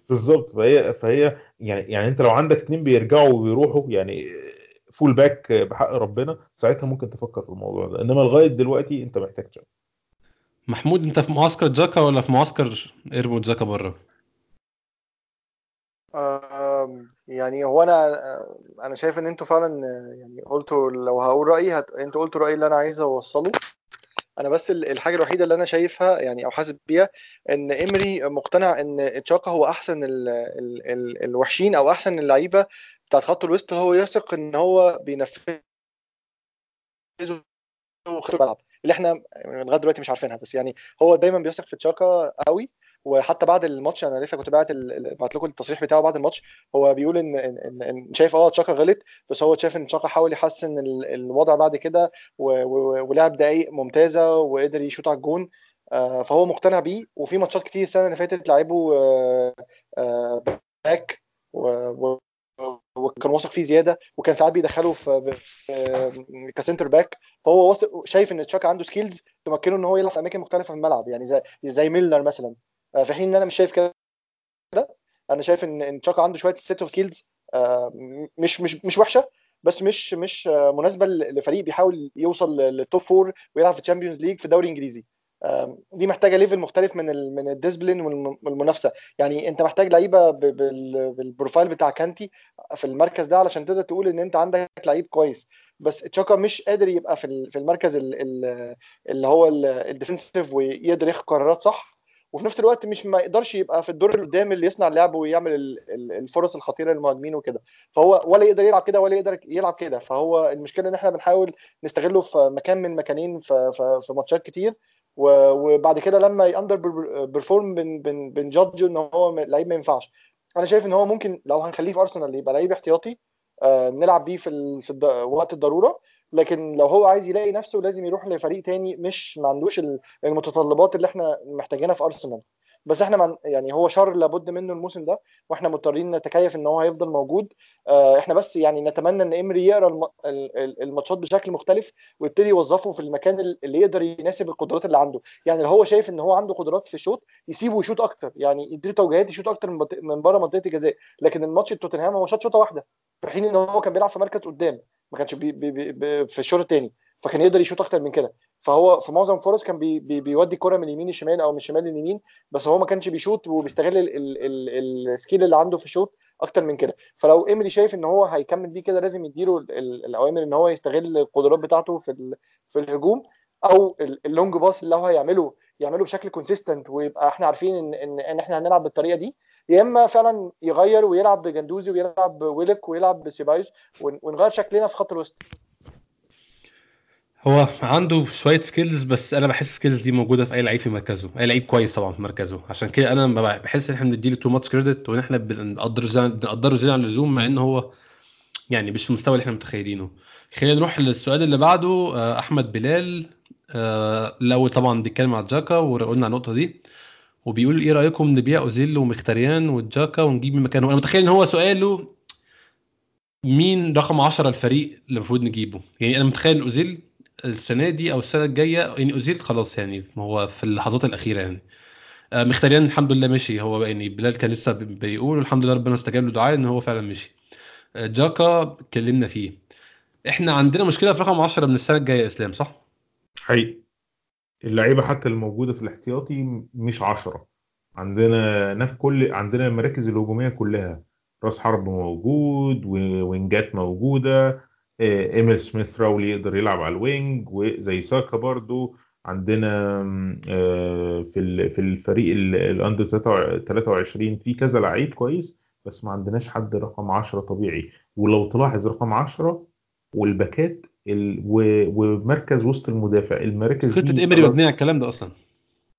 بالظبط. آه. فهي فهي يعني يعني أنت لو عندك اثنين بيرجعوا ويروحوا يعني full back بحق ربنا ساعتها ممكن تفكر في الموضوع ده. إنما لغاية دلوقتي أنت محتاج جاكا محمود أنت في معسكر جاكا ولا في معسكر إيه ده جاكا بره؟ يعني هو أنا أنا شايف إن أنتوا فعلا يعني قلتوا لو هقول رأيي هت... أنتوا قلتوا رأيي اللي أنا عايز أوصله. أنا بس الحاجة الوحيدة اللي أنا شايفها يعني أو حاسس بيها إن امري مقتنع إن تشاكا هو أحسن ال... ال... ال... الوحشين أو أحسن اللعيبة بتاعت خط الوسط اللي هو يثق إن هو بينفذه الملعب اللي إحنا لغاية دلوقتي مش عارفينها بس يعني هو دايما بيثق في تشاكا قوي وحتى بعد الماتش أنا لسه كنت بعت بعت لكم التصريح بتاعه بعد الماتش هو بيقول إن إن, إن شايف آه تشاكا غلط بس هو شايف إن تشاكا حاول يحسن الوضع بعد كده ولعب دقائق ممتازة وقدر يشوط على الجون آه، فهو مقتنع بيه. وفي ماتشات كتير السنة اللي فاتت لعبوا آه، آه، back وكان واثق فيه زيادة وكان ساعات بيدخله في ك center back فهو واثق شايف إن تشاكا عنده skills تمكنه إن هو يلعب في أماكن مختلفة في الملعب. يعني زي زي ميلنر مثلا. آه، في حين إن أنا مش شايف كده أنا شايف إن إن تشاكا عنده شوية set of skills مش مش مش وحشة بس مش مش آه، مناسبة لفريق بيحاول يوصل لل top four ويلعب في الشامبيونز ليج في الدوري الإنجليزي. دي محتاجة level مختلف من ال من ال discipline والمنافسة. يعني انت محتاج لعيبة بال profile بتاع كانتي في المركز ده علشان تقدر تقول ان انت عندك لعيب كويس. بس تشاكا مش قادر يبقى في في المركز اللي هو ال defensive ويقدر ياخد قرارات صح. وفي نفس الوقت مش ما يقدرش يبقى في الدور اللي قدام اللي يصنع اللعب ويعمل الفرص الخطيرة للمهاجمين وكده. فهو ولا يقدر يلعب كده ولا يقدر يلعب كده. فهو المشكلة ان إحنا بنحاول نستغله في مكان من مكانين في ماتشات كتير. وبعد كده لما ي underperform بن judge إن هو لعيب ما ينفعش. أنا شايف إن هو ممكن لو هنخليه في ارسنال يبقى لعيب احتياطي آه، نلعب بيه في وقت الضرورة. لكن لو هو عايز يلاقي نفسه لازم يروح لفريق تاني مش ما عندوش المتطلبات اللي إحنا محتاجينها في ارسنال بس إحنا من يعني هو شر لابد منه الموسم ده وإحنا مضطرين نتكيف إن هو هيفضل موجود. آه، إحنا بس يعني نتمنى إن إمري يقرأ الم- ال- ال- الماتشات بشكل مختلف ويبتدي يوظفه في المكان اللي يقدر يناسب القدرات اللي عنده. يعني لو هو شايف إن هو عنده قدرات في الشوط يسيبه يشوط أكتر. يعني يديله توجيهات يشوط أكتر من بره منطقة الجزاء. لكن الماتش توتنهام هو شاط شوطة واحدة في حين إن هو كان بيلعب في مركز قدام ما كانش بي بي بي في الشوط الثاني فكان يقدر يشوط أكتر من كده. فهو في معظم فرص كان بي بي بيودي الكره من اليمين للشمال أو من الشمال لليمين بس هو ما كانش بيشوط وبيستغل ال- ال- ال- ال skill اللي عنده في الشوط أكتر من كده. فلو ايمري شايف إن هو هيكمل دي كده لازم يديله ال- ال- الأوامر إن هو يستغل القدرات بتاعته في في الهجوم أو ال- ال long pass اللي هو هيعمله يعمله بشكل consistent ويبقى إحنا عارفين ان ان, إن إحنا هنلعب بالطريقة دي. يا إما فعلا يغير ويلعب بجندوزي ويلعب بويلوك ويلعب بسيبايوس ون- ونغير شكلنا في خط الوسط. هو عنده شوية skills بس أنا بحس ال skills دي موجودة في أي لعيب في مركزه أي لعيب كويس طبعا في مركزه. عشان كده أنا بحس إن إحنا بنديله too much credit وإن إحنا بنقدر بنقدره زيادة عن اللزوم مع إن هو يعني مش في المستوى اللي إحنا متخيلينه. خلينا نروح للسؤال اللي بعده آه، أحمد بلال. آه، الأول طبعا بيتكلم على جاكا وقلنا على النقطة دي وبيقول إيه رأيكم نبيع أوزيل ومختاريان وجاكا ونجيب من مكانه؟ أنا متخيل إن هو سؤاله مين رقم 10 الفريق اللي المفروض نجيبه. يعني أنا متخيل أوزيل السنة دي أو السنة الجاية يعني اوزيل خلاص يعني هو في اللحظات الأخيرة يعني. آه، مختاريان الحمد لله مشي. هو يعني بلال كان لسه بي- بيقول الحمد لله ربنا استجاب له دعاء إن هو فعلا مشي. آه، جاكا اتكلمنا فيه. إحنا عندنا مشكلة في رقم 10 من السنة الجاية إسلام صح؟ حقيقي. اللعيبة حتى الموجودة في الاحتياطي مش عشرة. عندنا ناس كل عندنا المراكز الهجومية كلها. راس حرب موجود و wingات موجودة. إيميل سميث رو يقدر يلعب على ال wing وزي ساكا برضو عندنا آه، في في الفريق ال- ال under 23 في كذا لعيب كويس بس ما عندناش حد رقم 10 طبيعي. ولو تلاحظ رقم 10 وال backات ال... و... ومركز وسط المدافع المراكز خطة إمري مبنية على الكلام ده أصلا.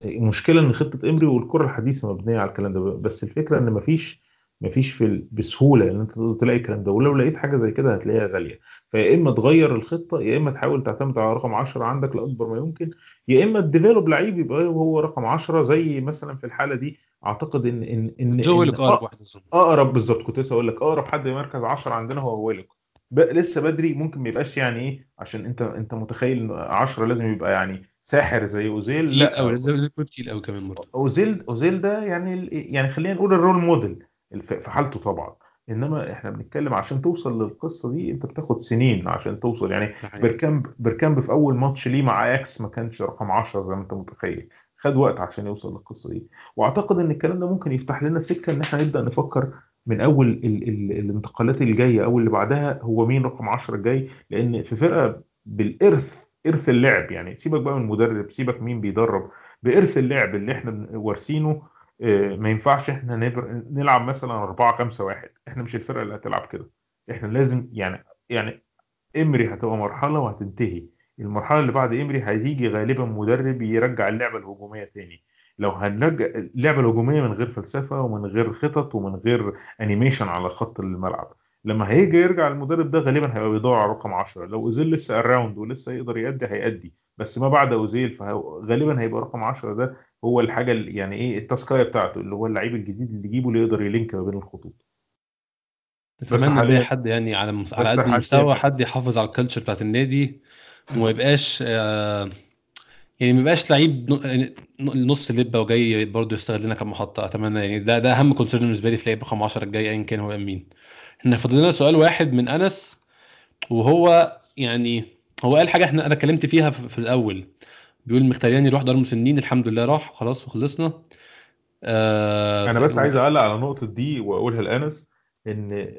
المشكلة إن خطة إمري والكرة الحديثة مبنية على الكلام ده بس الفكرة إن مفيش مفيش في بسهولة إن أنت تلاقي الكلام ده. ولو لقيت حاجة زي كده هتلاقيها غالية. فيا إما تغير الخطة يا إما تحاول تعتمد على رقم 10 عندك لأكبر ما يمكن يا إما ت develop لعيب يبقى هو رقم 10 زي مثلا في الحالة دي. أعتقد إن إن إن جو إن ويلوك أقرب واحد أقرب بالظبط كنت لسه أقول لك أقرب حد مركز 10 عندنا هو ويلوك. لسه بدري ممكن ما يبقاش يعني إيه عشان أنت أنت متخيل إن 10 لازم يبقى يعني ساحر زي أوزيل. لا يكون تقيل قوي كمان برضه. أوزيل أوزيل ده يعني يعني خلينا نقول ال role model في حالته طبعا. إنما إحنا بنتكلم عشان توصل للقصة دي أنت بتاخد سنين عشان توصل. يعني. بيركامب بيركامب في أول ماتش ليه مع أياكس ما كانش رقم 10 زي ما أنت متخيل. خد وقت عشان يوصل للقصة دي. وأعتقد إن الكلام ده ممكن يفتح لنا سكة إن إحنا نبدأ نفكر من أول ال ال الانتقالات الجايه أو اللي بعدها هو مين رقم 10 الجاي لأن في فرقة بالإرث إرث اللعب يعني سيبك بقى من المدرب سيبك مين بيدرب. بإرث اللعب اللي إحنا وارثينه ما ينفعش إحنا نلعب مثلا 4 5 1 إحنا مش الفرقة اللي هتلعب كده. إحنا لازم يعني يعني إمري هتبقى مرحلة وهتنتهي. المرحلة اللي بعد إمري هيجي غالبا مدرب يرجع اللعبة الهجومية تاني. لو هنرجع اللعبة الهجومية من غير فلسفة ومن غير خطط ومن غير animation على خط الملعب. لما هيجي يرجع المدرب ده غالبا هيبقى بيدور على رقم 10 لو أوزيل لسه around ولسه يقدر يأدي هيأدي. بس ما بعد أوزيل فغالبا هيبقى رقم 10 ده هو الحاجة اللي- يعني إيه التاسكاية بتاعته اللي هو اللعيب الجديد اللي يجيبه اللي يقدر ي link ما بين الخطوط. أتمنى نلاقي حد يعني على مس- على قد المستوى حد يحافظ على ال culture بتاعت النادي وما يبقاش آه، يعني ما يبقاش لعيب ن- نص لبة وجاي برضه يستغلنا كمحطة. أتمنى يعني ده ده أهم concern بالنسبة لي في لعيب رقم 10 الجاي ايا كان هو مين. إحنا فاضل لنا سؤال واحد من أنس وهو يعني هو قال حاجة إحنا أنا اتكلمت فيها في, في الأول. بيقول مخيتاريان يروح دار مسنين الحمد لله راح خلاص وخلصنا. آه أنا بس عايز اعلق على النقطة دي وأقولها لأنس إن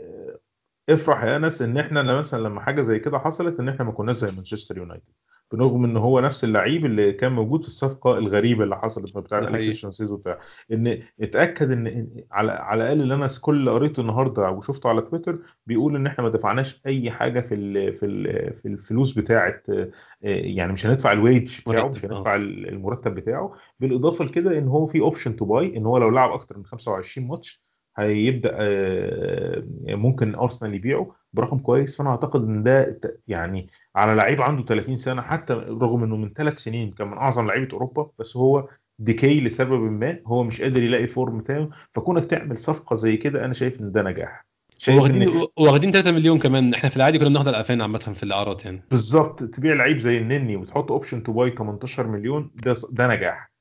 افرح يا أنس إن إحنا مثلا لما حاجة زي كده حصلت إن إحنا ما كناش زي مانشستر يونايتد. برغم إن هو نفس اللعيب اللي كان موجود في الصفقة الغريبة اللي حصلت حقيقي. اليكسيس سانشيز وبتاع إن اتأكد إن على على الأقل اللي أنا كل اللي قريته النهارده وشفته على تويتر بيقول إن إحنا ما دفعناش أي حاجة في ال في ال في الفلوس بتاعه آه، يعني مش هندفع الويج بتاعه مرتب، مش آه. هندفع المرتب بتاعه بالإضافة لكده إن هو في option to buy إن هو لو لعب أكتر من 25 ماتش هيبدأ آه، ممكن أرسنال يبيعه برقم كويس. فأنا أعتقد إن ده يعني على لعيب عنده 30 سنة حتى رغم إنه من ثلاث سنين كان من أعظم لعيبة أوروبا بس هو ميكي لسبب ما هو مش قادر يلاقي form بتاعه فكونك تعمل صفقة زي كده أنا شايف إن ده نجاح. شايف واخدين واخدين 3 مليون كمان. إحنا في العادي كنا بناخد الافين عامة في الإعارات يعني. بالظبط. تبيع لعيب زي النني وتحط option to buy 18 مليون ده ده نجاح.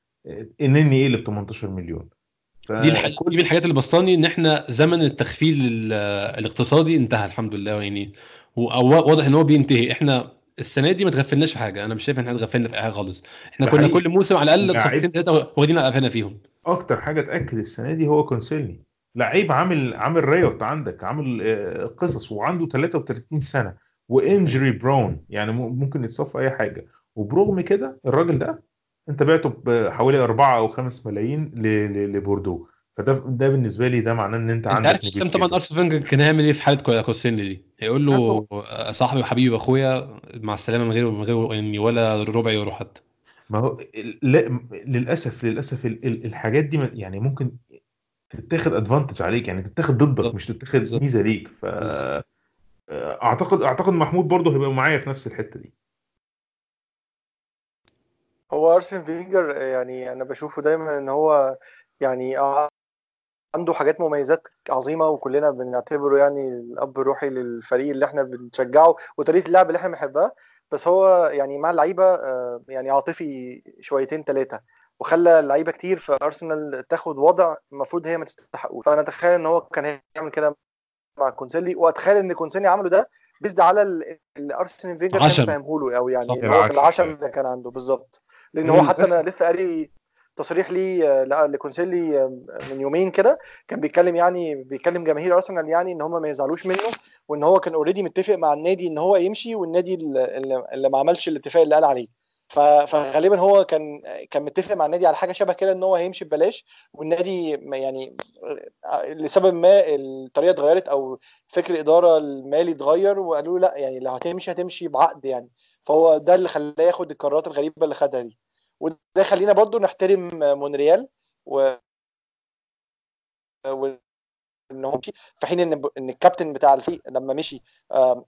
النني إيه اللي ب 18 مليون؟ دي الح... فكل- دي من الحاجات اللي بسطاني إن إحنا زمن التخفيل ال- الاقتصادي انتهى الحمد لله يعني. واضح إن هو بينتهي. إحنا السنة دي ما تغفلناش في حاجة. أنا مش شايف إن إحنا اتغفلنا في حاجة خالص. إحنا كنا. كل موسم على الأقل صفقتين ثلاثة واخدين على قفانا فيهم. أكتر حاجة تأكد السنة دي هو كوسيلني. لعيب عامل عامل riot عندك عامل آه، قصص وعنده 33 سنة و injury prone يعني ممكن يتصفى أي حاجة. وبرغم كده الراجل ده انت بعته بحوالي 4 أو 5 ملايين لبوردو. فده ده بالنسبة لي ده معناه إن أنت أنت عندك عارف ال system طبعا أرسين فينجر كان هيعمل إيه في حالة كو- كوسيلني دي؟ هيقول له صاحبي وحبيبي وأخويا مع السلامة من غير من غير يعني ولا ربع يورو حتى. ما هو لا للأسف للأسف ال- ال- الحاجات دي يعني ممكن تتاخد advantage عليك. يعني تتاخد ضدك. مش تتاخد. ميزة ليك. ف. اعتقد أعتقد محمود برضه هيبقى معايا في نفس الحتة دي. هو أرسن فينجر يعني أنا بشوفه دايما إن هو يعني عنده حاجات مميزات عظيمة وكلنا بنعتبره يعني الأب الروحي للفريق اللي إحنا بنشجعه وطريقة اللعب اللي إحنا بنحبها بس هو يعني مع اللعيبة آه، يعني عاطفي شويتين ثلاثة وخلى اللعيبة كتير في ارسنال تاخد وضع المفروض هي ما تستحقوش فأنا أتخيل إن هو كان هيعمل كده مع كوسيلني وأتخيل إن كوسيلني عمله ده based على ال- اللي أرسين فينجر كان. فاهمه له أو يعني. العشم اللي كان عنده بالظبط لأن هو حتى أنا. لسه قاري تصريح ليه آه، لكوسيلني آه، من يومين كده كان بيتكلم يعني بيكلم جماهير أرسنال يعني إن هم ما يزعلوش منه وإن هو كان already متفق مع النادي إن هو يمشي والنادي اللي, ما عملش الاتفاق اللي قال عليه. فغالبا هو كان كان متفق مع النادي على حاجة شبه كده إن هو هيمشي ببلاش والنادي يعني آه، لسبب ما الطريقة اتغيرت أو فكر الإدارة المالي اتغير وقالوا له لأ يعني لو هتمشي هتمشي بعقد يعني. فهو ده اللي خلاه ياخد القرارات الغريبة اللي خدها دي. وده خلينا برضو نحترم مونريال و ان هو مشي في حين إن إن الكابتن بتاع الفريق لما مشي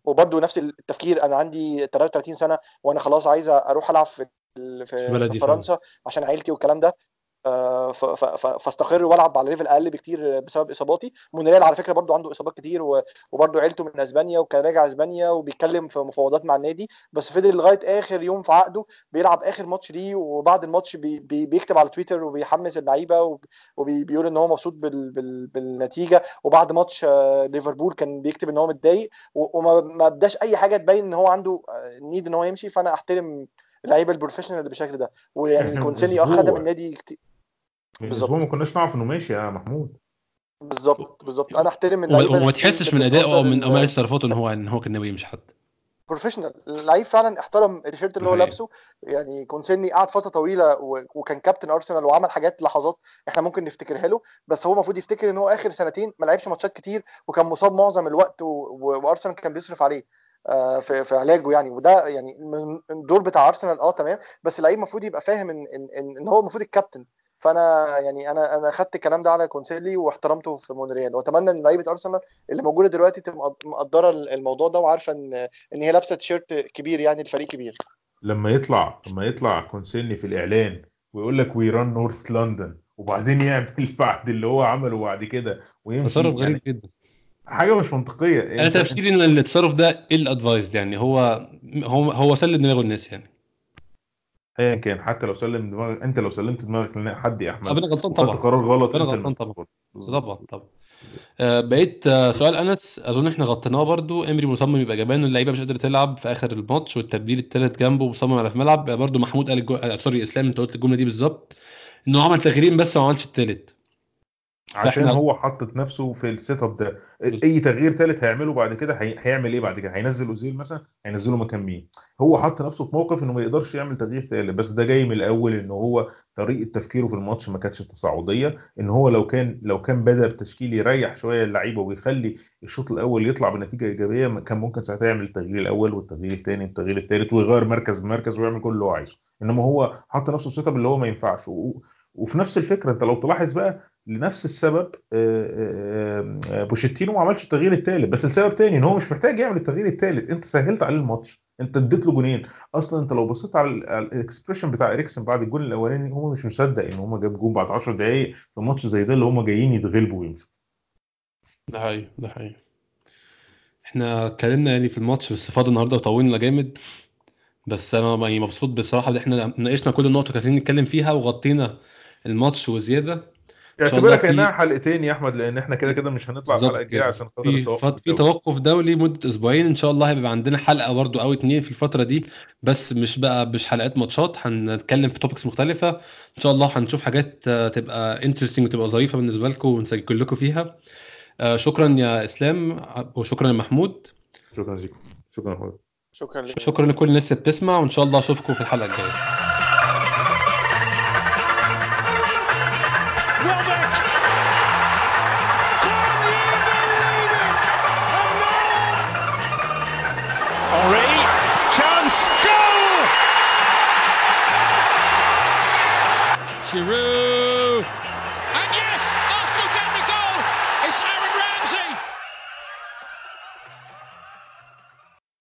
وبرضو نفس التفكير أنا عندي 33 سنة وأنا خلاص عايز أروح ألعب في في, في. فرنسا عشان عيلتي والكلام ده فاستقر والعب على level أقل بكتير بسبب اصاباتي. مونريال على فكرة برضو عنده اصابات كتير وبرضو عيلته من اسبانيا وكان راجع اسبانيا وبيتكلم في مفاوضات مع النادي بس فضل لغاية آخر يوم في عقده بيلعب آخر ماتش ليه وبعد الماتش بي بي بيكتب على تويتر وبيحمس اللعيبة وب- وبيقول إن هو مبسوط بال بال بالنتيجة. وبعد ماتش آه، ليفربول كان بيكتب إن هو متضايق وما ما بداش أي حاجة تبين إن هو عنده need إن هو يمشي. فأنا أحترم اللعيبة ال professional اللي بالشكل ده. ويعني كوسيلني من آه خدم. النادي كتير بالظبط. ما كناش نعرف انه ماشي يا محمود. بالظبط بالظبط. أنا أحترم اللعيبة وما تحسش من ادائه أو من ال- أو من تصرفاته إن هو إن هو كان ناوي يمشي حد professional. اللعيب فعلا احترم التيشيرت اللي هو. لابسه. يعني كوسيلني قعد فترة طويلة وكان كابتن أرسنال وعمل حاجات لحظات إحنا ممكن نفتكرها له. بس هو المفروض يفتكر إن هو آخر سنتين ما لعبش ماتشات كتير وكان مصاب معظم الوقت وأرسنال كان بيصرف عليه آه، في في علاجه يعني. وده يعني من الدور بتاع أرسنال. آه تمام. بس اللعيب المفروض يبقى فاهم ان ان ان, إن هو المفروض الكابتن. فانا يعني أنا أنا خدت الكلام ده على كوسيلني واحترمته في مونريال. واتمنى ان لعيبة أرسنال اللي موجودة دلوقتي تبقى مقد- مقدرة الموضوع ده وعارفة إن إن هي لابسة تيشيرت كبير يعني الفريق كبير. لما يطلع لما يطلع كوسيلني في الإعلان ويقول لك we run North London وبعدين يعمل بعد اللي هو عمله بعد كده ويمشي تصرف غريب يعني جدا. حاجة مش منطقية. أنا تفسيري إن التصرف ده advised يعني هو هو هو سلم دماغه الناس يعني. ايا كان حتى لو سلم دماغك أنت لو سلمت دماغك لحد يا أحمد طب أنا غلطان طبعا. قرار غلط أنت غلطان. طبعا. طبعا طبعا. آه، بقيت آه، سؤال أنس أظن إحنا غطيناه برضو. امري مصمم يبقى جبان اللعيبة مش قادرة تلعب في آخر الماتش والتبديل الثالث جنبه مصمم على في الملعب. برضو محمود قال الجو... آه، sorry إسلام أنت قلت الجملة دي بالظبط إنه عمل تغييرين بس وما عملش الثالث عشان هو حاطط نفسه في ال set up ده. اي تغيير ثالث هيعمله بعد كده هي... هيعمل إيه بعد كده؟ هينزل اوزيل مثلا؟ هينزله مكان مين هو حط نفسه في موقف انه ما يقدرش يعمل تغيير ثالث بس ده جاي من الأول إن هو طريقة تفكيره في الماتش ما كانتش تصاعدية. إن هو لو كان لو كان بدأ بتشكيل يريح شوية اللعيبة ويخلي الشوط الأول يطلع بنتيجة إيجابية كان ممكن ساعتها يعمل التغيير الأول والتغيير الثاني والتغيير الثالث ويغير مركز بمركز ويعمل كل اللي هو عايزه. إنما هو حط نفسه في set up اللي هو ما ينفعش. و... وفي نفس الفكرة أنت لو تلاحظ بقى لنفس السبب آه، آه، آه، بوشيتينو ما عملش التغيير الثالث بس السبب تاني إن هو مش محتاج يعمل التغيير الثالث أنت سهلت عليه الماتش أنت اديت له جونين. أصلا أنت لو بصيت على ال- على ال expression بتاع إريكسن بعد الجول الأولاني هو مش مصدق إن هم جاب جون بعد 10 دقائق في ماتش زي ده اللي هم جايين يتغلبوا ويمشوا. ده حقيقي ده حقيقي. إحنا اتكلمنا يعني في الماتش باستفاضه النهارده وطولنا جامد. بس أنا يعني مبسوط بصراحة إن إحنا ناقشنا كل النقط اللي عايزين نتكلم فيها وغطينا الماتش وزيادة. اعتبرها كأنها حلقتين يا أحمد لأن إحنا كده كده مش هنطلع الحلقة الجايه. عشان خاطر في التوقف في. توقف دولي مده أسبوعين. إن شاء الله هيبقى عندنا حلقة برضو أو اتنين في الفترة دي بس مش بقى مش حلقات ماتشات. هنتكلم في topics مختلفة. إن شاء الله هنشوف حاجات آه، تبقى interesting وتبقى ظريفة بالنسبة لكم ونسجل لكم فيها. آه، شكرا يا إسلام وشكرا يا محمود. شكرا لكم شكرا شكرا لكل الناس اللي بتسمع وإن شاء الله أشوفكم في الحلقة الجاية. Giroud